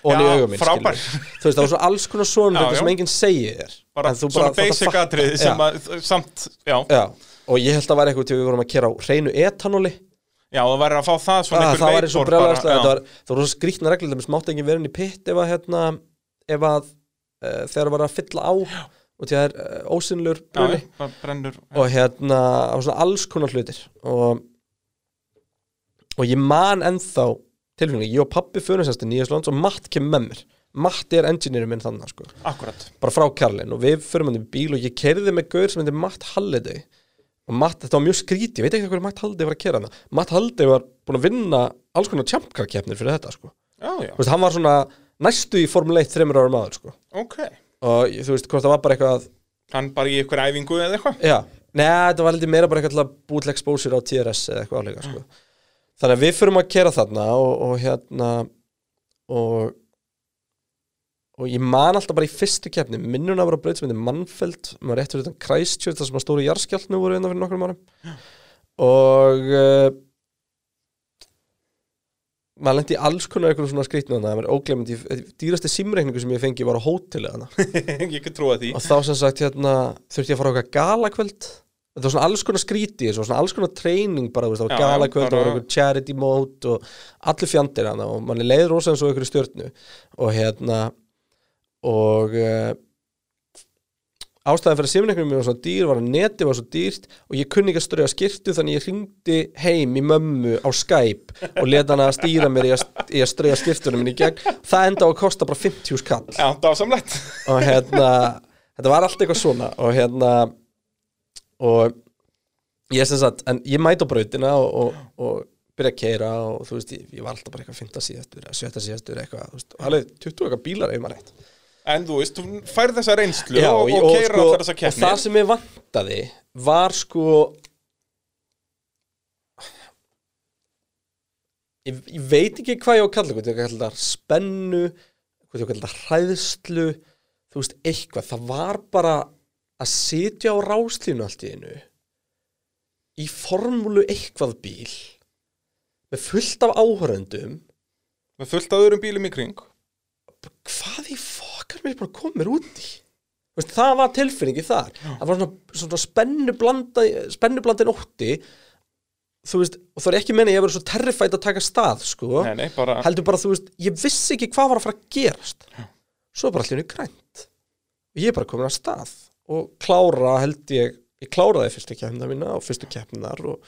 og í Já, augun mín þú veist, það var svo alls konar svona Já, sem enginn segir þér. Bara svona basic atriði sem að, samt, já. Já, og ég held að var eitthvað til við vorum að kera á hreinu etanóli. Já, það væri að fá það svona einhver það var eins og já. það var, var svo skrýtna reglur það mátti ekki vera inn í pitt ef að, hérna, ef að uh, þegar var að fylla á og því það er uh, ósynlur bruni Já, brennur og hérna það alls konar hlutir. Og, og ég man ennþá tilfengi, ég og pappi fyrir sérst í Nýjaslands og Matt kemur með mér. Matti er engineerinn minn þannig sko. Bara frá Karlin og við fyrir hann í bíl og ég kerði með gaur sem heitir Matt Halliday. Og Matt, þetta var mjög skríti, ég veit ekki hvað Matt Halliday var að kera hana. Matt Halliday var búin að vinna alls konar champcar-keppnir fyrir þetta sko. Já, já, veist, hann var svona næstu í Formule 1 þreymur ára maður sko. Ok. Og þú veist, hvort það var bara eitthvað Hann bara í ykkur æfingu eða eitthvað? Já, neða, þetta var heldur meira bara eitthvað að búið exposure á TRS eða eitthvað álega sko. Þannig að við fyrum að kera þarna og, og hérna og og ég man alltaf bara í fyrstu keppni minnuna var að breyta sem heitir Mannfeld maður rétt fyrir þetta Christchurch þar sem að stóru jarðskjálfnu voru einna fyrir nokkrum árum. Og uh, maður lendi í alls konar eitthvað svona skrýtnu þannig að það var óglemandi dýrasti simreikningu sem ég fengi var á hóteli og þá sem sagt hérna þurfti ég að fara á eitthvað galakvöld. Þetta var svona alls konar skríti þessu, svona alls konar treyning bara, það var já, galakvöld, það var eitthvað charity mode og allir fjandir hana og manni leiði rosa eins og einhverju stjörnu. Og hérna og uh, ástæðan fyrir að simreiknum mér var svo dýr var að neti var svo dýrt og ég kunni ekki að ströja skirtu þannig ég hringdi heim í mömmu á Skype og leta hana að stýra mér í að, í að ströja skirtunum minni í gegn. Það enda á að kosta bara 50 skall. Já, dásamlegt og hérna þetta var allt eitthvað svona og hérna og ég sem sagt, en ég mæti á brautina og, og, og byrja að keira og þú veist, ég, ég var alltaf bara eitthvað 15 síðastur eða 17 síðastur eitthvað, þú veist, og alveg 20 eitthvað bílar En þú veist, þú færð þessa reynslu Já, og, og keirir sko, og það sem ég vantaði var sko ég, ég veit ekki hvað ég á að kalla hvað ég á að kalla spennu hvað ég á að kalla hræðslu þú veist, eitthvað, það var bara að sitja á ráslínu allt í einu í formúlu eitthvað bíl með fullt af áhöröndum Með fullt af öðrum bílum í kring. Hvað í fokkar mér bara komir út í. Veist, það var tilfinningi þar. Það var svona, svona spennublanda spennublandin ótti. Þú veist, og það er ekki menni ég að vera svo terrifætt að taka stað, sko. Nei, nei, bara heldur bara, þú veist, ég vissi ekki hvað var að fara að gerast. Svo er bara allir grænt. Og ég er bara komin að stað. Og klára held ég ég kláraði fyrstu keppnina mína og fyrstu keppninar og,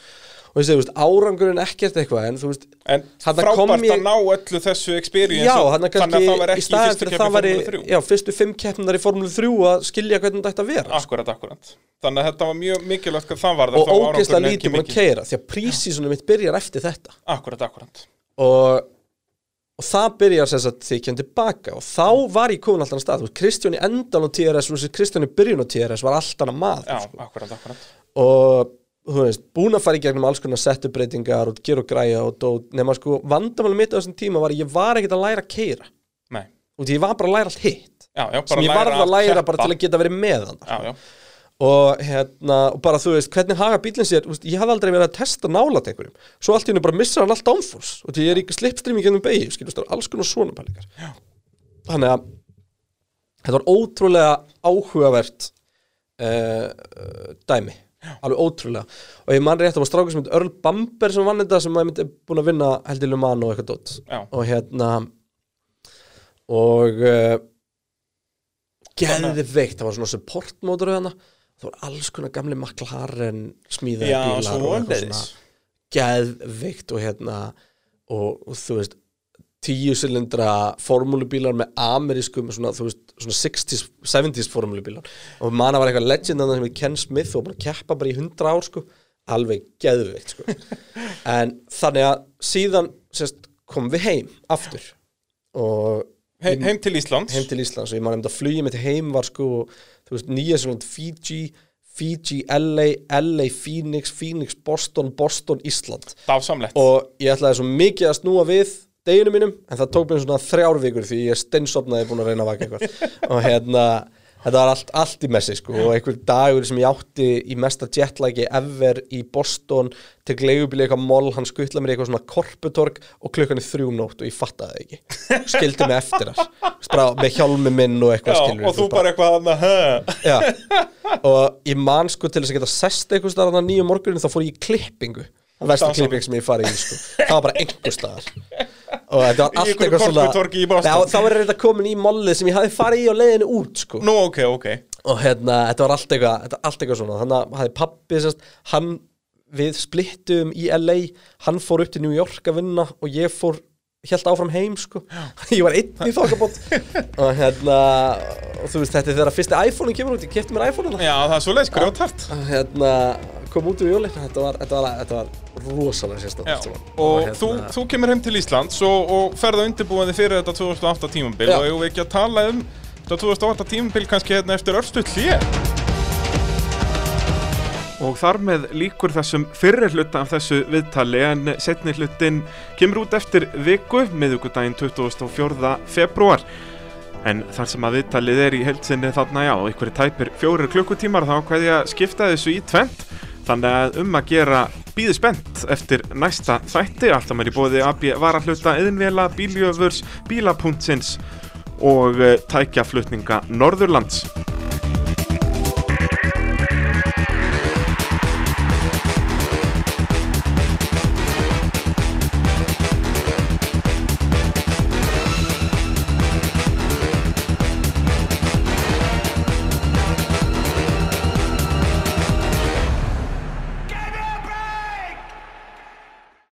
og þessi, þú veist, árangurinn ekkert eitthvað en þú veist, En frábært ég- að ná öllu þessu experience já, þannig að það var í ekki í fyrstu það væri, Formule 3 já, fyrstu fimm keppninar í Formule 3 að skilja hvernig þetta ætti að vera Akkurat, akkurat. Þannig að þetta var mjög mikilvægt hvað það var og ógeðslega lítið búin að keira því að prísísunum mitt byrjar eftir þetta. Akkurat, akkurat. Og, og það byrjar sem sagt því ég kem tilbaka og þá var ég komin alltaf stað, þú veist, Kristján í endan á TRS Kristján í byrjun á TRS var alltaf maður Já, sko. akkurat, akkurat. Og þú veist, búin að fara í gegnum alls konar settupbreytingar og gera og græja og dót, nema sko, vandamálum mitt á þessum tíma var að ég var ekkert að læra að keira Nei, og því ég var bara að læra allt hitt. Já, já, sem ég varð að læra bara til að geta verið með hann Já, já, og hérna, og bara þú veist, hvernig haga bílinn sér, veist, ég hafði aldrei verið að testa nálat einhverjum, svo allt í hennu bara missar hann allt downforce. Og því ég er í slipstream í gennum beigi, skiljast, það er alls konar svona pælingar. Þannig að þetta var ótrúlega áhugavert uh, dæmi alveg ótrúlega. Og ég man rétt að var strákur sem heit Earl Bamber sem vann þetta sem að myndi búin að vinna heldilu mann og eitthvað dótt og hérna og uh, geðið veikt, það var svona support mótor hana, það var alls konar gamli McLaren smíðaði Já, bílar og eitthvað svona. Geðveikt og hérna og, og þú veist tíu silindra formúlubílar með amerískum svona, þú veist, svona 60s, 70s formúlubílar og manna var eitthvað legend að það sem við Ken Smith og bara keppa bara í 100 ár sko, alveg geðveikt sko. en þannig að síðan sérst, kom við heim aftur. Og He, Heim til Íslands. Heim til Íslands. Og ég man nefnd að flugið mitt heim var sko, veist, nýja svona Fiji, Fiji, LA, LA, Phoenix, Phoenix, Boston, Boston, Ísland. Dásamlegt. Og ég ætlaði svo mikið að snúa við deginu mínum, en það tók mér svona þrjár vikur því ég steinsopnaði búin að reyna að vaka eitthvað. Og hérna, þetta var allt, allt í messi sko og einhver dagur sem ég átti í mesta jetlæki ever í Boston til gleigubili eitthvað moll, hann skuttla mér eitthvað svona korputorg og klukkan er þrjúm nótt og ég fattaði það ekki. Skildi mig eftir veist, bara með hjálmi minn og eitthvað Já, skilur og þú bara eitthvað að Já, og ég man sko til þess að geta sest eitthvað staðar þannig nýju morgunin þá fór ég klippingu það versta klipping sem ég farið í sko. það var bara einhver staðar. Og þetta var allt eitthvað svona þá var þetta komin í mollið sem ég hafði farið í á leiðinu út sko. Nú, ok, ok. Og hérna, þetta var allt eitthvað, allt eitthvað svona. Þannig að hafði pappi sérst, hann við splittum í LA hann fór upp til New York að vinna og ég fór held áfram heim sko. Ég var einn í þokkabót og hérna og þú veist þetta er þegar fyrsti iPhone-in kemur út. Ég kefti mér iPhone hérna Já, það er svo leiðis grjótart hérna, kom út úr jólinn þetta var, þetta var, þetta var rosalega saman. og hérna, þú, þú kemur heim til Íslands og, og ferð að undirbúa þig fyrir þetta 2008 tímabil Já. og ég vil ekki að tala um þetta 2008 tímabil kannski hérna eftir örstuð hlýja Og þar með líkur þessum fyrri hluta af þessu viðtali en setni hlutin kemur út eftir viku, miðugudaginn 24. februar. En þar sem að viðtalið er í heilsinni þarna já, ykkur tæpir fjórir klukkutímar þá hvað ég að skipta þessu í tvent. Þannig að um að gera býði spennt eftir næsta þætti, alltaf mér í bóði AB varahluta, eðinvela, bíljöfurs, bílapuntsins og eh, tækjaflutninga Norðurlands.